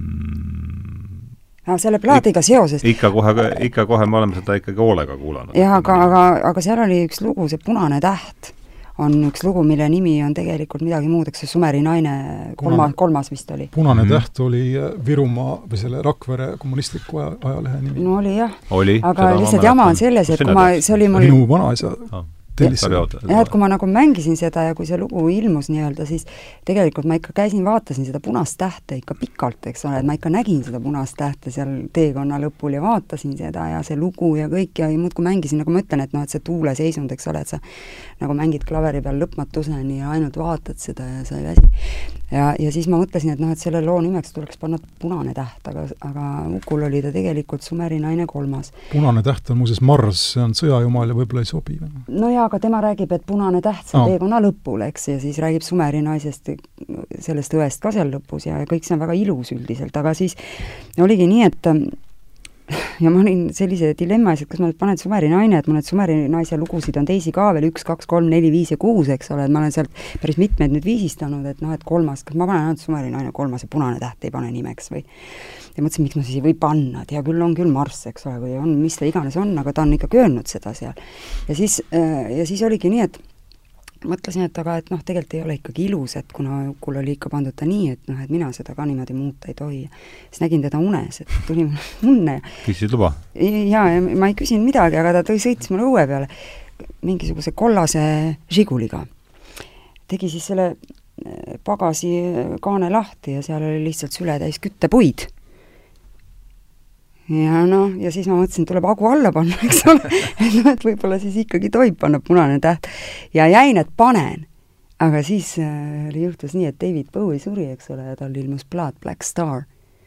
Speaker 2: no selle plaadiga seoses.
Speaker 1: ikka kohe, ikka kohe me oleme seda ikkagi hoolega kuulanud.
Speaker 2: jah, aga, aga, aga seal oli üks lugu, see Punane täht on üks lugu, mille nimi on tegelikult midagi muud, eks see Sumeri naine, kolma, kolmas vist oli.
Speaker 3: punane mm -hmm. täht oli äh, Virumaa või selle Rakvere kommunistliku aja, ajalehe nimi.
Speaker 2: no oli jah.
Speaker 1: aga
Speaker 2: lihtsalt jama on selles, et kui ma, see oli mul
Speaker 3: minu vanaisa ah
Speaker 2: seda. jah, et kui ma nagu mängisin seda ja kui see lugu ilmus nii-öelda, siis tegelikult ma ikka käisin, vaatasin seda punast tähte ikka pikalt, eks ole, et ma ikka nägin seda punast tähte seal teekonna lõpul ja vaatasin seda ja see lugu ja kõik ja muudkui mängisin, nagu ma ütlen, et noh, et see tuuleseisund, eks ole, et sa nagu mängid klaveri peal lõpmatuseni ja ainult vaatad seda ja sa ei väsi. Ja, ja siis ma mõtlesin, et noh, et selle loo nimeks tuleks panna Punane täht, aga, aga Ukul oli ta tegelikult Sumeri naine kolmas.
Speaker 3: punane täht on muuseas Mars, see on sõjajumal ja võib-olla ei sobi.
Speaker 2: no jaa, aga tema räägib, et punane täht seal no. teekonna lõpul, eks, ja siis räägib Sumeri naisest, sellest õest ka seal lõpus ja kõik see on väga ilus üldiselt, aga siis oligi nii, et ja ma olin sellise dilemma ees, et kas ma nüüd panen Sumeri naine, et mul neid Sumeri naise lugusid on teisi ka veel, üks, kaks, kolm, neli, viis ja kuus, eks ole, et ma olen sealt päris mitmeid nüüd viisistanud, et noh, et kolmas, kas ma panen ainult Sumeri naine kolmas ja punane täht ei pane nimeks või ja mõtlesin, miks ma siis ei või panna, et hea küll, on küll Marss, eks ole, või on, mis ta iganes on, aga ta on ikkagi öelnud seda seal. ja siis, äh, ja siis oligi nii, et mõtlesin, et aga et noh, tegelikult ei ole ikkagi ilus, et kuna Ukul oli ikka pandud ta nii, et noh, et mina seda ka niimoodi muuta ei tohi. siis nägin teda unes, et tuli unne.
Speaker 1: küsisid luba?
Speaker 2: jaa, ja ma ei küsinud midagi, aga ta tõi, sõitis mulle õue peale mingisuguse kollase Žiguliga. tegi siis selle äh, pagasi kaane lahti ja seal oli lihtsalt sületäis küttepuid ja noh, ja siis ma mõtlesin, tuleb hagu alla panna, eks ole, et noh, et võib-olla siis ikkagi tohib panna punane täht. ja jäin, et panen. aga siis äh, juhtus nii, et David Bowie suri, eks ole, ja tal ilmus plaat Black Star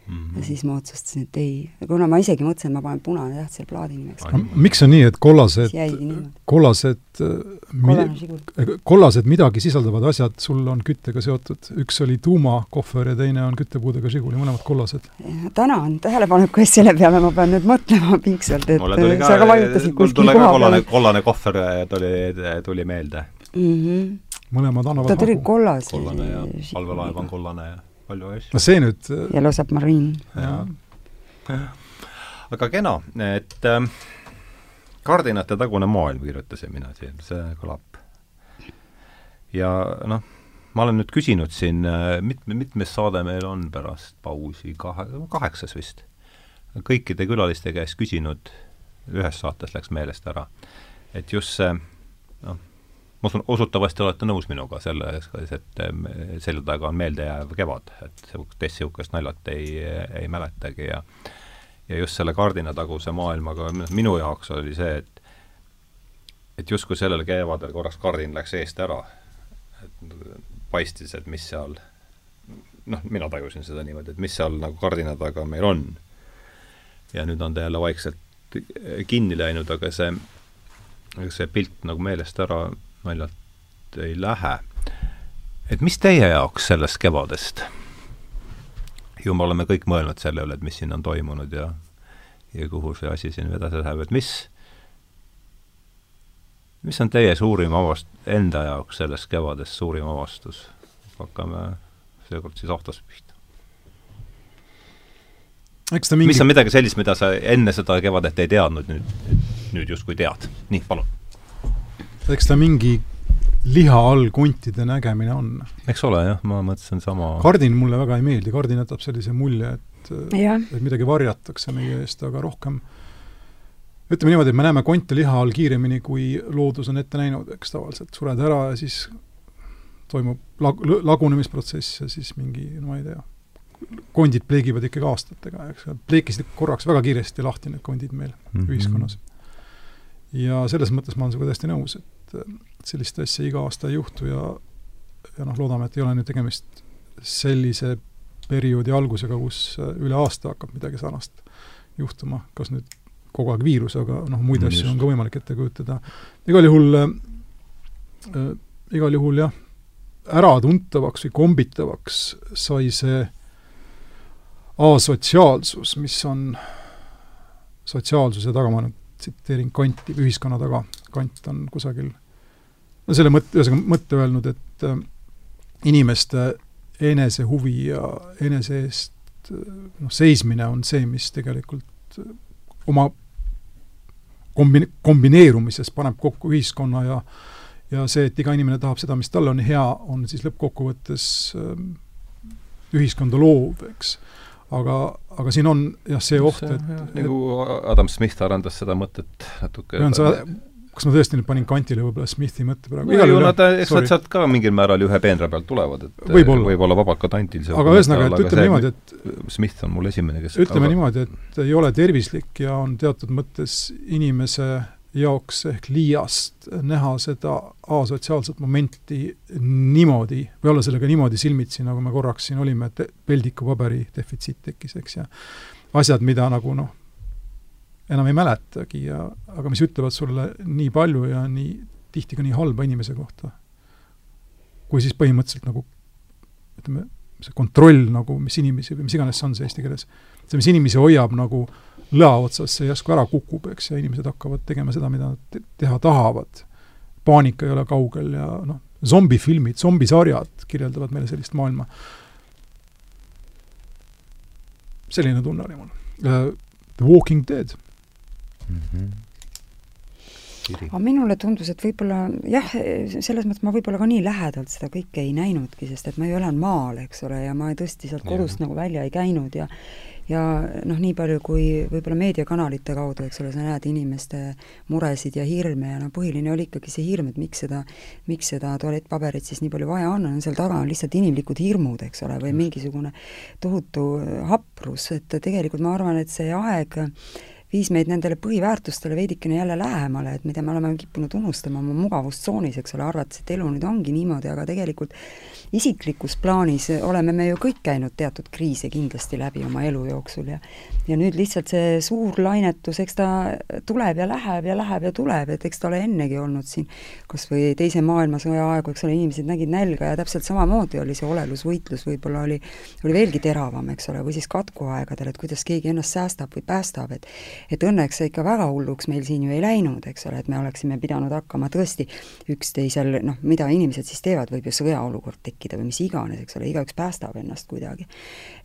Speaker 2: Mm -hmm. ja siis ma otsustasin, et ei, kuna ma isegi mõtlesin, et ma panen punane täht selle plaadi nimeks.
Speaker 3: miks on nii, et kollased, kollased, äh, kollased midagi sisaldavad asjad sul on küttega seotud, üks oli tuumakohver ja teine on küttepuudega Žiguli, mõlemad kollased?
Speaker 2: tänan tähelepaneku eest, selle peale ma pean nüüd mõtlema pingsalt, et ka, sa ka vajutasid kuskil koha
Speaker 1: peal. kollane kohver tuli, tuli meelde
Speaker 2: mm. -hmm.
Speaker 3: mõlemad annavad
Speaker 2: ta tuli kollase.
Speaker 1: kollane ja allveelaev on kollane ja palju asju.
Speaker 3: no see nüüd
Speaker 2: Yellow Submarine.
Speaker 1: aga kena, et äh, kardinate tagune maailm kirjutasin mina siin, see kõlab. ja noh, ma olen nüüd küsinud siin, äh, mitme, mitmes saade meil on pärast pausi, kahe, kaheksas vist, kõikide külaliste käest küsinud, ühes saates läks meelest ära, et just see noh, ma usun, usutavasti olete nõus minuga selles, et selja taga on meeldejääv kevad, et niisugust niisugust naljat ei, ei mäletagi ja ja just selle kardinataguse maailmaga, minu jaoks oli see, et et justkui sellel kevadel korraks kardin läks eest ära. et paistis, et mis seal, noh, mina tajusin seda niimoodi, et mis seal nagu kardina taga meil on. ja nüüd on ta jälle vaikselt kinni läinud, aga see, see pilt nagu meelest ära naljalt ei lähe. et mis teie jaoks sellest kevadest? ju me oleme kõik mõelnud selle üle, et mis siin on toimunud ja ja kuhu see asi siin edasi läheb, et mis mis on teie suurim avast-, enda jaoks sellest kevadest suurim avastus? hakkame seekord siis Ahtost pihta.
Speaker 3: mingi
Speaker 1: mis on midagi sellist, mida sa enne seda kevadet ei teadnud, nüüd, nüüd justkui tead? nii, palun.
Speaker 3: Eks ta mingi liha all kuntide nägemine on.
Speaker 1: eks ole, jah, ma mõtlesin sama
Speaker 3: kardin mulle väga ei meeldi, kardin jätab sellise mulje, et et midagi varjatakse meie eest, aga rohkem ütleme niimoodi, et me näeme konte liha all kiiremini, kui loodus on ette näinud, eks tavaliselt sured ära ja siis toimub lag-, lagunemisprotsess ja siis mingi, no ma ei tea, kondid pleegivad ikkagi aastatega, eks, pleekisid korraks väga kiiresti lahti need kondid meil mm -hmm. ühiskonnas. ja selles mõttes ma olen sinuga täiesti nõus, et sellist asja iga aasta ei juhtu ja ja noh, loodame, et ei ole nüüd tegemist sellise perioodi algusega, kus üle aasta hakkab midagi sarnast juhtuma, kas nüüd kogu aeg viirus, aga noh, muid asju on ka võimalik ette kujutada. igal juhul äh,, äh, igal juhul jah, äratuntavaks või kombitavaks sai see asotsiaalsus, mis on sotsiaalsuse taga, ma nüüd tsiteerin Kanti, ühiskonna taga, Kant on kusagil no selle mõtte, ühesõnaga mõtte öelnud, et äh, inimeste enesehuvi ja enese eest äh, noh, seismine on see, mis tegelikult äh, oma kombi-, kombineerumises paneb kokku ühiskonna ja ja see, et iga inimene tahab seda, mis talle on hea, on siis lõppkokkuvõttes äh, ühiskonda loov, eks. Aga, aga siin on jah, see oht, et
Speaker 1: nagu Adam Smith arendas seda mõtet natuke
Speaker 3: kas ma tõesti nüüd panin kantile võib-olla Smithi mõtte praegu?
Speaker 1: no ju nad, eks nad sealt ka mingil määral ühe peenra pealt tulevad, et võib-olla. võib vabalt ka tantil
Speaker 3: see aga ühesõnaga, et ütleme niimoodi, et
Speaker 1: Smith on mul esimene, kes
Speaker 3: ütleme aga... niimoodi, et ei ole tervislik ja on teatud mõttes inimese jaoks ehk liiast näha seda asotsiaalset momenti niimoodi, või olla sellega niimoodi silmitsi, nagu me korraks siin olime, et peldikupaberi defitsiit tekkis, eks, ja asjad, mida nagu noh, enam ei mäletagi ja aga mis ütlevad sulle nii palju ja nii tihti ka nii halba inimese kohta. kui siis põhimõtteliselt nagu ütleme, see kontroll nagu, mis inimesi või mis iganes see on see eesti keeles, see, mis inimesi hoiab nagu lõa otsas, see järsku ära kukub, eks, ja inimesed hakkavad tegema seda, mida nad te teha tahavad. paanika ei ole kaugel ja noh, zombifilmid, zombisarjad kirjeldavad meile sellist maailma. selline tunne oli mul uh,. The Walking Dead mm.
Speaker 2: -hmm aga minule tundus, et võib-olla jah, selles mõttes ma võib-olla ka nii lähedalt seda kõike ei näinudki, sest et ma ju elan maal, eks ole, ja ma tõesti sealt kodust ja. nagu välja ei käinud ja ja noh, nii palju kui võib-olla meediakanalite kaudu, eks ole, sa näed inimeste muresid ja hirme ja no põhiline oli ikkagi see hirm, et miks seda, miks seda tualettpaberit siis nii palju vaja on, on seal taga on lihtsalt inimlikud hirmud, eks ole, või mingisugune tohutu haprus, et tegelikult ma arvan, et see aeg viis meid nendele põhiväärtustele veidikene jälle lähemale, et mida me oleme kippunud unustama oma mugavustsoonis, eks ole, arvates, et elu nüüd ongi niimoodi, aga tegelikult isiklikus plaanis oleme me ju kõik käinud teatud kriise kindlasti läbi oma elu jooksul ja ja nüüd lihtsalt see suur lainetus, eks ta tuleb ja läheb ja läheb ja tuleb, et eks ta ole ennegi olnud siin kas või Teise maailmasõja aegu, eks ole, inimesed nägid nälga ja täpselt samamoodi oli see olelusvõitlus, võib-olla oli, oli veelgi teravam, eks ole, või siis katkuaegadel, et kuidas keegi ennast säästab või päästab, et et õnneks see ikka väga hulluks meil siin ju ei läinud, eks ole, et me oleksime pidanud hakkama tõesti üksteisel, noh, mida inimesed siis teevad, võib ju sõjaolukord tekkida või mis iganes, eks ole, igaüks päästab ennast kuidagi.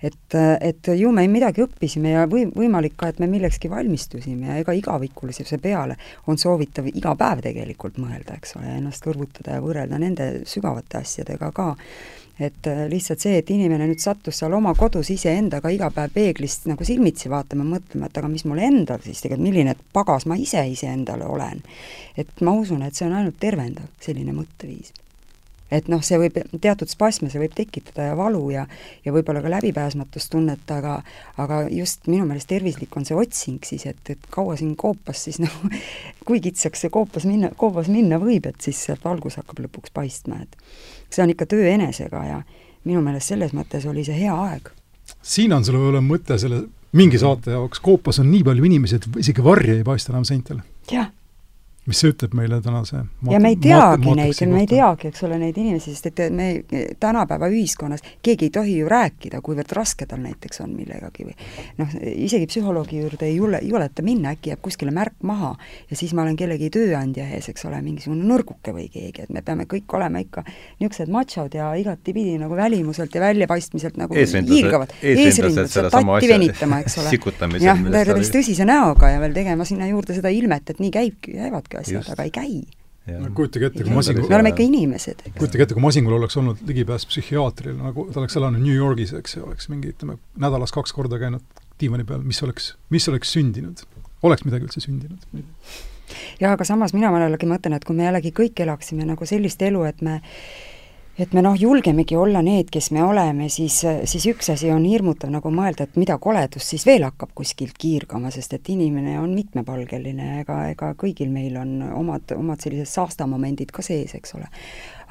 Speaker 2: et, et ju me midagi õppisime ja või võimalik ka, et me millekski valmistusime ja ega igavikulisuse peale on soovitav iga päev tegelikult mõelda, eks ole, ennast kõrvutada ja võrrelda nende sügavate asjadega ka et äh, lihtsalt see, et inimene nüüd sattus seal oma kodus iseendaga iga päev peeglist nagu silmitsi vaatama, mõtlema, et aga mis mul endal siis tegelikult, milline pagas ma ise iseendale olen. et ma usun, et see on ainult tervendav, selline mõtteviis et noh, see võib, teatud spasme see võib tekitada ja valu ja ja võib-olla ka läbipääsmatustunnet, aga aga just minu meelest tervislik on see otsing siis, et, et kaua siin koopas siis nagu kui kitsaks see koopas minna, koobas minna võib, et siis sealt valgus hakkab lõpuks paistma, et see on ikka töö enesega ja minu meelest selles mõttes oli see hea aeg.
Speaker 3: siin on sul võib-olla mõte selle mingi saate jaoks, koopas on nii palju inimesi, et isegi varje ei paista enam seintele.
Speaker 2: jah
Speaker 3: mis see ütleb meile tänase
Speaker 2: ja me ei teagi neid me ei teagi, eks ole, neid inimesi, sest et me tänapäeva ühiskonnas, keegi ei tohi ju rääkida, kuivõrd raske tal näiteks on millegagi või noh, isegi psühholoogi juurde ei jule, juleta minna, äkki jääb kuskile märk maha ja siis ma olen kellegi tööandja ees, eks ole, mingisugune nõrguke või keegi, et me peame kõik olema ikka niisugused machod ja igatipidi nagu välimuselt ja väljapaistmiselt nagu hiilgavad.
Speaker 1: eesrindlased, tatti venitama, eks ole.
Speaker 2: jah, tõsise näoga ja veel tegema sinna juurde seda ilmet, et nii käibki, käivadki käibki asjad, aga ei käi.
Speaker 3: no kujutage ette, kui Masingul
Speaker 2: me oleme ikka inimesed,
Speaker 3: kujutage ette, kui Masingul oleks olnud ligipääs psühhiaatrile, nagu ta oleks elanud New Yorgis, eks ju, oleks mingi, ütleme, nädalas kaks korda käinud diivani peal, mis oleks, mis oleks sündinud? oleks midagi üldse sündinud?
Speaker 2: jah, aga samas mina jällegi mõtlen, et kui me jällegi kõik elaksime nagu sellist elu, et me et me noh, julgemegi olla need, kes me oleme, siis, siis üks asi on hirmutav nagu mõelda, et mida koledust siis veel hakkab kuskilt kiirgama, sest et inimene on mitmepalgeline, ega, ega kõigil meil on omad, omad sellised saastamomendid ka sees, eks ole.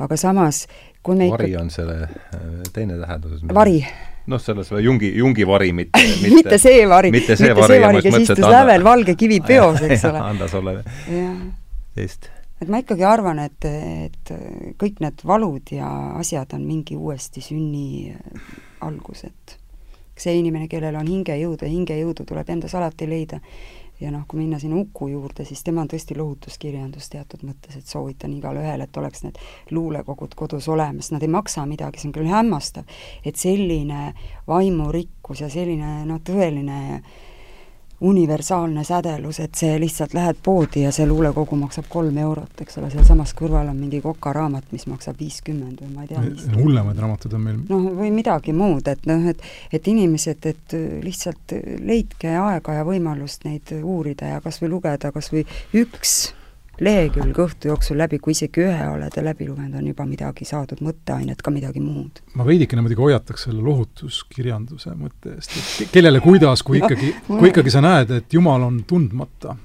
Speaker 2: aga samas, kui me
Speaker 1: vari ikka... on selle äh, teine tähendus.
Speaker 2: vari
Speaker 1: noh, selles Jungi, Jungi vari, mitte
Speaker 2: mitte, mitte see vari, mitte see vari, kes istus lävel valge kivi peos, eks ole.
Speaker 1: anda sulle teist
Speaker 2: et ma ikkagi arvan, et, et kõik need valud ja asjad on mingi uuesti sünni algus, et see inimene, kellel on hingejõudu ja hingejõudu tuleb endas alati leida, ja noh, kui minna sinna Uku juurde, siis tema on tõesti lohutuskirjandus teatud mõttes, et soovitan igale ühele, et oleks need luulekogud kodus olemas, nad ei maksa midagi, see on küll hämmastav, et selline vaimurikkus ja selline noh, tõeline äh, universaalne sädelus, et see lihtsalt lähed poodi ja see luulekogu maksab kolm eurot, eks ole, sealsamas kõrval on mingi Koka raamat, mis maksab viiskümmend või ma ei tea.
Speaker 3: hullemaid raamatuid on meil.
Speaker 2: noh, või midagi muud, et noh, et et inimesed, et lihtsalt leidke aega ja võimalust neid uurida ja kas või lugeda kas või üks lehekülg õhtu jooksul läbi, kui isegi ühe oled läbi lugenud, on juba midagi saadud, mõtteainet, ka midagi muud.
Speaker 3: ma veidikene muidugi hoiataks selle lohutuskirjanduse mõtte eest, et kellele, kuidas, kui ikkagi, kui ikkagi sa näed, et Jumal on tundmata,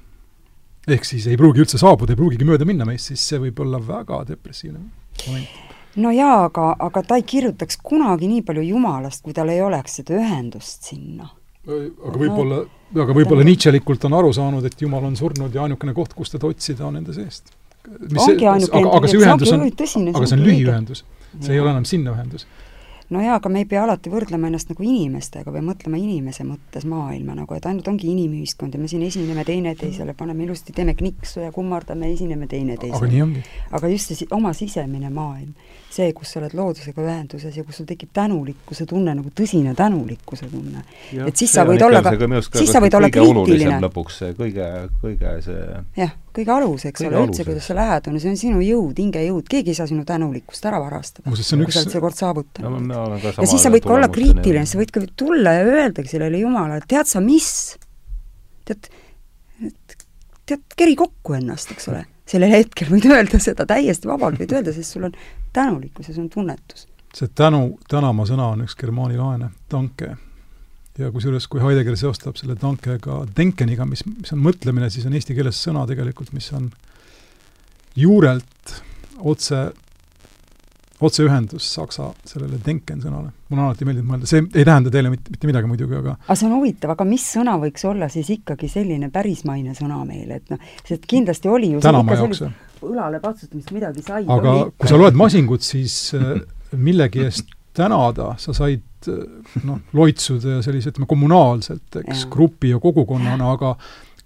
Speaker 3: ehk siis ei pruugi üldse saabuda, ei pruugigi mööda minna meist, siis see võib olla väga depressiivne moment.
Speaker 2: No jaa, aga, aga ta ei kirjutaks kunagi nii palju Jumalast, kui tal ei oleks seda ühendust sinna
Speaker 3: aga võib-olla no,, aga võib-olla Nietzschelikult on aru saanud, et Jumal on surnud ja ainukene koht, kus teda otsida, on enda seest.
Speaker 2: ongi ainukene,
Speaker 3: aga, aga see ühendus on, aga see on lühiühendus, see ei ole enam sinna ühendus
Speaker 2: no jaa, aga me ei pea alati võrdlema ennast nagu inimestega või mõtlema inimese mõttes maailma nagu, et ainult ongi inimühiskond ja me siin esineme teineteisele, paneme ilusti, teeme kniksu ja kummardame, esineme teineteisele.
Speaker 3: aga nii ongi.
Speaker 2: aga just see oma sisemine maailm, see, kus sa oled loodusega ühenduses ja kus sul tekib tänulikkuse tunne, nagu tõsine tänulikkuse tunne. et siis sa võid olla ka, siis sa võid olla kriitiline.
Speaker 1: lõpuks see kõige, kõige see
Speaker 2: jah kõige alus, eks ole, üldse, kuidas sa lähed, on, see on sinu jõud, hingejõud, keegi ei saa sinu tänulikkust ära varastada, kui sa oled selle kord saavutanud no,. ja siis sa võid ka olla kriitiline, sa võid ka tulla ja öeldagi sellele Jumalale, et tead sa mis, tead, tead, keri kokku ennast, eks ole. Sellel hetkel võid öelda seda täiesti vabalt, võid öelda, sest sul on tänulikkus ja see on tunnetus.
Speaker 3: see tänu, tänama sõna on üks germaani laene, tanke ja kusjuures, kui Heidegger seostab selle tankega denkeniga, mis, mis on mõtlemine, siis on eesti keeles sõna tegelikult, mis on juurelt otse, otseühendus saksa sellele denken sõnale. mulle on alati meeldinud mõelda, see ei tähenda teile mitte, mitte midagi muidugi, aga
Speaker 2: aga see on huvitav, aga mis sõna võiks olla siis ikkagi selline pärismaine sõna meil, et noh, sest kindlasti oli ju
Speaker 3: tänama jaoks, jah?
Speaker 2: õlale patsutamist midagi sai.
Speaker 3: aga oli. kui sa loed Masingut, siis äh, millegi eest tänada, sa said noh, loitsuda ja sellise, ütleme, kommunaalselt, eks, grupi ja kogukonnana, aga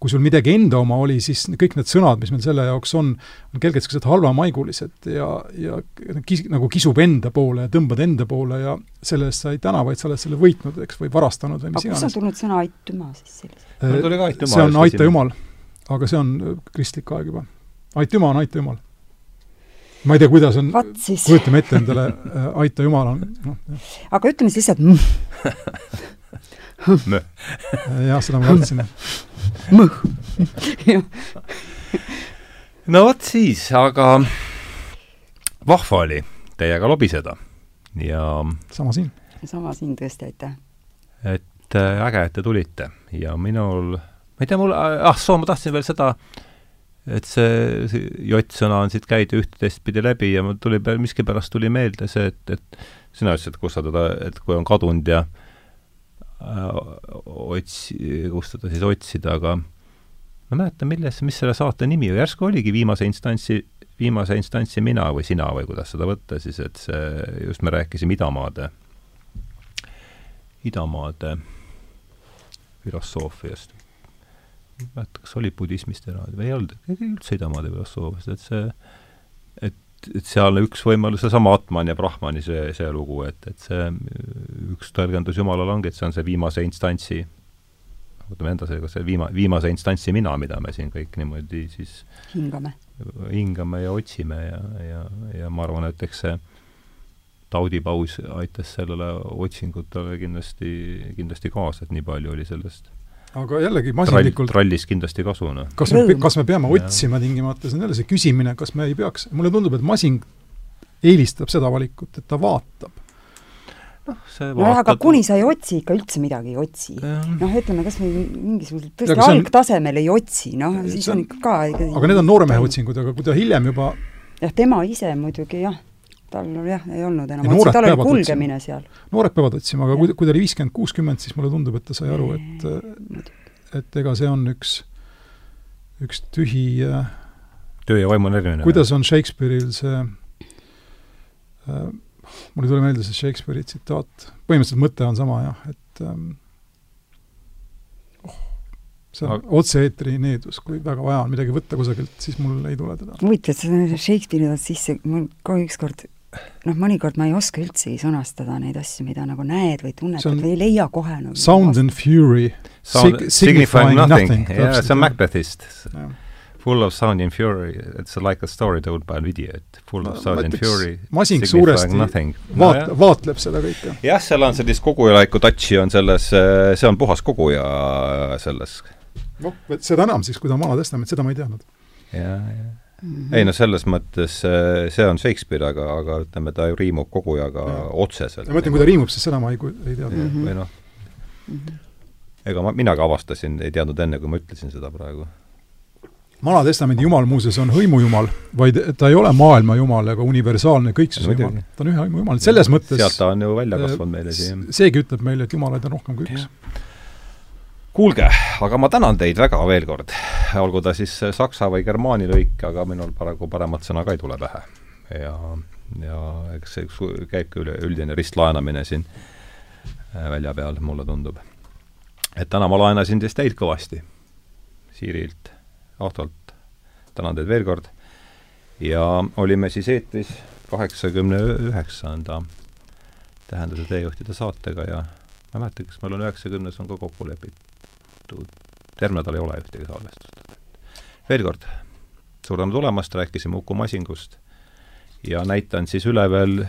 Speaker 3: kui sul midagi enda oma oli, siis kõik need sõnad, mis meil selle jaoks on, on kergelt sellised halvamaigulised ja, ja kis-, nagu kisub enda poole ja tõmbad enda poole ja selle eest sa ei täna, vaid sa oled selle võitnud, eks, või varastanud või mis iganes.
Speaker 2: kust on tulnud sõna aitüma siis sellisel?
Speaker 3: Äh, see on aita jumal, aga see on kristlik aeg juba. aitüma on aita jumal ma ei tea, kuidas on, kujutame ette endale äh,, aita jumal on, noh.
Speaker 2: aga ütleme siis lihtsalt
Speaker 3: jah, seda ma kartsin,
Speaker 2: jah.
Speaker 1: no vot siis, aga vahva oli teiega lobiseda ja
Speaker 3: sama siin.
Speaker 2: sama siin tõesti, aitäh!
Speaker 1: et äh, äge, et te tulite ja minul, ma ei tea, mul, ah soo, ma tahtsin veel seda, et see, see jott-sõna on siit käidi üht-teistpidi läbi ja mul tuli, miskipärast tuli meelde see, et, et sina ütlesid, kus sa teda, et kui on kadunud ja äh, otsi-, kus teda siis otsida, aga ma ei mäleta, milles, mis selle saate nimi, järsku oligi viimase instantsi, viimase instantsi mina või sina või kuidas seda võtta siis, et see, just me rääkisime idamaade, idamaade filosoofiast. Ma ei mäleta, kas oli budismist eraldi või ei olnud, üldse idamaade filosoofiast, et see, et, et seal üks võimalus, seesama Atman ja Brahmani see, see lugu, et, et see üks tõlgendus Jumalale ongi, et see on see viimase instantsi võtame enda seega see viima-, viimase instantsi mina, mida me siin kõik niimoodi siis
Speaker 2: hingame,
Speaker 1: hingame ja otsime ja, ja, ja ma arvan, et eks see taudipaus aitas sellele otsingutele kindlasti, kindlasti kaasa, et nii palju oli sellest
Speaker 3: aga jällegi masinlikult
Speaker 1: Trall, trallist kindlasti kasu, noh.
Speaker 3: kas me, kas me peame otsima tingimata, see on jälle see küsimine, kas me ei peaks, mulle tundub, et masin eelistab seda valikut, et ta vaatab.
Speaker 2: Noh, see no vaatab... aga kuni sa ei otsi, ikka üldse midagi ei otsi. noh, ütleme kas või mingisugusel tõesti on... algtasemel ei otsi, noh, siis on ikka ka
Speaker 3: aga need on nooremehe otsingud, aga kui ta hiljem juba
Speaker 2: jah, tema ise muidugi jah, tal jah, ei olnud enam tal oli kulgemine otsima. seal.
Speaker 3: noored peavad otsima, aga ja. kui, kui ta oli viiskümmend, kuuskümmend, siis mulle tundub, et ta sai aru, et et ega see on üks, üks tühi äh,
Speaker 1: töö ja vaimu on erinev.
Speaker 3: kuidas on Shakespeare'il see äh, mul ei tule meelde see Shakespeare'i tsitaat, põhimõtteliselt mõte on sama jah, et ähm, oh, see on Aga... otse-eetri needus, kui väga vaja on midagi võtta kusagilt, siis mul ei tule teda.
Speaker 2: huvitav, et sa Shakespeare'i tood sisse, mul ka ükskord noh, mõnikord ma ei oska üldsegi sõnastada neid asju, mida nagu näed või tunnetad või ei leia kohe nagu
Speaker 3: Sound and fury
Speaker 1: Sound, sig signifying nothing, nothing. jaa, see on Macbethist full of sound and fury, it's like a story told by an idiot, full of sound and fury.
Speaker 3: masing suuresti vaat- no,, vaatleb seda kõike.
Speaker 1: jah, seal on sellist kogujaliku touch'i on selles, see on puhas koguja selles.
Speaker 3: noh, seda enam siis, kui ta on Vana Testament, seda ma ei teadnud.
Speaker 1: jaa, jaa. Mm -hmm. ei no selles mõttes see on Shakespeare, aga, aga ütleme, ta ju riimub kogujaga ja. otseselt.
Speaker 3: ma mõtlen, kui ta riimub, siis seda ma ei, ei teadnud mm.
Speaker 1: -hmm. või noh mm -hmm., ega ma, mina ka avastasin, ei teadnud enne, kui ma ütlesin seda praegu
Speaker 3: Vana-testamendi jumal muuseas on hõimujumal, vaid ta ei ole maailma jumal ega universaalne kõiksuse no, jumal. ta on ühe hõimu jumal, et selles mõttes
Speaker 1: sealt ta on ju välja kasvanud meile siia.
Speaker 3: seegi ütleb meile, et jumalaid on rohkem kui üks.
Speaker 1: Kuulge, aga ma tänan teid väga veel kord. olgu ta siis saksa või germaani lõik, aga minul paraku paremat sõna ka ei tule pähe. ja, ja eks see käibki üle, üldine ristlaenamine siin äh, välja peal, mulle tundub. et täna ma laenasin siis teid kõvasti, Siirilt Ahtolt tänan teid veel kord ja olime siis eetris kaheksakümne üheksanda tähenduse teejuhtide saatega ja ma ei mäleta, kas meil on üheksakümnes on ka kokku lepitud, järgmine nädal ei ole ühtegi salvestust. veel kord, suur tänu tulemast, rääkisime Uku Masingust ja näitan siis üle veel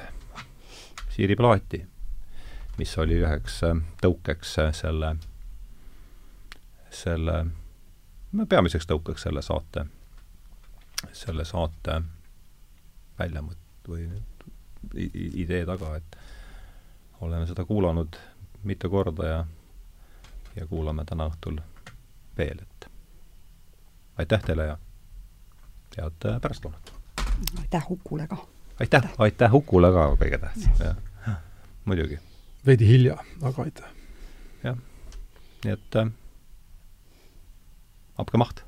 Speaker 1: Siiri plaati, mis oli üheks tõukeks selle, selle no peamiseks tõukeks selle saate, selle saate väljamõtt- või idee taga, et oleme seda kuulanud mitu korda ja, ja kuulame täna õhtul veel, et aitäh teile ja head pärastlõunat!
Speaker 2: aitäh Ukule ka!
Speaker 1: aitäh, aitäh Ukule ka, kõige tähtsam, jah. muidugi.
Speaker 3: veidi hilja, aga aitäh!
Speaker 1: jah, nii et äh, abgemacht.